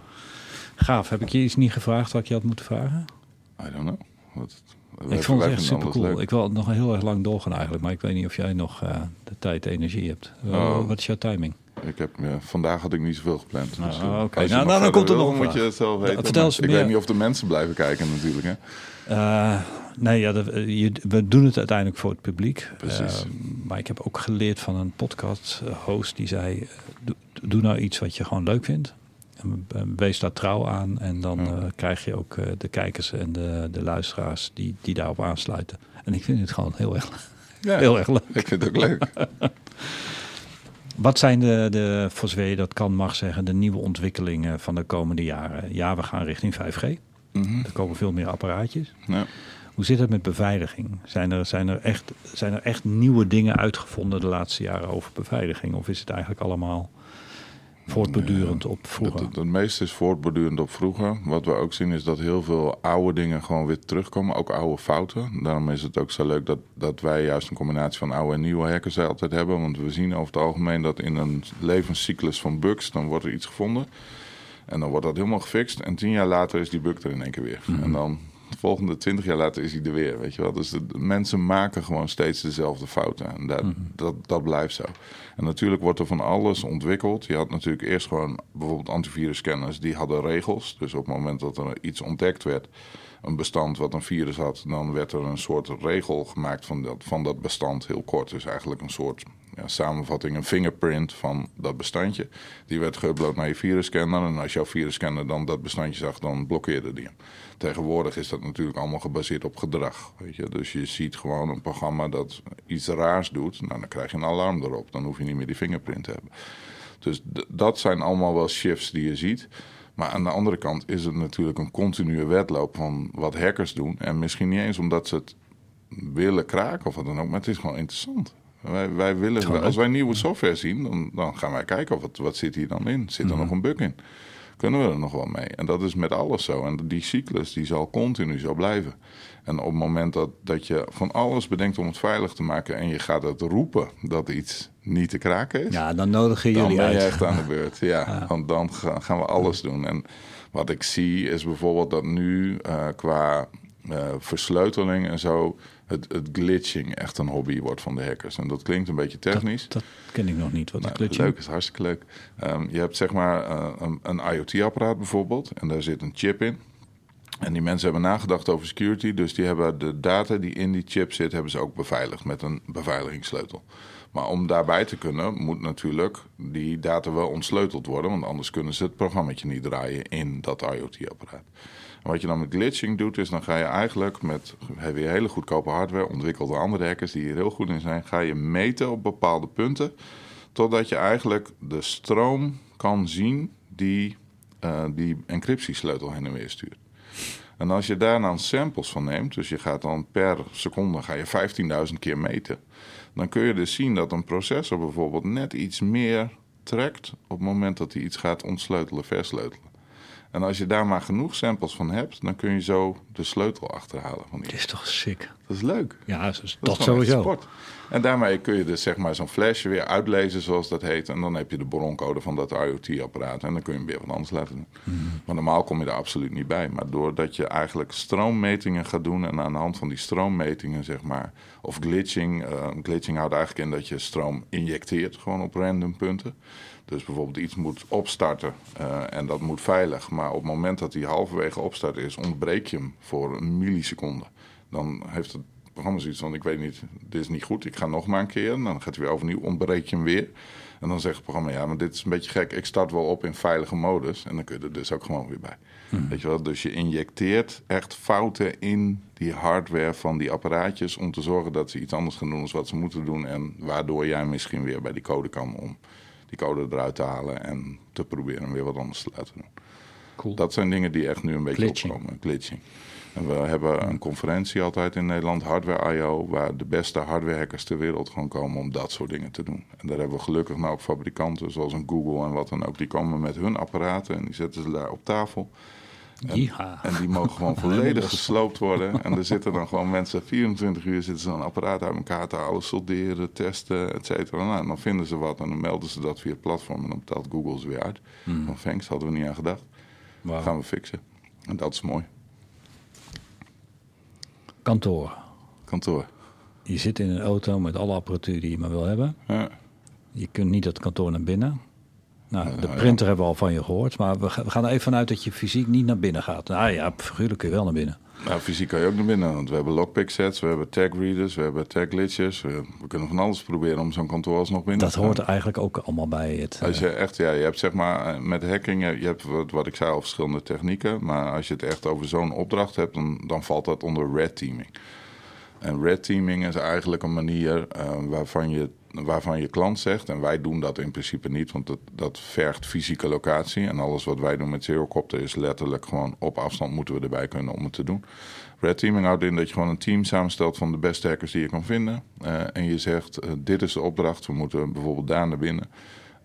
Gaaf. Heb ik je iets niet gevraagd wat ik je had moeten vragen? I don't know. Wat, ik vond het echt super cool. Ik wil nog heel erg lang doorgaan eigenlijk. Maar ik weet niet of jij nog uh, de tijd en energie hebt. Oh. Wat is jouw timing? Ik heb, ja, vandaag had ik niet zoveel gepland. Nou, dus, Oké, okay. nou, nou dan komt er nog moet je het zelf weten. vertel eens ik meer. weet niet of de mensen blijven kijken natuurlijk. Hè? Uh, nee, ja, dat, je, we doen het uiteindelijk voor het publiek. Precies. Uh, maar ik heb ook geleerd van een podcast host die zei: doe, doe nou iets wat je gewoon leuk vindt. En wees daar trouw aan. En dan ja. uh, krijg je ook de kijkers en de, de luisteraars die, die daarop aansluiten. En ik vind het gewoon heel erg, ja, heel erg leuk. Ik vind het ook leuk. Wat zijn de, de, voor zover je dat kan mag zeggen, de nieuwe ontwikkelingen van de komende jaren? Ja, we gaan richting 5G. Mm -hmm. Er komen veel meer apparaatjes. Ja. Hoe zit het met beveiliging? Zijn er, zijn, er echt, zijn er echt nieuwe dingen uitgevonden de laatste jaren over beveiliging? Of is het eigenlijk allemaal voortbordurend op vroeger? Het, het, meeste is voortbordurend op vroeger. Wat we ook zien is dat heel veel oude dingen gewoon weer terugkomen. Ook oude fouten. Daarom is het ook zo leuk dat, dat wij juist een combinatie van oude en nieuwe hackers altijd hebben. Want we zien over het algemeen dat in een levenscyclus van bugs, dan wordt er iets gevonden. En dan wordt dat helemaal gefixt. En tien jaar later is die bug er in één keer weer. Mhm. En dan volgende twintig jaar later is hij er weer. Weet je wel? Dus de, de mensen maken gewoon steeds dezelfde fouten. En dat, Mhm. dat, dat blijft zo. En natuurlijk wordt er van alles ontwikkeld. Je had natuurlijk eerst gewoon bijvoorbeeld antivirusscanners. Die hadden regels. Dus op het moment dat er iets ontdekt werd, een bestand wat een virus had, dan werd er een soort regel gemaakt van dat, van dat bestand heel kort. Dus eigenlijk een soort ja, samenvatting, een fingerprint van dat bestandje. Die werd geüpload naar je virusscanner. En als jouw virusscanner dan dat bestandje zag, dan blokkeerde die hem. Tegenwoordig is dat natuurlijk allemaal gebaseerd op gedrag. Weet je? Dus je ziet gewoon een programma dat iets raars doet. Nou, dan krijg je een alarm erop. Dan hoef je niet meer die fingerprint te hebben. Dus dat zijn allemaal wel shifts die je ziet. Maar aan de andere kant is het natuurlijk een continue wedloop van wat hackers doen. En misschien niet eens omdat ze het willen kraken of wat dan ook, maar het is gewoon interessant. Wij, wij willen, als wij nieuwe software zien, dan, dan gaan wij kijken of wat, wat zit hier dan in. Zit er mhm. nog een bug in? Kunnen we er nog wel mee? En dat is met alles zo. En die cyclus die zal continu zo blijven. En op het moment dat, dat je van alles bedenkt om het veilig te maken en je gaat het roepen dat iets niet te kraken is. Ja, dan nodigen jullie uit. Dan ben je echt aan de beurt. Ja, want dan gaan we alles doen. En wat ik zie is bijvoorbeeld dat nu uh, qua uh, versleuteling en zo het, het, glitching echt een hobby wordt van de hackers. En dat klinkt een beetje technisch. Dat, ken ik nog niet. Wat nou, glitching? Leuk, is hartstikke leuk. Um, je hebt zeg maar uh, een, een IoT-apparaat bijvoorbeeld en daar zit een chip in. En die mensen hebben nagedacht over security, dus die hebben de data die in die chip zit, hebben ze ook beveiligd met een beveiligingssleutel. Maar om daarbij te kunnen, moet natuurlijk die data wel ontsleuteld worden, want anders kunnen ze het programma niet draaien in dat IoT-apparaat. Wat je dan met glitching doet, is dan ga je eigenlijk met weer hele goedkope hardware, ontwikkeld door andere hackers die hier heel goed in zijn, ga je meten op bepaalde punten, totdat je eigenlijk de stroom kan zien die uh, die encryptiesleutel heen en weer stuurt. En als je daar dan samples van neemt, dus je gaat dan per seconde ga je 15.000 keer meten, dan kun je dus zien dat een processor bijvoorbeeld net iets meer trekt op het moment dat hij iets gaat ontsleutelen, versleutelen. En als je daar maar genoeg samples van hebt, dan kun je zo de sleutel achterhalen. Van die. Dat is toch sick? Dat is leuk. Ja, dat, is dat, sowieso. Sport. En daarmee kun je dus zeg maar zo'n flesje weer uitlezen, zoals dat heet. En dan heb je de broncode van dat IoT-apparaat. En dan kun je hem weer wat anders laten doen. Mm. Maar normaal kom je er absoluut niet bij. Maar doordat je eigenlijk stroommetingen gaat doen. En aan de hand van die stroommetingen, zeg maar. Of glitching. Uh, glitching houdt eigenlijk in dat je stroom injecteert, gewoon op random punten. Dus bijvoorbeeld iets moet opstarten uh, en dat moet veilig. Maar op het moment dat hij halverwege opstart is, ontbreek je hem voor een milliseconde. Dan heeft het programma zoiets van: ik weet niet, dit is niet goed, ik ga nog maar een keer. En dan gaat hij weer overnieuw, ontbreek je hem weer. En dan zegt het programma: ja, maar dit is een beetje gek, ik start wel op in veilige modus. En dan kun je er dus ook gewoon weer bij. Hmm. Weet je wel? Dus je injecteert echt fouten in die hardware van die apparaatjes om te zorgen dat ze iets anders gaan doen dan wat ze moeten doen. En waardoor jij misschien weer bij die code kan om die code eruit te halen en te proberen weer wat anders te laten doen. Cool. Dat zijn dingen die echt nu een beetje glitching. opkomen. Glitching. En we hebben een conferentie altijd in Nederland, Hardware I.O., waar de beste hardwarehackers ter wereld gewoon komen om dat soort dingen te doen. En daar hebben we gelukkig nou ook fabrikanten zoals een Google en wat dan ook, die komen met hun apparaten en die zetten ze daar op tafel. En, en, die mogen gewoon volledig gesloopt worden. En er zitten dan gewoon mensen, 24 uur zitten ze een apparaat uit elkaar te halen, solderen, testen, et cetera. Nou, en dan vinden ze wat en dan melden ze dat via het platform en dan betaalt Google ze weer uit. Mm. Van thanks, hadden we niet aan gedacht. Wow. gaan we fixen. En dat is mooi. Kantoor. Kantoor. Je zit in een auto met alle apparatuur die je maar wil hebben. Ja. Je kunt niet dat kantoor naar binnen. Nou, de printer hebben we al van je gehoord, maar we gaan er even vanuit dat je fysiek niet naar binnen gaat. Nou ja, figuurlijk kun je wel naar binnen. Nou, fysiek kan je ook naar binnen, want we hebben lockpick sets, we hebben tag readers, we hebben tag glitches. We, kunnen van alles proberen om zo'n kantoor alsnog binnen dat te Dat hoort eigenlijk ook allemaal bij het... Als je eh, echt, ja, je hebt zeg maar, eh, met hacking, je hebt wat, wat ik zei al, verschillende technieken. Maar als je het echt over zo'n opdracht hebt, dan, dan valt dat onder red teaming. En red teaming is eigenlijk een manier uh, waarvan je waarvan je klant zegt, en wij doen dat in principe niet, want dat, dat vergt fysieke locatie. En alles wat wij doen met Zerocopter is letterlijk gewoon op afstand moeten we erbij kunnen om het te doen. Red teaming houdt in dat je gewoon een team samenstelt van de beste hackers die je kan vinden. Uh, en je zegt, uh, dit is de opdracht, we moeten bijvoorbeeld daar naar binnen.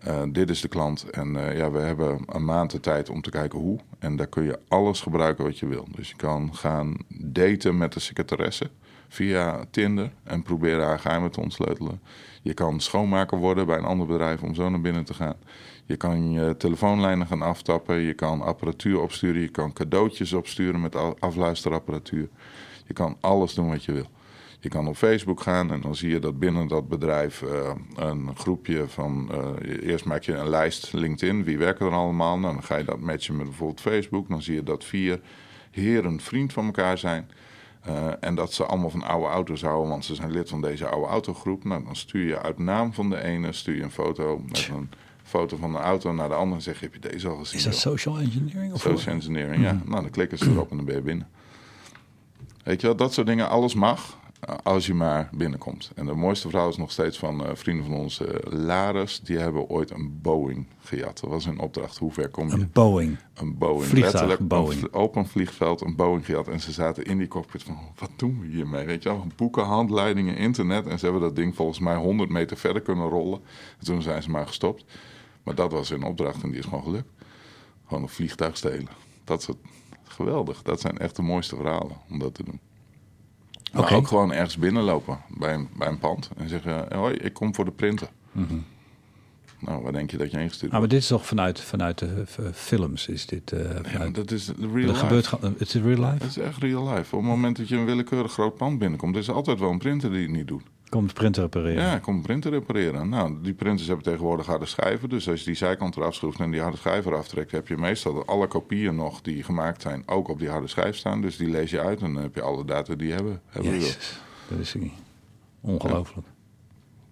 Uh, dit is de klant en ja, we hebben een maand de tijd om te kijken hoe. En daar kun je alles gebruiken wat je wil. Dus je kan gaan daten met de secretaresse via Tinder en proberen haar geheimen te ontsleutelen. Je kan schoonmaker worden bij een ander bedrijf om zo naar binnen te gaan. Je kan je telefoonlijnen gaan aftappen. Je kan apparatuur opsturen. Je kan cadeautjes opsturen met afluisterapparatuur. Je kan alles doen wat je wil. Je kan op Facebook gaan en dan zie je dat binnen dat bedrijf uh, een groepje van. Uh, eerst maak je een lijst LinkedIn. Wie werken er allemaal? Nou, dan ga je dat matchen met bijvoorbeeld Facebook. Dan zie je dat vier heren vriend van elkaar zijn. Uh, en dat ze allemaal van oude auto's houden, want ze zijn lid van deze oude autogroep. Nou, dan stuur je uit naam van de ene stuur je een foto met een foto van de auto naar de andere en zeg je, heb je deze al gezien? Is dat social engineering? Of social engineering, ja. Mhm. Nou, dan klikken ze erop en dan ben je binnen. Weet je wel, dat soort dingen, alles mag. Als je maar binnenkomt. En de mooiste verhaal is nog steeds van uh, vrienden van ons, uh, Laris. Die hebben ooit een Boeing gejat. Dat was een opdracht. Hoe ver kom je? Een Boeing. Een Boeing. Vliegtuig, Letterlijk Boeing. Een open vliegveld, een Boeing gejat. En ze zaten in die cockpit van, wat doen we hiermee? Weet je wel, boeken, handleidingen, internet. En ze hebben dat ding volgens mij 100 meter verder kunnen rollen. En toen zijn ze maar gestopt. Maar dat was hun opdracht en die is gewoon gelukt. Gewoon een vliegtuig stelen. Dat is het. geweldig. Dat zijn echt de mooiste verhalen om dat te doen. Maar Oké. ook gewoon ergens binnenlopen bij een, bij een pand en zeggen: Hoi, ik kom voor de printer. Nou, waar denk je dat je heen gestuurd Ah, maar dit is toch vanuit, vanuit de films? Is dit, eh, Ja, dat is real dat life. gebeurt gewoon. Het is real life? Dat is echt real life. Op het moment dat je een willekeurig groot pand binnenkomt, er is altijd wel een printer die het niet doet. Komt printer repareren? Ja, ik kom een printer repareren. Nou, die printers hebben tegenwoordig harde schijven. Dus als je die zijkant eraf schroeft en die harde schijf eraf trekt, heb je meestal alle kopieën nog die gemaakt zijn ook op die harde schijf staan. Dus die lees je uit en dan heb je alle data die je hebben. hebben. Jezus, dat is niet. Ongelooflijk.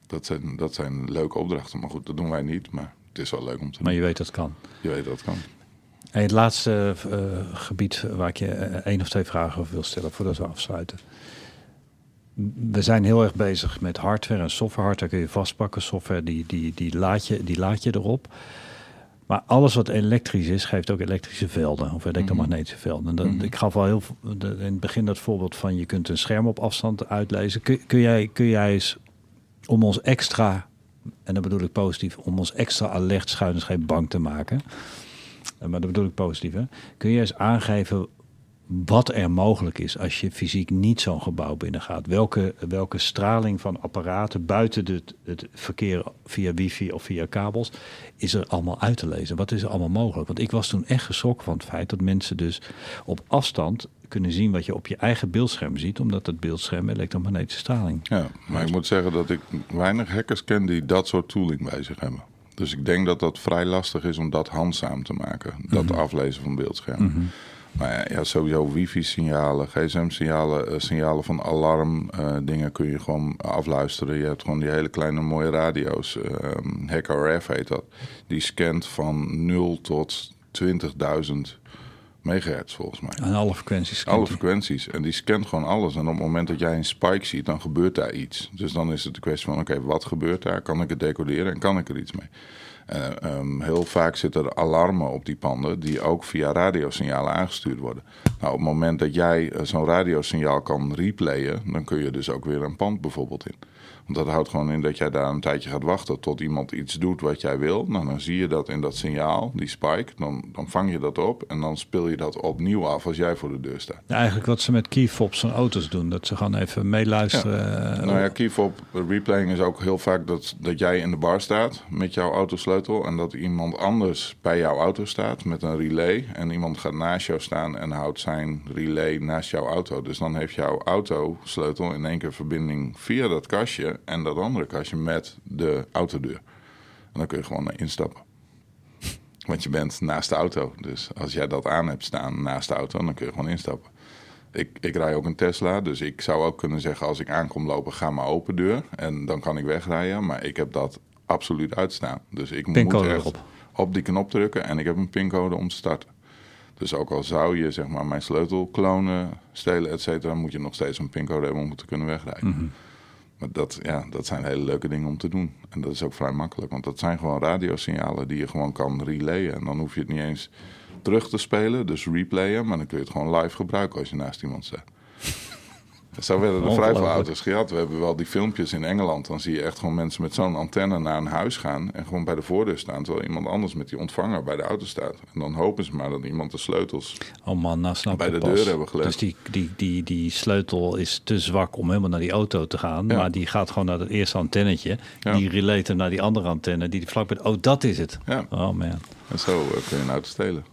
Dat, zijn, dat zijn leuke opdrachten. Maar goed, dat doen wij niet. Maar het is wel leuk om te doen. Maar je weet dat het kan. Je weet dat het kan. Hey, het laatste eh, gebied waar ik je eh, één of twee vragen over wil stellen voordat we afsluiten. We zijn heel erg bezig met hardware en software. Hardware kun je vastpakken, software die, die, die, laat je, die laat je erop. Maar alles wat elektrisch is, geeft ook elektrische velden of elektromagnetische velden. En dat, Mhm. Ik gaf al heel de- in het begin dat voorbeeld van je kunt een scherm op afstand uitlezen. Kun, kun, jij, kun jij eens om ons extra, en dat bedoel ik positief, om ons extra alert schuin bang te maken. Eh, Maar dat bedoel ik positief. Hè? Kun je eens aangeven wat er mogelijk is als je fysiek niet zo'n gebouw binnengaat? Welke, welke straling van apparaten buiten het, het verkeer via wifi of via kabels is er allemaal uit te lezen? Wat is er allemaal mogelijk? Want ik was toen echt geschrokken van het feit dat mensen dus op afstand kunnen zien wat je op je eigen beeldscherm ziet, omdat het beeldscherm elektromagnetische straling. Ja, maar ik moet zeggen dat ik weinig hackers ken die dat soort tooling bij zich hebben. Dus ik denk dat dat vrij lastig is om dat handzaam te maken. Dat aflezen van beeldschermen. Maar ja, ja, sowieso wifi-signalen, gsm-signalen, eh, signalen van alarm, eh, dingen kun je gewoon afluisteren. Je hebt gewoon die hele kleine mooie radio's. ehm HackRF heet dat. Die scant van 0 tot 20.000 megahertz volgens mij. En alle frequenties. Alle frequenties. En die scant gewoon alles. En op het moment dat jij een spike ziet, dan gebeurt daar iets. Dus dan is het de kwestie van, oké, wat gebeurt daar? Kan ik het decoderen en kan ik er iets mee? Eh, ehm, heel vaak zitten er alarmen op die panden die ook via radiosignalen aangestuurd worden. Nou, op het moment dat jij eh, zo'n radiosignaal kan replayen, dan kun je dus ook weer een pand bijvoorbeeld in. Want dat houdt gewoon in dat jij daar een tijdje gaat wachten tot iemand iets doet wat jij wil. Nou, dan zie je dat in dat signaal, die spike, dan, dan vang je dat op en dan speel je dat opnieuw af als jij voor de deur staat. Ja, eigenlijk wat ze met keyfobs van auto's doen. Dat ze gewoon even meeluisteren. Nou ja, keyfob replaying is ook heel vaak dat, dat jij in de bar staat met jouw autosleutel en dat iemand anders bij jouw auto staat met een relay en iemand gaat naast jou staan en houdt zijn relay naast jouw auto. Dus dan heeft jouw autosleutel in één keer verbinding via dat kastje en dat andere kastje met de autodeur. En dan kun je gewoon instappen. Want je bent naast de auto. Dus als jij dat aan hebt staan naast de auto, dan kun je gewoon instappen. Ik, ik rij ook een Tesla, dus ik zou ook kunnen zeggen als ik aankom lopen, ga maar open deur. En dan kan ik wegrijden, maar ik heb dat absoluut uitstaan. Dus ik Pincode moet echt op die knop drukken en ik heb een pincode om te starten. Dus ook al zou je zeg maar mijn sleutel klonen, stelen, et cetera, moet je nog steeds een pincode hebben om te kunnen wegrijden. Maar dat, ja, dat zijn hele leuke dingen om te doen. En dat is ook vrij makkelijk, want dat zijn gewoon radiosignalen die je gewoon kan relayen. En dan hoef je het niet eens terug te spelen, dus replayen, maar dan kun je het gewoon live gebruiken als je naast iemand staat. Zo werden er vrij veel Ongelooflijk. auto's gehad. We hebben wel die filmpjes in Engeland. Dan zie je echt gewoon mensen met zo'n antenne naar een huis gaan. En gewoon bij de voordeur staan. Terwijl iemand anders met die ontvanger bij de auto staat. En dan hopen ze maar dat iemand de sleutels. Oh man, nou snap Bij de deur hebben gelegd. Dus die, die, die, die sleutel is te zwak om helemaal naar die auto te gaan. Ja. Maar die gaat gewoon naar het eerste antennetje. Ja. Die relate hem naar die andere antenne. Die vlak bij... Oh, dat is het. Ja. Oh man. En zo eh, kun je een auto stelen.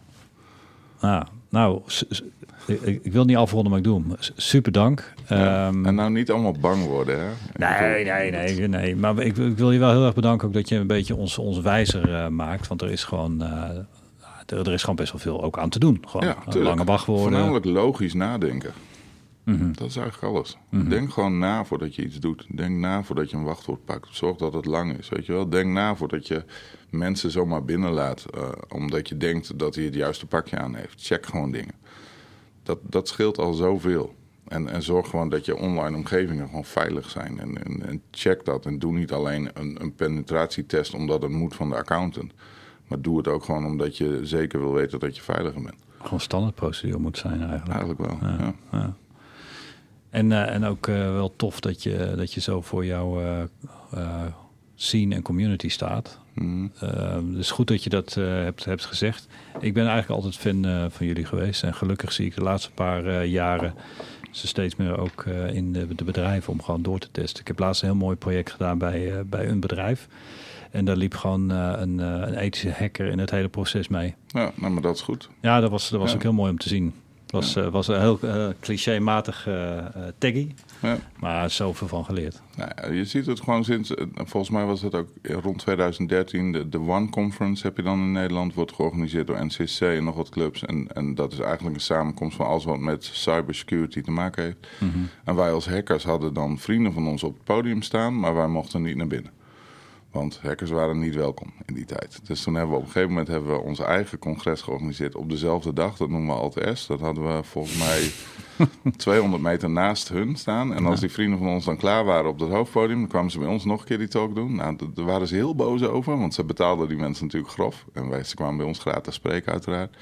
Ah, nou, ik, ik wil niet afronden, maar ik doe hem. Super dank. Ja. Ehm, en nou niet allemaal bang worden, hè? Nee, nee, nee, nee. Maar ik, ik wil je wel heel erg bedanken ook dat je een beetje ons, ons wijzer eh, maakt. Want er is gewoon, eh, er, er is gewoon best wel veel ook aan te doen. Gewoon Ja, lange wachtwoorden. Voornamelijk logisch nadenken. Mhm. Dat is eigenlijk alles. Denk gewoon na voordat je iets doet. Denk na voordat je een wachtwoord pakt. Zorg dat het lang is, weet je wel. Denk na voordat je mensen zomaar binnenlaat. eh, omdat je denkt dat hij het juiste pakje aan heeft. Check gewoon dingen. Dat, dat scheelt al zoveel. en, en zorg gewoon dat je online omgevingen gewoon veilig zijn. En, en, en check dat. En doe niet alleen een, een penetratietest omdat het moet van de accountant. Maar doe het ook gewoon omdat je zeker wil weten dat je veiliger bent. Gewoon standaardprocedure moet zijn eigenlijk. Eigenlijk wel, ja. ja. En, uh, en ook uh, wel tof dat je, dat je zo voor jouw uh, scene en community staat. Mm. dus goed dat je dat hebt, hebt gezegd. Ik ben eigenlijk altijd fan van jullie geweest. En gelukkig zie ik de laatste paar jaren ze steeds meer ook in de, de, bedrijven om gewoon door te testen. Ik heb laatst een heel mooi project gedaan bij, bij een bedrijf. En daar liep gewoon een, een, ethische hacker in het hele proces mee. Ja, nou, maar dat is goed. Ja, dat was, dat was ook heel mooi om te zien was, ja. uh, was een heel uh, clichématig uh, taggy. Ja. Maar zoveel van geleerd. Nou, je ziet het gewoon sinds, volgens mij was het ook rond 2013, de, de One Conference heb je dan in Nederland, wordt georganiseerd door NCC en nog wat clubs. En, en dat is eigenlijk een samenkomst van alles wat met cybersecurity te maken heeft. Mm -hmm. En wij als hackers hadden dan vrienden van ons op het podium staan, maar wij mochten niet naar binnen. Want hackers waren niet welkom in die tijd. Dus toen hebben we op een gegeven moment hebben we onze eigen congres georganiseerd op dezelfde dag. Dat noemen we Alt-S. Dat hadden we volgens mij 200 meter naast hun staan. En als die vrienden van ons dan klaar waren op dat hoofdpodium, dan kwamen ze bij ons nog een keer die talk doen. Nou, daar waren ze heel boos over, want ze betaalden die mensen natuurlijk grof. En wij, ze kwamen bij ons gratis spreken uiteraard.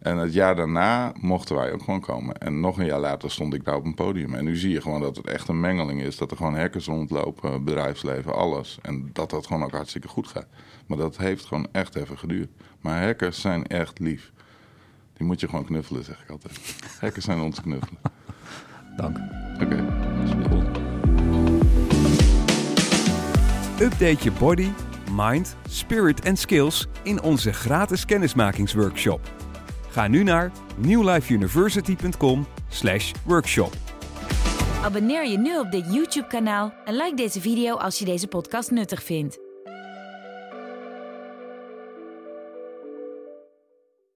En het jaar daarna mochten wij ook gewoon komen. En nog een jaar later stond ik daar op een podium. En nu zie je gewoon dat het echt een mengeling is. Dat er gewoon hackers rondlopen, bedrijfsleven, alles. En dat dat gewoon ook hartstikke goed gaat. Maar dat heeft gewoon echt even geduurd. Maar hackers zijn echt lief. Die moet je gewoon knuffelen, zeg ik altijd. Hackers zijn ons knuffelen. Dank. Oké, okay. Update je body, mind, spirit en skills in onze gratis kennismakingsworkshop. Ga nu naar newlifeuniversity.com workshop. Abonneer je nu op dit YouTube kanaal en like deze video als je deze podcast nuttig vindt.